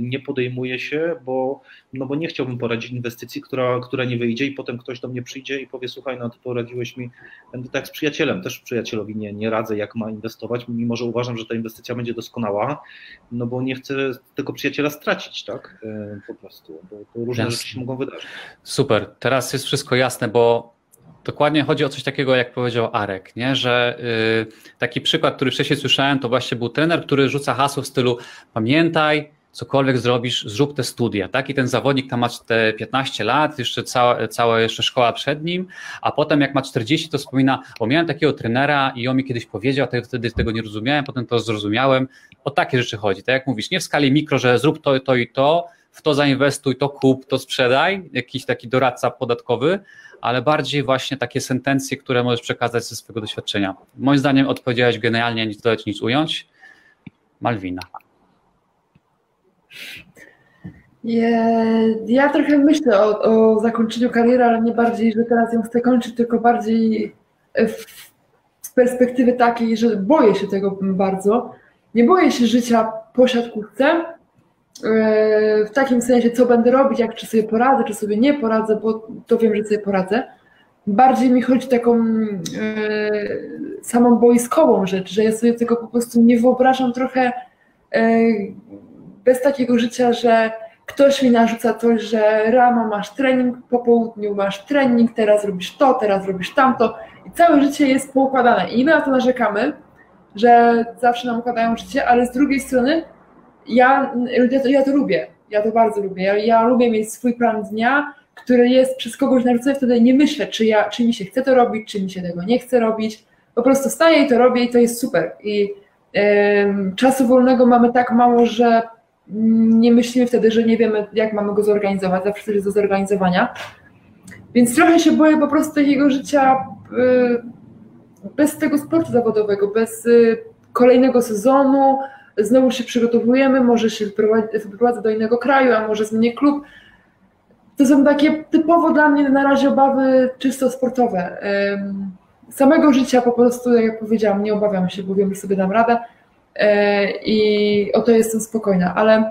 nie podejmuję się, bo, no bo nie chciałbym poradzić inwestycji, która, która nie wyjdzie i potem ktoś do mnie przyjdzie i powie, słuchaj, no ty poradziłeś mi, będę tak z przyjacielem, też przyjacielowi nie, nie radzę, jak ma inwestować, mimo że uważam, że ta inwestycja będzie doskonała, no bo nie chcę tego przyjaciela stracić, tak, e, po prostu, bo, bo różne Jasne. rzeczy się mogą wydarzyć. Super, teraz jest wszystko jasne, bo Dokładnie chodzi o coś takiego, jak powiedział Arek, nie? że yy, taki przykład, który wcześniej słyszałem, to właśnie był trener, który rzuca hasło w stylu pamiętaj, cokolwiek zrobisz, zrób te studia, tak? I ten zawodnik tam ma te 15 lat, jeszcze cała, cała jeszcze szkoła przed nim, a potem jak ma 40, to wspomina, o miałem takiego trenera i on mi kiedyś powiedział, a wtedy tego nie rozumiałem, potem to zrozumiałem. O takie rzeczy chodzi, tak jak mówisz, nie w skali mikro, że zrób to, to i to, w to zainwestuj, to kup, to sprzedaj, jakiś taki doradca podatkowy, ale bardziej właśnie takie sentencje, które możesz przekazać ze swojego doświadczenia. Moim zdaniem odpowiedziałeś genialnie, nic dodać, nic ująć. Malwina. Ja trochę myślę o, o zakończeniu kariery, ale nie bardziej, że teraz ją chcę kończyć, tylko bardziej z perspektywy takiej, że boję się tego bardzo. Nie boję się życia po siatkówce, w takim sensie, co będę robić, jak czy sobie poradzę, czy sobie nie poradzę, bo to wiem, że sobie poradzę. Bardziej mi chodzi taką e, samą boiskową rzecz, że ja sobie tego po prostu nie wyobrażam trochę e, bez takiego życia, że ktoś mi narzuca coś, że rano masz trening, po południu masz trening, teraz robisz to, teraz robisz tamto i całe życie jest poukładane. I my na to narzekamy, że zawsze nam układają życie, ale z drugiej strony ja, ja, to, ja to lubię, ja to bardzo lubię. Ja, ja lubię mieć swój plan dnia, który jest przez kogoś narzucony, wtedy nie myślę, czy, ja, czy mi się chce to robić, czy mi się tego nie chce robić. Po prostu staję i to robię i to jest super. I ym, czasu wolnego mamy tak mało, że nie myślimy wtedy, że nie wiemy, jak mamy go zorganizować. Zawsze jest do zorganizowania. Więc trochę się boję po prostu takiego życia y, bez tego sportu zawodowego, bez y, kolejnego sezonu, znowu się przygotowujemy, może się wyprowadzę do innego kraju, a może zmienię klub. To są takie typowo dla mnie na razie obawy czysto sportowe. Samego życia po prostu, jak powiedziałam, nie obawiam się, bo wiem, że sobie dam radę e, i o to jestem spokojna, ale,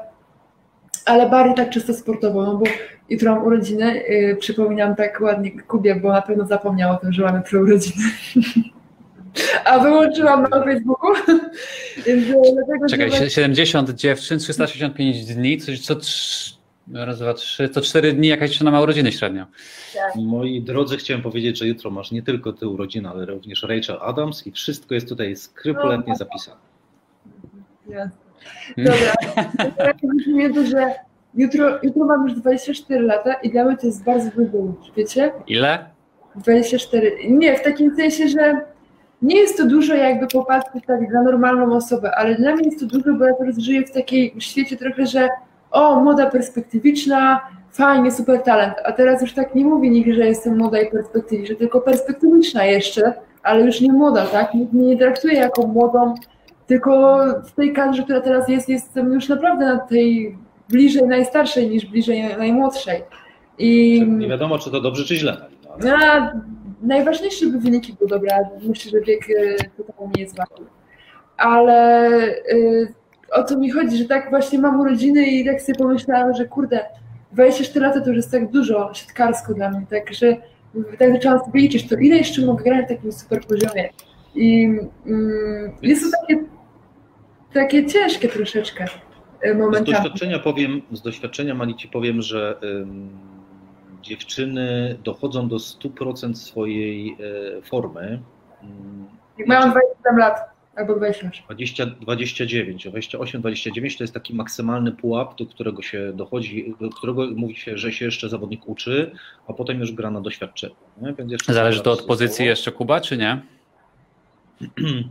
ale bardziej tak czysto sportowo, no bo jutro mam urodziny, y, przypominam tak ładnie Kubie, bo na pewno zapomniał o tym, że mam jutro urodziny. [laughs] A wyłączyłam na Facebooku. [laughs] dlatego, Czekaj, że... 70 dziewczyn, 365 dni, coś co raz, dwa, trzy, to cztery dni jakaś dziewczyna ma urodziny średnio. Tak. Moi drodzy, chciałem powiedzieć, że jutro masz nie tylko ty urodziny, ale również Rachel Adams i wszystko jest tutaj skrupulatnie zapisane. Jasne. Dobra. to, że jutro, jutro mam już 24 lata i dla mnie to jest bardzo dużo, wiecie? Ile? 24. Nie, w takim sensie, że nie jest to dużo jakby popatrzeć tak na normalną osobę, ale dla mnie jest to dużo, bo ja teraz żyję w takiej świecie trochę, że o, moda perspektywiczna, fajnie, super talent, a teraz już tak nie mówię nikt, że jestem młoda i perspektywiczna, tylko perspektywiczna jeszcze, ale już nie młoda, tak? Nikt mnie nie traktuje jako młodą, tylko w tej kadrze, która teraz jest, jestem już naprawdę na tej bliżej najstarszej niż bliżej najmłodszej. I... Nie wiadomo, czy to dobrze, czy źle. No, ale najważniejsze, by wyniki były dobre, myślę, że wiek y, tutaj nie jest ważny. Ale y, o co mi chodzi, że tak właśnie mam urodziny i tak sobie pomyślałam, że kurde, 24 lata to już jest tak dużo siatkarsko dla mnie, tak, że tak zaczęłam sobie liczyć, to ile jeszcze mogę grać na takim super poziomie. I mm, jest to takie, takie ciężkie troszeczkę momentami. Z doświadczenia powiem, z doświadczenia Mali ci powiem, że dziewczyny dochodzą do 100% swojej e, formy. Jak mają 27 lat. Albo 28. 20, 29, 28, 29 to jest taki maksymalny pułap, do którego się dochodzi, do którego mówi się, że się jeszcze zawodnik uczy, a potem już gra na doświadczeniu. Nie? Więc jeszcze Zależy to od pozycji jeszcze Kuba, czy nie? [clears throat]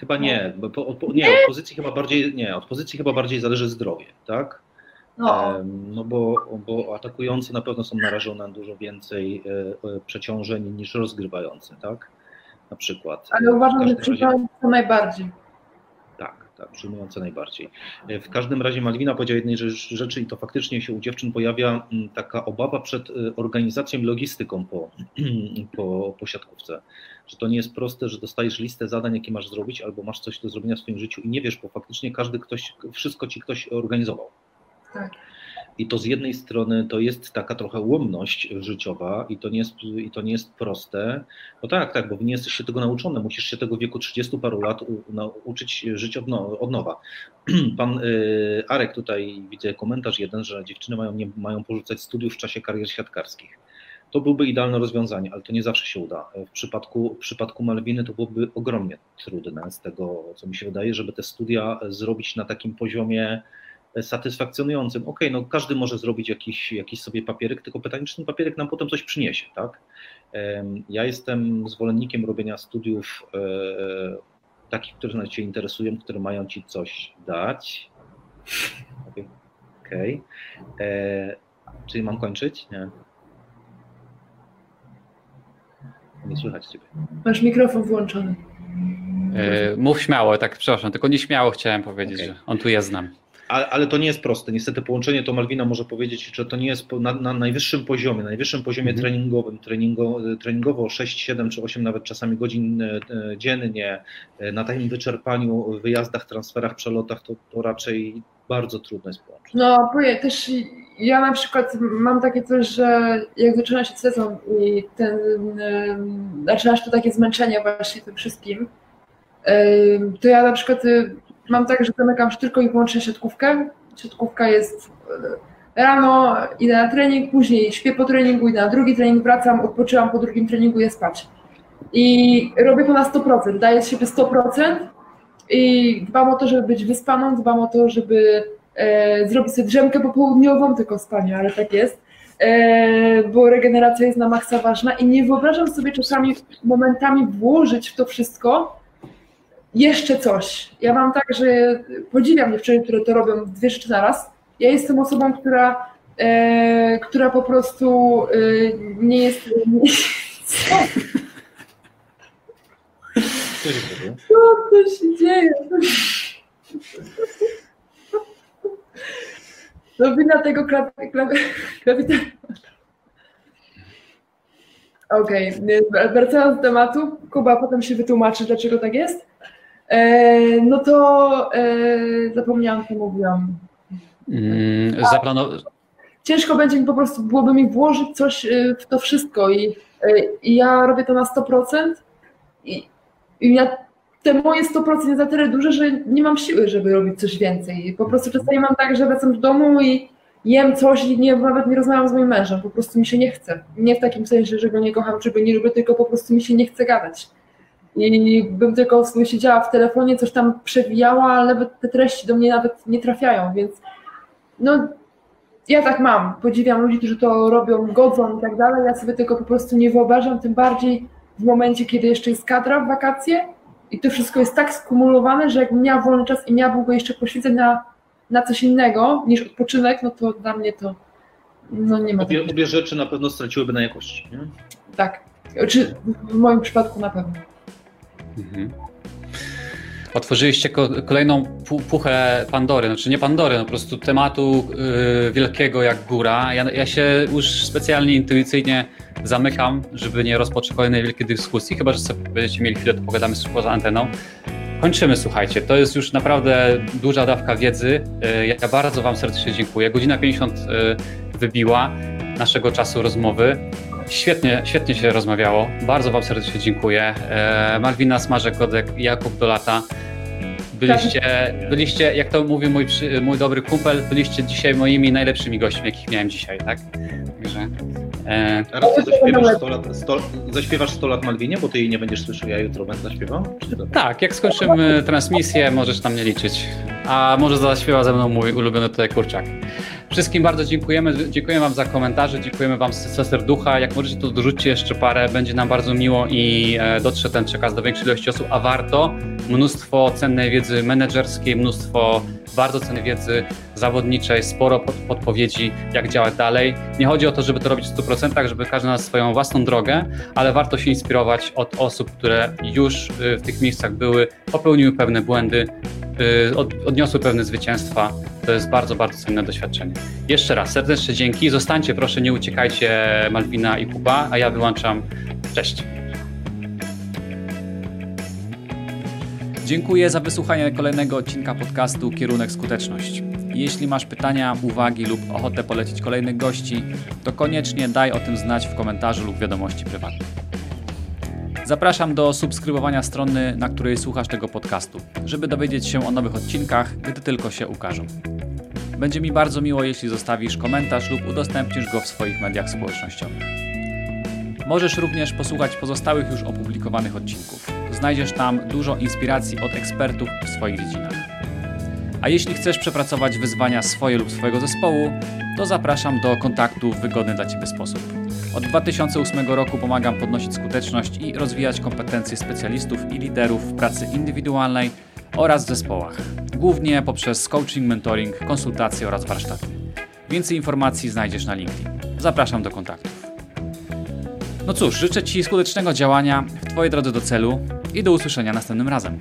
Chyba nie, bo po, po, nie, od pozycji chyba bardziej, nie, od pozycji chyba bardziej zależy zdrowie, tak? No, No bo, bo atakujący na pewno są narażone na dużo więcej e, e, przeciążeń niż rozgrywający, tak? Na przykład. ale W uważam, że każdym razie- najbardziej. Tak, tak, przyjmujące najbardziej. E, W każdym razie Malwina powiedziała jednej rzecz- rzeczy i to faktycznie się u dziewczyn pojawia taka obawa przed e, organizacją i logistyką po, [clears throat] po, po siatkówce. Że to nie jest proste, że dostajesz listę zadań, jakie masz zrobić, albo masz coś do zrobienia w swoim życiu i nie wiesz, bo faktycznie każdy ktoś, wszystko ci ktoś organizował. Tak. I to z jednej strony to jest taka trochę ułomność życiowa i to nie jest, i to nie jest proste. No tak, tak, bo nie jesteście tego nauczone, musisz się tego w wieku 30 paru lat u, nauczyć żyć od, no, od nowa. [clears throat] Pan y, Arek tutaj widzę komentarz jeden, że dziewczyny mają, nie, mają porzucać studiów w czasie karier siatkarskich. To byłby idealne rozwiązanie, ale to nie zawsze się uda. W przypadku, w przypadku Malwiny to byłoby ogromnie trudne z tego, co mi się wydaje, żeby te studia zrobić na takim poziomie satysfakcjonującym. Okej, no każdy może zrobić jakiś, jakiś sobie papierek, tylko pytanie, czy ten papierek nam potem coś przyniesie, tak? Ja jestem zwolennikiem robienia studiów e, takich, które nas Cię interesują, które mają Ci coś dać. Okej. E, Czyli mam kończyć? Nie. Nie słychać Ciebie. Masz mikrofon włączony. Yy, mów śmiało, tak, przepraszam, tylko nieśmiało chciałem powiedzieć, Okej. że on tu jest z nami. Ale, ale to nie jest proste. Niestety połączenie to Malwina może powiedzieć, że to nie jest na, na najwyższym poziomie, najwyższym poziomie Mhm. treningowym, treningo, treningowo 6, 7 czy 8 nawet czasami godzin e, e, dziennie, e, na takim wyczerpaniu, wyjazdach, transferach, przelotach, to, to raczej bardzo trudno jest połączyć. No, też ja na przykład mam takie coś, że jak zaczyna się sezon i ten, zaczynasz to takie zmęczenie właśnie tym wszystkim, to ja na przykład mam tak, że zamykam tylko i wyłącznie siatkówkę. Siatkówka jest y, rano, idę na trening, później śpię po treningu, idę na drugi trening, wracam, odpoczywam po drugim treningu, idę spać. I robię to na 100%, daję z siebie 100% i dbam o to, żeby być wyspaną, dbam o to, żeby e, zrobić sobie drzemkę popołudniową, tylko spanie, ale tak jest, e, bo regeneracja jest na maksa ważna i nie wyobrażam sobie czasami momentami włożyć w to wszystko jeszcze coś. Ja mam tak, że podziwiam dziewczyny, które to robią dwie rzeczy naraz. Ja jestem osobą, która, e, która po prostu e, nie jest... Co Co się dzieje? to się dzieje? To wina tego klawita. Okej, okay. wracając do tematu, Kuba potem się wytłumaczy, dlaczego tak jest. E, no to e, zapomniałam, co mówiłam. Mm, zaplano- Ciężko będzie mi po prostu, byłoby mi włożyć coś e, w to wszystko i, i ja robię to na 100% i, i ja, te moje 100% jest na tyle duże, że nie mam siły, żeby robić coś więcej. Po prostu czasami mam tak, że wracam do domu i jem coś i nie, nawet nie rozmawiam z moim mężem, po prostu mi się nie chce. Nie w takim sensie, że go nie kocham, czy go nie lubię, tylko po prostu mi się nie chce gadać. I bym tylko sobie siedziała w telefonie, coś tam przewijała, ale te treści do mnie nawet nie trafiają, więc no ja tak mam. Podziwiam ludzi, którzy to robią, godzą i tak dalej. Ja sobie tego po prostu nie wyobrażam, tym bardziej w momencie, kiedy jeszcze jest kadra w wakacje i to wszystko jest tak skumulowane, że jakbym miała wolny czas i miałabym go jeszcze poświęcać na, na coś innego niż odpoczynek, no to dla mnie to no nie ma Obie, obie rzeczy na pewno straciłyby na jakości. Nie? Tak. Czy w moim przypadku na pewno. Mhm. Otworzyliście ko- kolejną pu- puchę Pandory, znaczy nie Pandory, no po prostu tematu y, wielkiego jak góra. Ja, ja się już specjalnie intuicyjnie zamykam, żeby nie rozpocząć kolejnej wielkiej dyskusji, chyba że sobie będziecie mieli chwilę, to pogadamy sobie poza anteną. Kończymy, słuchajcie, to jest już naprawdę duża dawka wiedzy. Y, Ja bardzo Wam serdecznie dziękuję. Godzina 50 y, wybiła naszego czasu rozmowy. Świetnie, świetnie się rozmawiało. Bardzo Wam serdecznie dziękuję. E, Malwina Smażek-Kodek, Jakub Dolata. Byliście, byliście, jak to mówił mój, mój dobry kumpel, byliście dzisiaj moimi najlepszymi gośćmi, jakich miałem dzisiaj, tak? Także E, A raz zaśpiewasz 100 lat, 100, zaśpiewasz 100 lat Malwinie, bo ty jej nie będziesz słyszał, ja jutro będę zaśpiewał? Tak, jak skończymy transmisję, możesz tam nie liczyć. A może zaśpiewa ze mną mój ulubiony tutaj kurczak. Wszystkim bardzo dziękujemy. Dziękujemy Wam za komentarze, dziękujemy Wam z serducha. Jak możecie, to dorzućcie jeszcze parę, będzie nam bardzo miło i e, dotrze ten przekaz do większej ilości osób, a warto. Mnóstwo cennej wiedzy menedżerskiej, mnóstwo bardzo cennej wiedzy zawodniczej, sporo podpowiedzi, jak działać dalej. Nie chodzi o to, żeby to robić w 100%, żeby każdy na swoją własną drogę, ale warto się inspirować od osób, które już y, w tych miejscach były, popełniły pewne błędy, y, odniosły pewne zwycięstwa. To jest bardzo, bardzo cenne doświadczenie. Jeszcze raz serdeczne dzięki. Zostańcie proszę, nie uciekajcie Malwina i Kuba, a ja wyłączam. Cześć. Dziękuję za wysłuchanie kolejnego odcinka podcastu Kierunek Skuteczność. Jeśli masz pytania, uwagi lub ochotę polecić kolejnych gości, to koniecznie daj o tym znać w komentarzu lub wiadomości prywatnej. Zapraszam do subskrybowania strony, na której słuchasz tego podcastu, żeby dowiedzieć się o nowych odcinkach, gdy tylko się ukażą. Będzie mi bardzo miło, jeśli zostawisz komentarz lub udostępnisz go w swoich mediach społecznościowych. Możesz również posłuchać pozostałych już opublikowanych odcinków. Znajdziesz tam dużo inspiracji od ekspertów w swoich dziedzinach. A jeśli chcesz przepracować wyzwania swoje lub swojego zespołu, to zapraszam do kontaktu w wygodny dla Ciebie sposób. Od 2008 roku pomagam podnosić skuteczność i rozwijać kompetencje specjalistów i liderów w pracy indywidualnej oraz zespołach, głównie poprzez coaching, mentoring, konsultacje oraz warsztaty. Więcej informacji znajdziesz na LinkedIn. Zapraszam do kontaktów. No cóż, życzę Ci skutecznego działania w Twojej drodze do celu i do usłyszenia następnym razem.